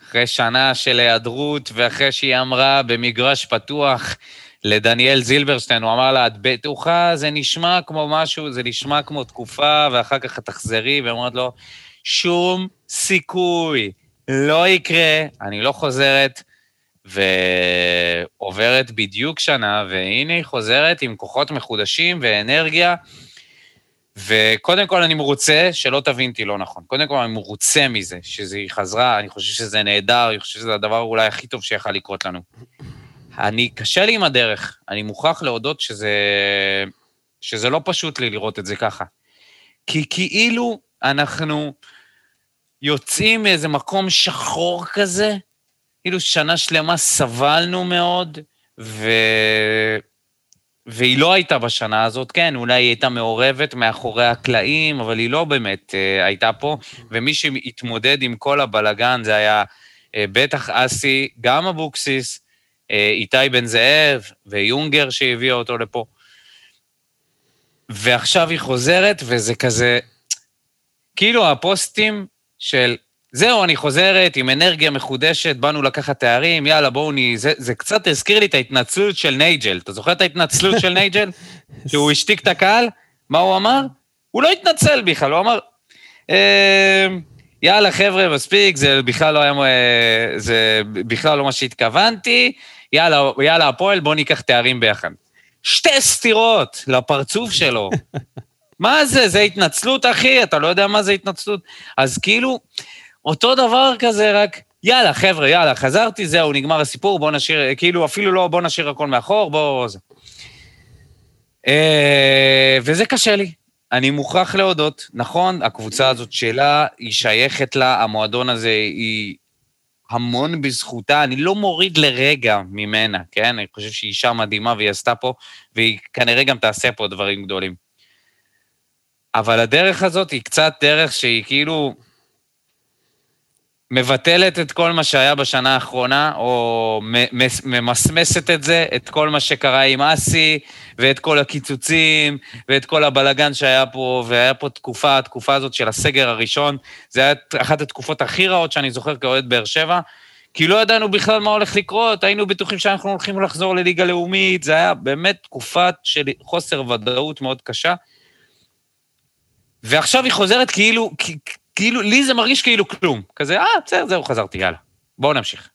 אחרי שנה של היעדרות ואחרי שהיא אמרה במגרש פתוח לדניאל זילברשטיין, הוא אמר לה, את בטוחה? זה נשמע כמו משהו, זה נשמע כמו תקופה, ואחר כך את תחזרי, והיא אומרת לו, שום סיכוי, לא יקרה, אני לא חוזרת. ועוברת בדיוק שנה, והנה היא חוזרת עם כוחות מחודשים ואנרגיה. וקודם כל אני מרוצה, שלא תבין אותי לא נכון. קודם כל אני מרוצה מזה, שהיא חזרה, אני חושב שזה נהדר, אני חושב שזה הדבר אולי הכי טוב שיכול לקרות לנו. אני, קשה לי עם הדרך, אני מוכרח להודות שזה, שזה לא פשוט לי לראות את זה ככה. כי כאילו אנחנו יוצאים מאיזה מקום שחור כזה, כאילו שנה שלמה סבלנו מאוד, ו... והיא לא הייתה בשנה הזאת, כן, אולי היא הייתה מעורבת מאחורי הקלעים, אבל היא לא באמת uh, הייתה פה, ומי שהתמודד עם כל הבלגן זה היה uh, בטח אסי, גם אבוקסיס, uh, איתי בן זאב ויונגר שהביאה אותו לפה. ועכשיו היא חוזרת, וזה כזה, כאילו הפוסטים של זהו, אני חוזרת עם אנרגיה מחודשת, באנו לקחת תארים, יאללה, בואו נ... זה, זה קצת הזכיר לי את ההתנצלות של נייג'ל. אתה זוכר את ההתנצלות של נייג'ל? שהוא השתיק את הקהל? מה הוא אמר? הוא לא התנצל בכלל, הוא אמר, אה, יאללה, חבר'ה, מספיק, זה בכלל לא היה... זה בכלל לא מה שהתכוונתי, יאללה, יאללה, הפועל, בואו ניקח תארים ביחד. שתי סטירות לפרצוף שלו. מה זה? זה התנצלות, אחי? אתה לא יודע מה זה התנצלות? אז כאילו... אותו דבר כזה, רק יאללה, חבר'ה, יאללה, חזרתי, זהו, נגמר הסיפור, בואו נשאיר, כאילו, אפילו לא, בואו נשאיר הכל מאחור, בואו... זה. אה, וזה קשה לי. אני מוכרח להודות, נכון, הקבוצה הזאת שלה, היא שייכת לה, המועדון הזה היא המון בזכותה, אני לא מוריד לרגע ממנה, כן? אני חושב שהיא אישה מדהימה והיא עשתה פה, והיא כנראה גם תעשה פה דברים גדולים. אבל הדרך הזאת היא קצת דרך שהיא כאילו, מבטלת את כל מה שהיה בשנה האחרונה, או ממסמסת את זה, את כל מה שקרה עם אסי, ואת כל הקיצוצים, ואת כל הבלגן שהיה פה, והיה פה תקופה, התקופה הזאת של הסגר הראשון, זה היה אחת התקופות הכי רעות שאני זוכר כאוהד באר שבע, כי לא ידענו בכלל מה הולך לקרות, היינו בטוחים שאנחנו הולכים לחזור לליגה לאומית, זה היה באמת תקופה של חוסר ודאות מאוד קשה. ועכשיו היא חוזרת כאילו, כאילו, לי זה מרגיש כאילו כלום. כזה, אה, בסדר, זהו, חזרתי, יאללה. בואו נמשיך.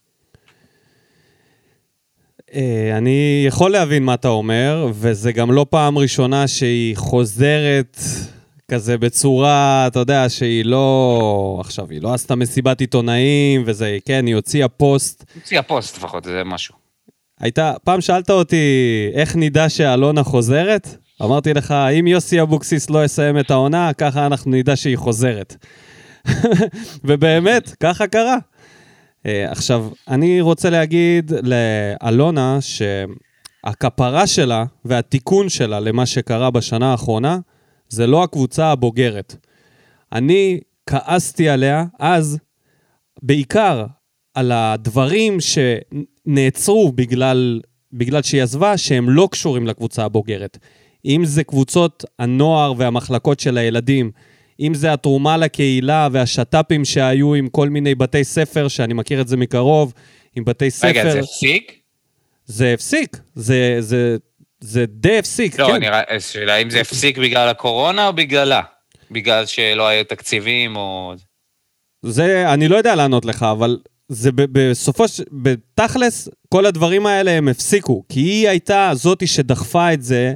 אה, אני יכול להבין מה אתה אומר, וזה גם לא פעם ראשונה שהיא חוזרת כזה בצורה, אתה יודע, שהיא לא... עכשיו, היא לא עשתה מסיבת עיתונאים, וזה, כן, היא הוציאה פוסט. הוציאה פוסט לפחות, זה משהו. הייתה, פעם שאלת אותי איך נדע שאלונה חוזרת? אמרתי לך, אם יוסי אבוקסיס לא יסיים את העונה, ככה אנחנו נדע שהיא חוזרת. ובאמת, ככה קרה. אה, עכשיו, אני רוצה להגיד לאלונה שהכפרה שלה והתיקון שלה למה שקרה בשנה האחרונה, זה לא הקבוצה הבוגרת. אני כעסתי עליה אז, בעיקר על הדברים שנעצרו בגלל, בגלל שהיא עזבה, שהם לא קשורים לקבוצה הבוגרת. אם זה קבוצות הנוער והמחלקות של הילדים, אם זה התרומה לקהילה והשת"פים שהיו עם כל מיני בתי ספר, שאני מכיר את זה מקרוב, עם בתי ספר... רגע, זה הפסיק? זה הפסיק, זה, זה, זה די הפסיק, לא, כן. לא, נראה, שאלה אם זה הפסיק בגלל הקורונה או בגללה? בגלל שלא היו תקציבים או... זה, אני לא יודע לענות לך, אבל זה בסופו של... בתכלס, כל הדברים האלה הם הפסיקו, כי היא הייתה זאתי שדחפה את זה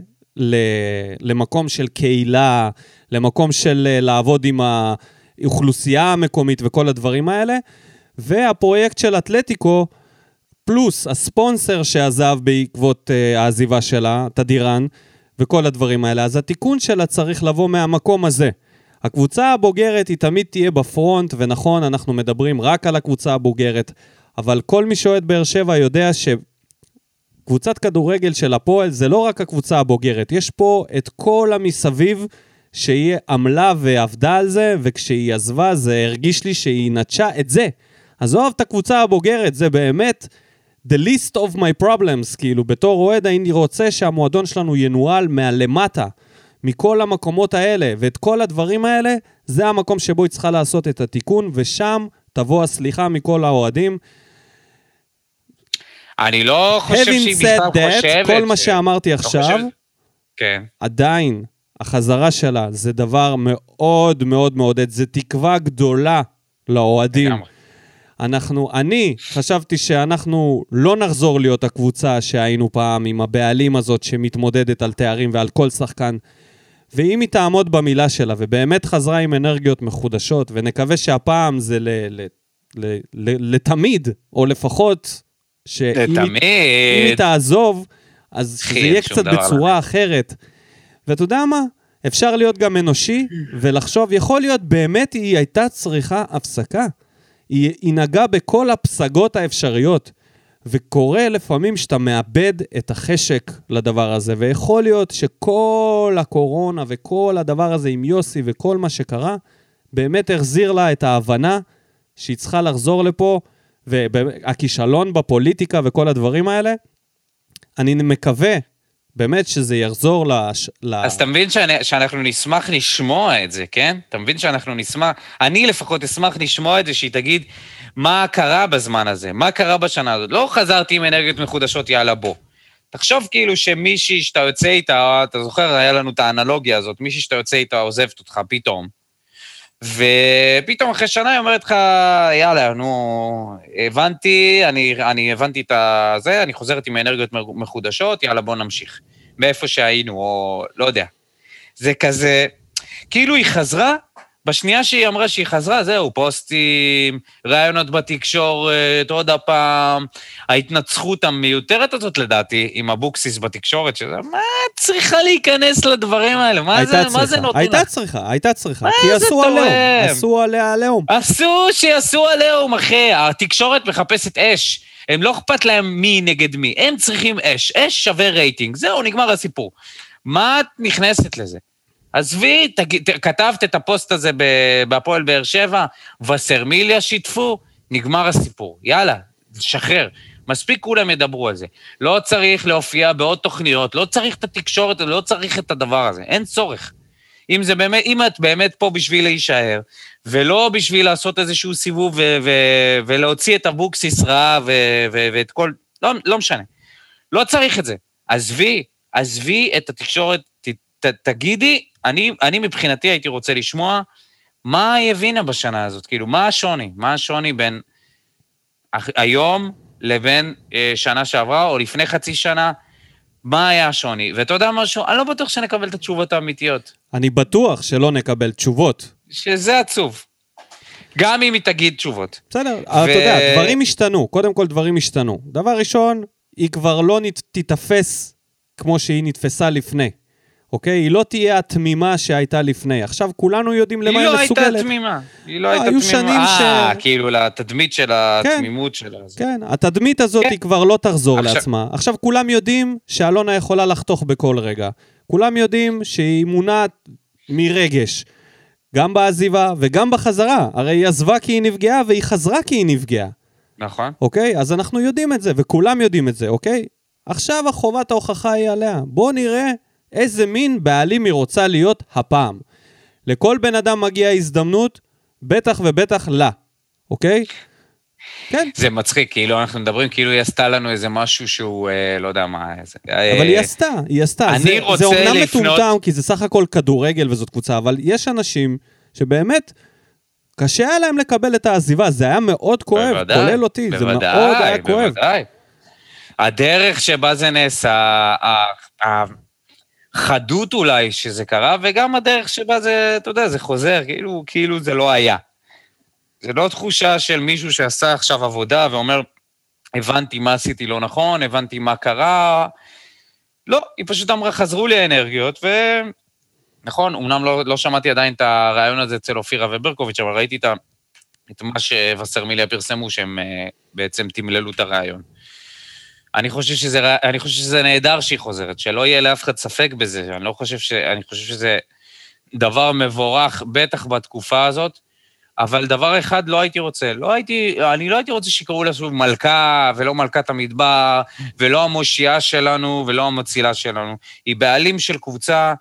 למקום של קהילה, למקום של אה, לעבוד עם האוכלוסייה המקומית וכל הדברים האלה. והפרויקט של אתלטיקו, פלוס הספונסר שעזב בעקבות uh, העזיבה שלה, תדירן, וכל הדברים האלה. אז התיקון שלה צריך לבוא מהמקום הזה. הקבוצה הבוגרת היא תמיד תהיה בפרונט, ונכון, אנחנו מדברים רק על הקבוצה הבוגרת, אבל כל מי שאוהד באר שבע יודע שקבוצת כדורגל של הפועל זה לא רק הקבוצה הבוגרת, יש פה את כל המסביב שהיא עמלה ועבדה על זה, וכשהיא עזבה זה הרגיש לי שהיא נטשה את זה. עזוב את הקבוצה הבוגרת, זה באמת the least of my problems, כאילו בתור אוהד הייתי רוצה שהמועדון שלנו ינוהל מהלמטה, מכל המקומות האלה, ואת כל הדברים האלה, זה המקום שבו היא צריכה לעשות את התיקון, ושם תבוא הסליחה מכל האוהדים. אני לא חושב שהיא בכלל חושבת... כל מה שאמרתי לא עכשיו, כן. עדיין, החזרה שלה זה דבר מאוד מאוד מעודד, זה תקווה גדולה לאוהדים. אנחנו, אני חשבתי שאנחנו לא נחזור להיות הקבוצה שהיינו פעם עם הבעלים הזאת שמתמודדת על תארים ועל כל שחקן. ואם היא תעמוד במילה שלה ובאמת חזרה עם אנרגיות מחודשות, ונקווה שהפעם זה ל, ל, ל, ל, לתמיד, או לפחות שאם היא, היא. תעזוב, אז שזה יהיה קצת בצורה אחרת. ואתה יודע מה? אפשר להיות גם אנושי ולחשוב, יכול להיות באמת היא הייתה צריכה הפסקה. היא, היא נגעה בכל הפסגות האפשריות. וקורה לפעמים שאתה מאבד את החשק לדבר הזה, ויכול להיות שכל הקורונה וכל הדבר הזה עם יוסי וכל מה שקרה, באמת החזיר לה את ההבנה שהיא צריכה לחזור לפה, והכישלון בפוליטיקה וכל הדברים האלה, אני מקווה באמת שזה יחזור לש... ל... אז אתה מבין שאני, שאנחנו נשמח לשמוע את זה, כן? אתה מבין שאנחנו נשמח, אני לפחות אשמח לשמוע את זה, שהיא תגיד מה קרה בזמן הזה, מה קרה בשנה הזאת. לא חזרתי עם אנרגיות מחודשות, יאללה, בוא. תחשוב כאילו שמישהי שאתה יוצא איתה, אתה זוכר, היה לנו את האנלוגיה הזאת, מישהי שאתה יוצא איתה עוזבת אותך פתאום, ופתאום אחרי שנה היא אומרת לך, יאללה, נו, הבנתי, אני, אני הבנתי את הזה, אני חוזרת עם אנרגיות מחודשות, יאללה, בוא נמשיך. מאיפה שהיינו, או לא יודע. זה כזה, כאילו היא חזרה, בשנייה שהיא אמרה שהיא חזרה, זהו, פוסטים, ראיונות בתקשורת, עוד הפעם, ההתנצחות המיותרת הזאת לדעתי, עם אבוקסיס בתקשורת, שזה, מה את צריכה להיכנס לדברים האלה? מה זה, מה זה נותן? הייתה? צריכה, הייתה צריכה, כי עשו עליהום? עשו עליה עליהום. אסור שיעשו עליהום, אחי. התקשורת מחפשת אש. הם לא אכפת להם מי נגד מי, הם צריכים אש. אש שווה רייטינג, זהו, נגמר הסיפור. מה את נכנסת לזה? עזבי. כתבת את הפוסט הזה בהפועל באר שבע, וסרמיליה שיתפו, נגמר הסיפור. יאללה, שחרר. מספיק כולם ידברו על זה. לא צריך להופיע בעוד תוכניות, לא צריך את התקשורת, לא צריך את הדבר הזה, אין צורך. אם זה באמת, אם את באמת פה בשביל להישאר, ולא בשביל לעשות איזשהו סיבוב ו- ו- ולהוציא את אבוקסיס רעה ו- ו- ואת כל... לא, לא משנה. לא צריך את זה. עזבי, עזבי את התקשורת, ת, ת, תגידי, אני, אני מבחינתי הייתי רוצה לשמוע מה היא הבינה בשנה הזאת, כאילו, מה השוני? מה השוני בין היום לבין אה, שנה שעברה, או לפני חצי שנה? מה היה השוני? ואתה יודע משהו? אני לא בטוח שנקבל את התשובות האמיתיות. אני בטוח שלא נקבל תשובות. שזה עצוב. גם אם היא תגיד תשובות. בסדר, אתה יודע, דברים השתנו, קודם כל דברים השתנו. דבר ראשון, היא כבר לא תיתפס כמו שהיא נתפסה לפני, אוקיי? היא לא תהיה התמימה שהייתה לפני. עכשיו כולנו יודעים למה היא היא לא הייתה מסוגלת. תמימה. היא לא לא, הייתה היו תמימה. שנים ש- אה, כאילו לתדמית של התמימות שלה. כן, התדמית הזאת כן. היא כבר לא תחזור עכשיו- לעצמה. עכשיו כולם יודעים שאלונה יכולה לחתוך בכל רגע. כולם יודעים שהיא מונעת מרגש. גם בעזיבה וגם בחזרה. הרי היא עזבה כי היא נפגעה והיא חזרה כי היא נפגעה. נכון. אוקיי? אז אנחנו יודעים את זה, וכולם יודעים את זה, אוקיי? עכשיו החובת ההוכחה היא עליה. בואו נראה איזה מין בעלים היא רוצה להיות הפעם. לכל בן אדם מגיעה הזדמנות, בטח ובטח לה, אוקיי? כן, זה מצחיק, כאילו אנחנו מדברים כאילו היא עשתה לנו איזה משהו שהוא, אה, לא יודע מה, איזה... אה, אבל היא עשתה, היא עשתה. אני זה, רוצה זה אומנם לפנות- מטומטם, כי זה סך הכל כדורגל וזאת קבוצה, אבל יש אנשים שבאמת קשה היה להם לקבל את העזיבה, זה היה מאוד כואב, בוודאי, כולל אותי, זה מאוד בוודאי, היה כואב. בוודאי. הדרך שבה זה נעשה, החדות אולי שזה קרה, וגם הדרך שבה זה, אתה יודע, זה חוזר, כאילו, כאילו זה לא היה. זה לא תחושה של מישהו שעשה עכשיו עבודה ואומר, הבנתי מה עשיתי לא נכון, הבנתי מה קרה. לא, היא פשוט אמרה, חזרו לי האנרגיות, ו... נכון, אמנם לא, לא שמעתי עדיין את הרעיון הזה אצל אופירה וברקוביץ', אבל ראיתי את. את מה שווסרמיליה פרסמו, שהם uh, בעצם תמללו את הרעיון. אני חושב, שזה, אני חושב שזה נהדר שהיא חוזרת, שלא יהיה לאף אחד ספק בזה. אני לא חושב ש... אני חושב שזה דבר מבורך, בטח בתקופה הזאת, אבל דבר אחד לא הייתי רוצה, לא הייתי, אני לא הייתי רוצה שיקראו לה שוב מלכה, ולא מלכת המדבר, ולא המושיעה שלנו, ולא המצילה שלנו. היא בעלים של קבוצה,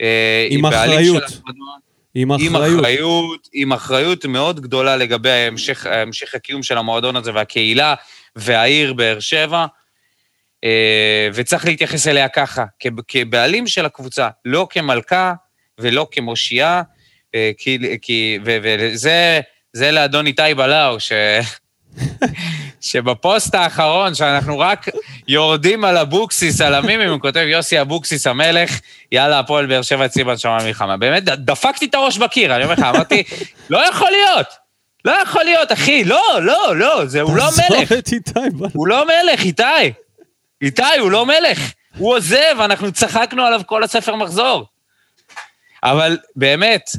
אה, עם היא בעלים אחריות. של המועדון. עם עם אחריות. אחריות, עם אחריות מאוד גדולה לגבי המשך, המשך הקיום של המועדון הזה והקהילה והעיר באר שבע, וצריך להתייחס אליה ככה, כבעלים של הקבוצה, לא כמלכה ולא כמושיעה, אה, כי, כי, ו- וזה זה לאדון איתי בלאו, ש... שבפוסט האחרון, שאנחנו רק יורדים על אבוקסיס, על המימים, הוא כותב, יוסי אבוקסיס המלך, יאללה, הפועל באר שבע אצלי בנשמה מלחמה. באמת, דפקתי את הראש בקיר, אני אומר לך, אמרתי, לא יכול להיות, לא יכול להיות, אחי, לא, לא, לא, זה, הוא לא מלך. הוא לא מלך, איתי. איתי, הוא לא מלך. הוא עוזב, אנחנו צחקנו עליו כל הספר מחזור. אבל באמת,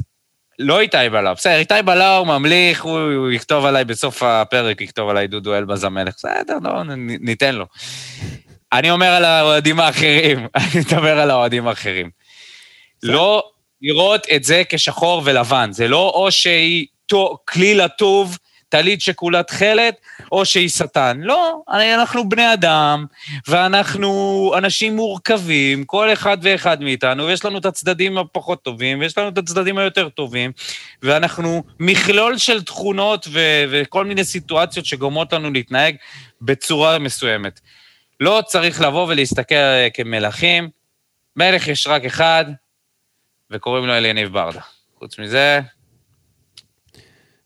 לא איתי בלאו. בסדר, איתי בלאו ממליך, הוא, הוא יכתוב עליי בסוף הפרק, יכתוב עליי דודו אלבז המלך. בסדר, לא, ניתן לו. אני אומר על האוהדים האחרים, אני מדבר על האוהדים האחרים. לא לראות את זה כשחור ולבן. זה לא או שהיא טו- כלי לטוב, טלית שכולה תכלת, או שהיא שטן. לא, אנחנו בני אדם, ואנחנו אנשים מורכבים, כל אחד ואחד מאיתנו, ויש לנו את הצדדים הפחות טובים, ויש לנו את הצדדים היותר טובים, ואנחנו מכלול של תכונות ו- וכל מיני סיטואציות שגורמות לנו להתנהג בצורה מסוימת. לא צריך לבוא ולהסתכל כמלכים. מלך יש רק אחד, וקוראים לו אליניב ברדה. חוץ מזה,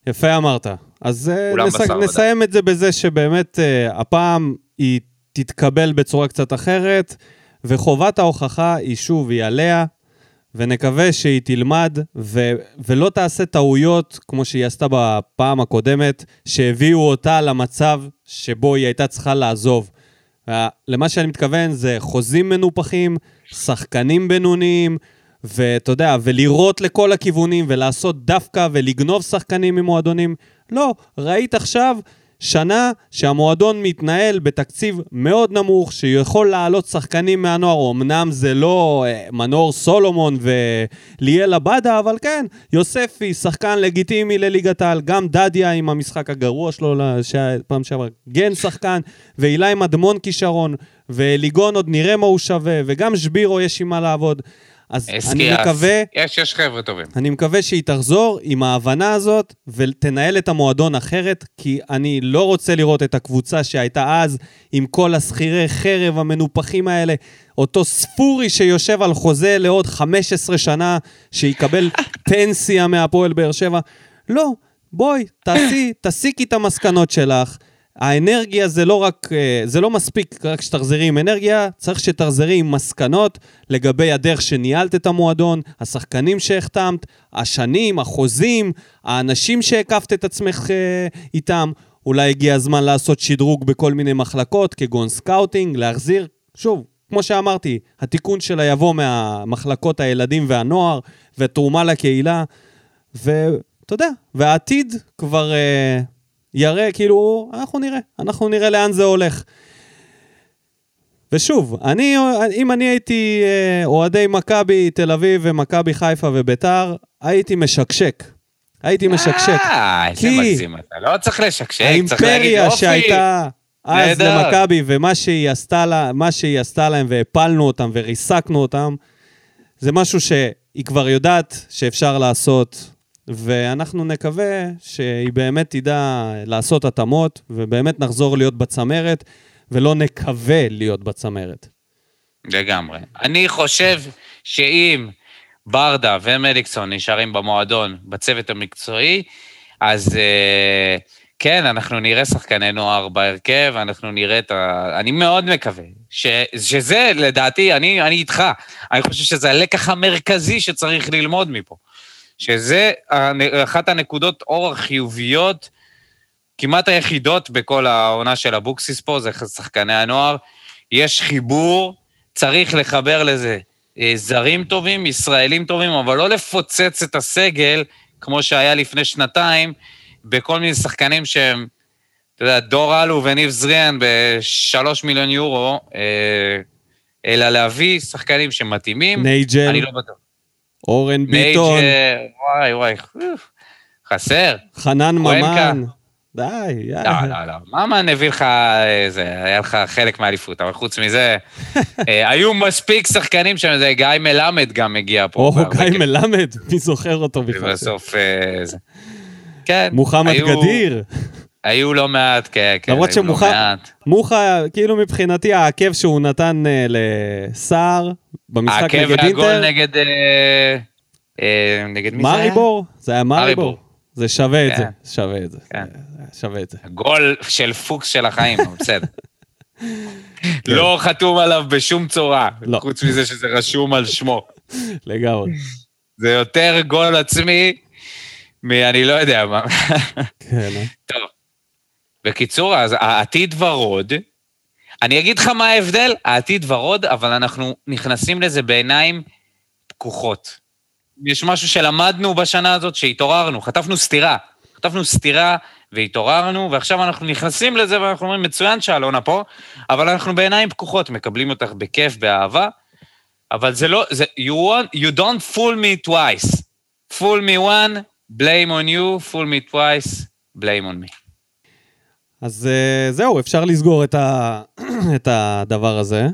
יפה אמרת. אז אה, נס... נסיים את זה בזה שבאמת אה, הפעם היא תתקבל בצורה קצת אחרת, וחובת ההוכחה היא שוב, היא עליה, ונקווה שהיא תלמד ו... ולא תעשה טעויות כמו שהיא עשתה בפעם הקודמת, שהביאו אותה למצב שבו היא הייתה צריכה לעזוב. אה, למה שאני מתכוון זה חוזים מנופחים, שחקנים בינוניים, ואתה יודע, ולירות לכל הכיוונים, ולעשות דווקא ולגנוב שחקנים ממועדונים. לא, ראית עכשיו שנה שהמועדון מתנהל בתקציב מאוד נמוך, שיכול להעלות שחקנים מהנוער. אמנם זה לא אה, מנור סולומון וליאל עבדה, אבל כן, יוספי, שחקן לגיטימי לליגת העל, גם דדיה עם המשחק הגרוע שלו פעם שעברה, גן שחקן, ואילי מדמון כישרון, וליגון עוד נראה מה הוא שווה, וגם שבירו יש עם מה לעבוד. אז אני. מקווה... יש, יש חבר'ה טובים. אני מקווה שהיא תחזור עם ההבנה הזאת ותנהל את המועדון אחרת, כי אני לא רוצה לראות את הקבוצה שהייתה אז עם כל השכירי חרב המנופחים האלה, אותו ספורי שיושב על חוזה לעוד 15 שנה, שיקבל פנסיה מהפועל באר שבע. לא, בואי, תעשי, תסיקי את המסקנות שלך. האנרגיה זה לא רק, אה, זה לא מספיק רק שתחזרי עם אנרגיה, צריך שתחזרי עם מסקנות לגבי הדרך שניהלת את המועדון, השחקנים שהחתמת, השנים, החוזים, האנשים שהקפת את עצמך אה, איתם. אולי הגיע הזמן לעשות שדרוג בכל מיני מחלקות, כגון סקאוטינג, להחזיר, שוב, כמו שאמרתי, התיקון שלה יבוא מהמחלקות הילדים והנוער, ותרומה לקהילה, ואתה יודע, והעתיד כבר... אה, יראה, כאילו, אנחנו נראה, אנחנו נראה לאן זה הולך. ושוב, אני, אם אני הייתי אה, אוהדי מכבי תל אביב ומכבי חיפה וביתר, הייתי משקשק. הייתי משקשק. אה, איזה כי מגזים אתה. לא צריך לשקשק, צריך להגיד האימפריה יופי. שהייתה אז. למכבי, ומה שהיא עשתה לה, שהיא עשתה להם, והפלנו אותם וריסקנו אותם, זה משהו שהיא כבר יודעת שאפשר לעשות, ואנחנו נקווה שהיא באמת תדע לעשות התאמות, ובאמת נחזור להיות בצמרת, ולא נקווה להיות בצמרת. לגמרי. אני חושב שאם ברדה ומליקסון נשארים במועדון, בצוות המקצועי, אז אה, כן, אנחנו נראה שחקני נוער בהרכב, אנחנו נראה את ה... אני מאוד מקווה ש... שזה, לדעתי, אני, אני איתך. אני חושב שזה הלקח המרכזי שצריך ללמוד מפה. שזה אחת הנקודות אור החיוביות, כמעט היחידות בכל העונה של אבוקסיס פה, זה שחקני הנוער. יש חיבור, צריך לחבר לזה אה, זרים טובים, ישראלים טובים, אבל לא לפוצץ את הסגל, כמו שהיה לפני שנתיים, בכל מיני שחקנים שהם, אתה יודע, דור אלו וניב זריאן בשלוש מיליון יורו, אה, אלא להביא שחקנים שמתאימים. נייג'ל, אני לא בטוח. אורן ביטון, נייג'ל, וואי וואי, חסר. חנן. ממן. די, לא, יאללה. לא, לא. ממן הביא לך, זה, היה לך חלק מהאליפות, אבל חוץ מזה, אה, היו מספיק שחקנים שם, זה גיא מלמד גם הגיע פה. או, גיא כיף. מלמד, מי זוכר אותו בכלל? ובסוף אה. כן. מוחמד גדיר. היו לא מעט, כן, כן, למרות לא שמוחה- מעט. מוחה, כאילו מבחינתי העקב שהוא נתן אה, לסער במשחק העקב נגד והגול אינטר, נגד... אה, אה, נגד מי זה היה? מריבור, זה היה מריבור. זה שווה את זה, כן. שווה את זה. כן. זה שווה את זה. גול של פוקס של החיים, בסדר. לא חתום עליו בשום צורה, לא. חוץ מזה שזה רשום על שמו. לגמרי. זה יותר גול עצמי מאני לא יודע מה. כן, אה? טוב. בקיצור, אז העתיד ורוד. אני אגיד לך מה ההבדל, העתיד ורוד, אבל אנחנו נכנסים לזה בעיניים פקוחות. יש משהו שלמדנו בשנה הזאת, שהתעוררנו, חטפנו סטירה. חטפנו סטירה והתעוררנו, ועכשיו אנחנו נכנסים לזה ואנחנו אומרים, מצוין שאלונה פה, אבל אנחנו בעיניים פקוחות, מקבלים אותך בכיף, באהבה, אבל זה לא, זה, you, want, you don't fool me twice. fool me one, blame on you, fool me twice, blame on me. אז אה, זהו, אפשר לסגור את, ה... את הדבר הזה,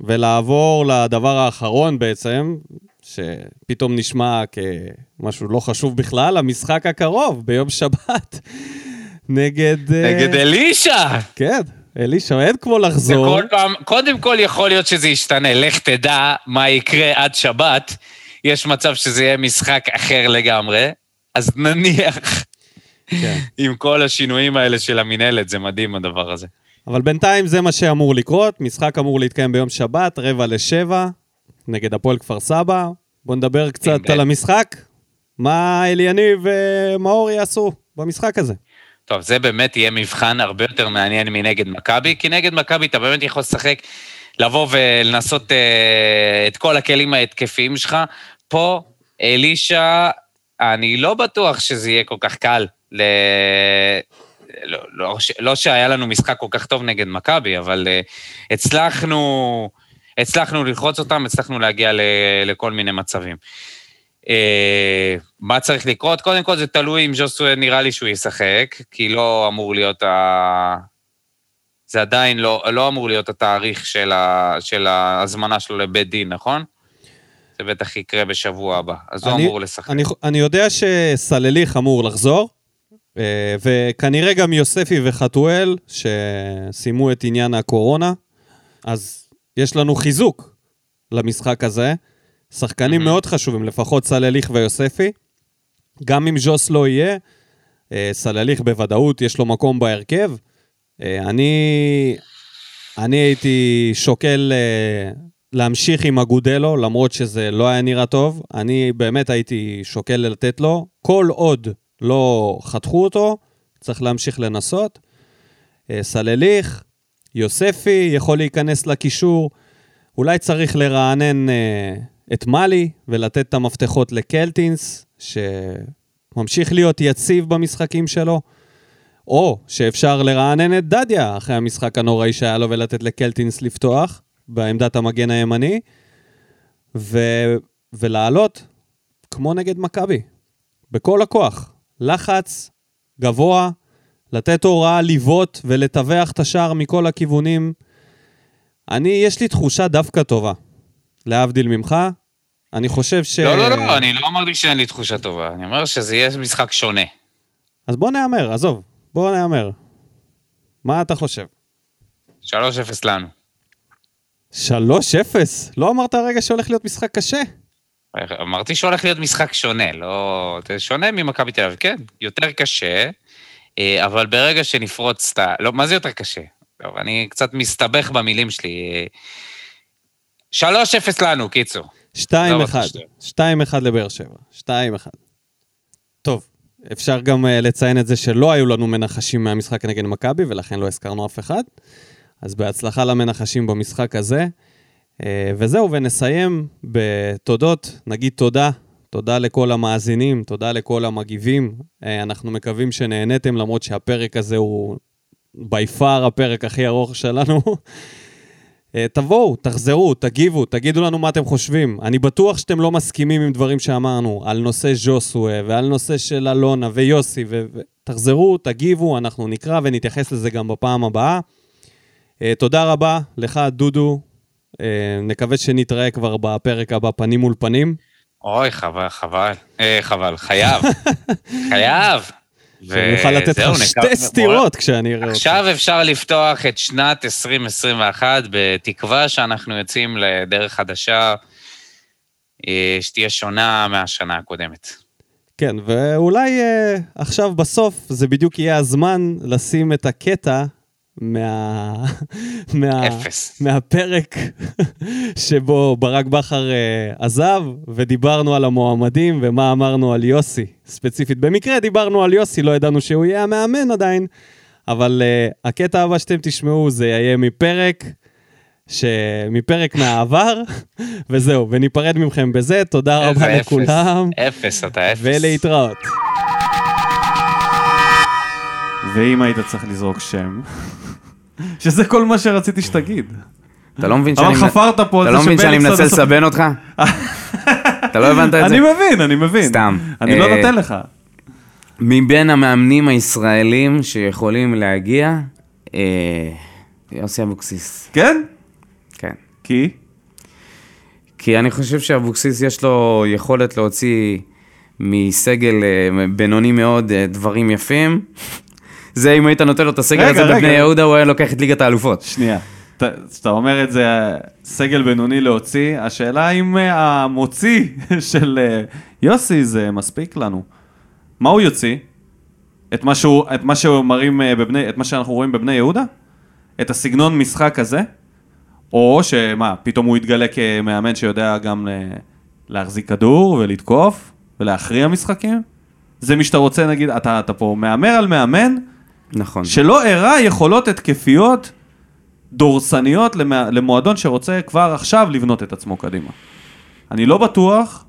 ולעבור לדבר האחרון בעצם, שפתאום נשמע כמשהו לא חשוב בכלל, המשחק הקרוב, ביום שבת, נגד... אה, נגד אלישע! כן, אלישע, אין כמו לחזור. כל פעם, קודם כל יכול להיות שזה ישתנה, לך תדע מה יקרה עד שבת, יש מצב שזה יהיה משחק אחר לגמרי, אז נניח, כן. עם כל השינויים האלה של המינהלת, זה מדהים הדבר הזה. אבל בינתיים זה מה שאמור לקרות, משחק אמור להתקיים ביום שבת, רבע לשבע, נגד הפועל כפר סבא. בואו נדבר קצת. על המשחק. מה אליניב ומאור יעשו במשחק הזה. טוב, זה באמת יהיה מבחן הרבה יותר מעניין מנגד מכבי, כי נגד מכבי אתה באמת יכול לשחק, לבוא ולנסות אה, את כל הכלים ההתקפיים שלך. פה, אלישע, אני לא בטוח שזה יהיה כל כך קל. ל... לא, לא, לא שהיה לנו משחק כל כך טוב נגד מכבי, אבל אה, הצלחנו, הצלחנו ללחוץ אותם, הצלחנו להגיע ל, לכל מיני מצבים. אה, מה צריך לקרות? קודם כל זה תלוי אם ז'וסואל נראה לי שהוא ישחק, כי לא אמור להיות ה... זה עדיין לא, לא אמור להיות התאריך של, ה, של ההזמנה שלו לבית דין, נכון? זה בטח יקרה בשבוע הבא, אז הוא אני- אמור לשחק. אני, אני יודע שסלליך אמור לחזור, וכנראה גם יוספי וחתואל, שסיימו את עניין הקורונה, אז יש לנו חיזוק למשחק הזה. שחקנים Mhm. מאוד חשובים, לפחות סלליך ויוספי. גם אם ז'וס לא יהיה, אה, סלליך בוודאות יש לו מקום בהרכב. אה, אני, אני הייתי שוקל אה, להמשיך עם אגודלו, למרות שזה לא היה נראה טוב. אני באמת הייתי שוקל לתת לו. כל עוד לא חתכו אותו, צריך להמשיך לנסות. אה, סלליך, יוספי יכול להיכנס לקישור. אולי צריך לרענן אה, את מאלי ולתת את המפתחות לקלטינס, שממשיך להיות יציב במשחקים שלו. או שאפשר לרענן את דדיה אחרי המשחק הנוראי שהיה לו ולתת לקלטינס לפתוח בעמדת המגן הימני, ו... ולעלות כמו נגד מכבי, בכל הכוח. לחץ גבוה, לתת הוראה לבעוט ולטווח את השער מכל הכיוונים. אני, יש לי תחושה דווקא טובה, להבדיל ממך. אני חושב ש... לא, לא, לא, אני לא אמרתי שאין לי תחושה טובה, אני אומר שזה יהיה משחק שונה. אז בוא נהמר, עזוב, בוא נהמר. מה אתה חושב? 3-0 לנו. 3-0? לא אמרת הרגע שהולך להיות משחק קשה? אמרתי שהולך להיות משחק שונה, לא... זה שונה ממכבי תל אביב, כן, יותר קשה, אה, אבל ברגע שנפרוץ את ה... לא, מה זה יותר קשה? טוב, אני קצת מסתבך במילים שלי. אה, 3-0 לנו, קיצור. 2-1. לא בטוח 2-1 לבאר שבע. 2-1. טוב, אפשר גם uh, לציין את זה שלא היו לנו מנחשים מהמשחק נגד מכבי, ולכן לא הזכרנו אף אחד. אז בהצלחה למנחשים במשחק הזה. Uh, וזהו, ונסיים בתודות. נגיד תודה. תודה לכל המאזינים, תודה לכל המגיבים. Uh, אנחנו מקווים שנהניתם, למרות שהפרק הזה הוא בי פאר הפרק הכי ארוך שלנו. אה, תבואו, תחזרו, תגיבו, תגידו לנו מה אתם חושבים. אני בטוח שאתם לא מסכימים עם דברים שאמרנו על נושא ז'וסווה ועל נושא של אלונה ויוסי, ותחזרו, תגיבו, אנחנו נקרא ונתייחס לזה גם בפעם הבאה. אה, תודה רבה לך, דודו. אה, נקווה שנתראה כבר בפרק הבא פנים מול פנים. אוי, חבל, חבל. אה, חבל, חייב. חייב. שאני אוכל לתת לך שתי סטירות כשאני אראה אותך. עכשיו אפשר לפתוח את שנת 2021 בתקווה שאנחנו יוצאים לדרך חדשה אה, שתהיה שונה מהשנה הקודמת. כן, ואולי uh, עכשיו בסוף זה בדיוק יהיה הזמן לשים את הקטע מה... מה... אפס. מהפרק שבו ברק בכר uh, עזב, ודיברנו על המועמדים ומה אמרנו על יוסי. ספציפית, במקרה דיברנו על יוסי, לא ידענו שהוא יהיה המאמן עדיין, אבל uh, הקטע הבא שאתם תשמעו זה יהיה מפרק, ש... מפרק מהעבר, וזהו, וניפרד מכם בזה, תודה רבה אפס. לכולם, אפס, אתה אפס. ולהתראות. ואם היית צריך לזרוק שם, שזה כל מה שרציתי שתגיד. אתה לא מבין אבל שאני... חפרת פה אתה על לא זה מבין שאני מנסה לסבן אותך? אתה לא הבנת את זה? אני מבין, אני מבין. סתם. אני לא אה, נותן לך. מבין המאמנים הישראלים שיכולים להגיע, אה, יוסי אבוקסיס. כן? כן. כי? כי אני חושב שאבוקסיס יש לו יכולת להוציא מסגל אה, בינוני מאוד דברים יפים. זה אם היית נותן לו את הסגל רגע, הזה בבני. יהודה, הוא היה לוקח את ליגת האלופות. שנייה. כשאתה אומר את זה, סגל בינוני להוציא, השאלה אם אה, המוציא של אה, יוסי זה מספיק לנו. מה הוא יוציא? את מה שהוא, את מה שהוא מראים אה, בבני, את מה שאנחנו רואים בבני יהודה? את הסגנון משחק הזה? או שמה, פתאום הוא יתגלה כמאמן שיודע גם להחזיק כדור ולתקוף ולהכריע משחקים? זה מי שאתה רוצה, נגיד, אתה, אתה פה מהמר על מאמן נכון. שלא הראה יכולות התקפיות דורסניות. למועדון שרוצה כבר עכשיו לבנות את עצמו קדימה. אני לא בטוח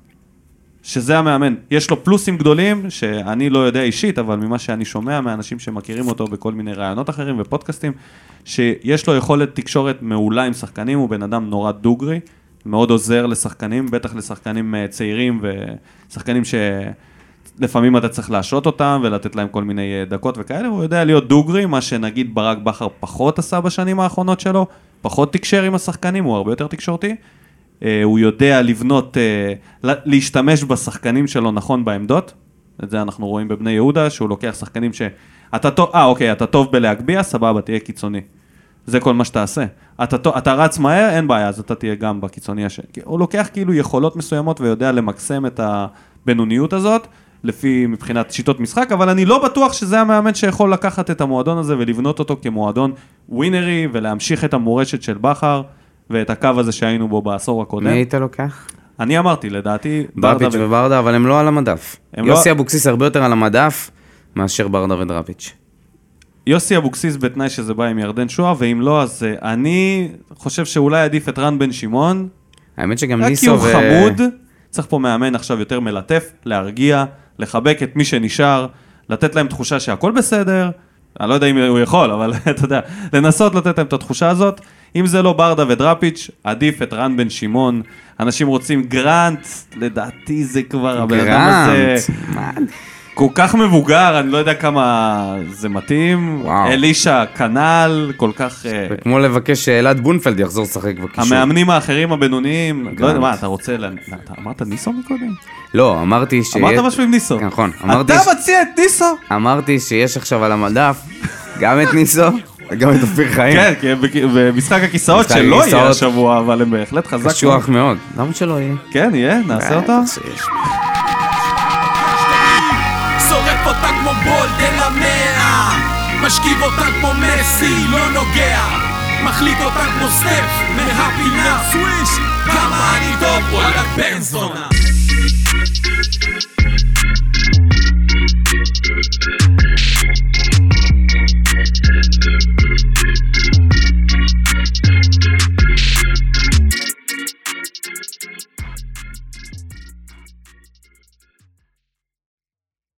שזה המאמן. יש לו פלוסים גדולים, שאני לא יודע אישית, אבל ממה שאני שומע מאנשים שמכירים אותו בכל מיני ראיונות אחרים ופודקאסטים, שיש לו יכולת תקשורת מעולה עם שחקנים, הוא בן אדם נורא דוגרי, מאוד עוזר לשחקנים, בטח לשחקנים אה, צעירים ושחקנים ש... לפעמים אתה צריך להשעות אותם ולתת להם כל מיני אה, דקות וכאלה, הוא יודע להיות דוגרי, מה שנגיד ברק בכר פחות עשה בשנים האחרונות שלו, פחות תקשר עם השחקנים, הוא הרבה יותר תקשורתי. אה, הוא יודע לבנות, אה, לה- להשתמש בשחקנים שלו נכון בעמדות. את זה אנחנו רואים בבני יהודה, שהוא לוקח שחקנים ש... אתה טוב, אה אוקיי, אתה טוב בלהגביה, סבבה, תהיה קיצוני. זה כל מה שתעשה. אתה, טוב- אתה רץ מהר, אין בעיה, אז אתה תהיה גם בקיצוני השני. הוא לוקח כאילו יכולות מסוימות ויודע למקסם את הבינוניות הזאת, לפי מבחינת שיטות משחק, אבל אני לא בטוח שזה המאמן שיכול לקחת את המועדון הזה ולבנות אותו כמועדון ווינרי ולהמשיך את המורשת של בכר ואת הקו הזה שהיינו בו בעשור הקודם. מי היית לוקח? אני אמרתי, לדעתי, דראפיץ' ו- וברדה, אבל הם לא על המדף. לא- יוסי אבוקסיס הרבה יותר על המדף מאשר ברדה ודראפיץ'. יוסי אבוקסיס בתנאי שזה בא עם ירדן שואה, ואם לא, אז אה, אני חושב שאולי עדיף את רן בן שמעון, האמת שגם רק כי ניסו הוא ו... חמוד, צריך פה מאמן עכשיו יותר מלטף, להרגיע, לחבק את מי שנשאר, לתת להם תחושה שהכל בסדר, אני לא יודע אם הוא יכול, אבל אתה יודע, לנסות לתת להם את התחושה הזאת. אם זה לא ברדה ודראפיץ', עדיף את רן בן שמעון. אנשים רוצים גרנט, לדעתי זה כבר הבן אדם הזה גרנט. מה? כל כך מבוגר, אני לא יודע כמה זה מתאים. וואו. אלישע כנ"ל, כל כך... אה, זה כמו לבקש שאלעד בונפלד יחזור לשחק בקישור. המאמנים האחרים הבינוניים, לא יודע. מה, אתה רוצה... אתה אמרת ניסו מקודם? לא, אמרתי ש... אמרת משהו עם ניסו. נכון, אמרתי אתה ש- מציע את ניסו? אמרתי שיש עכשיו על המדף גם את ניסו וגם את אופיר חיים. כן, במשחק הכיסאות שלא יהיה. השבוע, אבל הם בהחלט חזק. מאוד. קשוח מאוד. למה שלא יהיה? כן, יהיה, נעשה אותו. שורף אותה כמו בולדן המאה משכיב אותה כמו מסי, לא נוגע מחליט אותה כמו סטף מהפינה סוויש כמה אני טוב, וואלה בן זונה Thank you.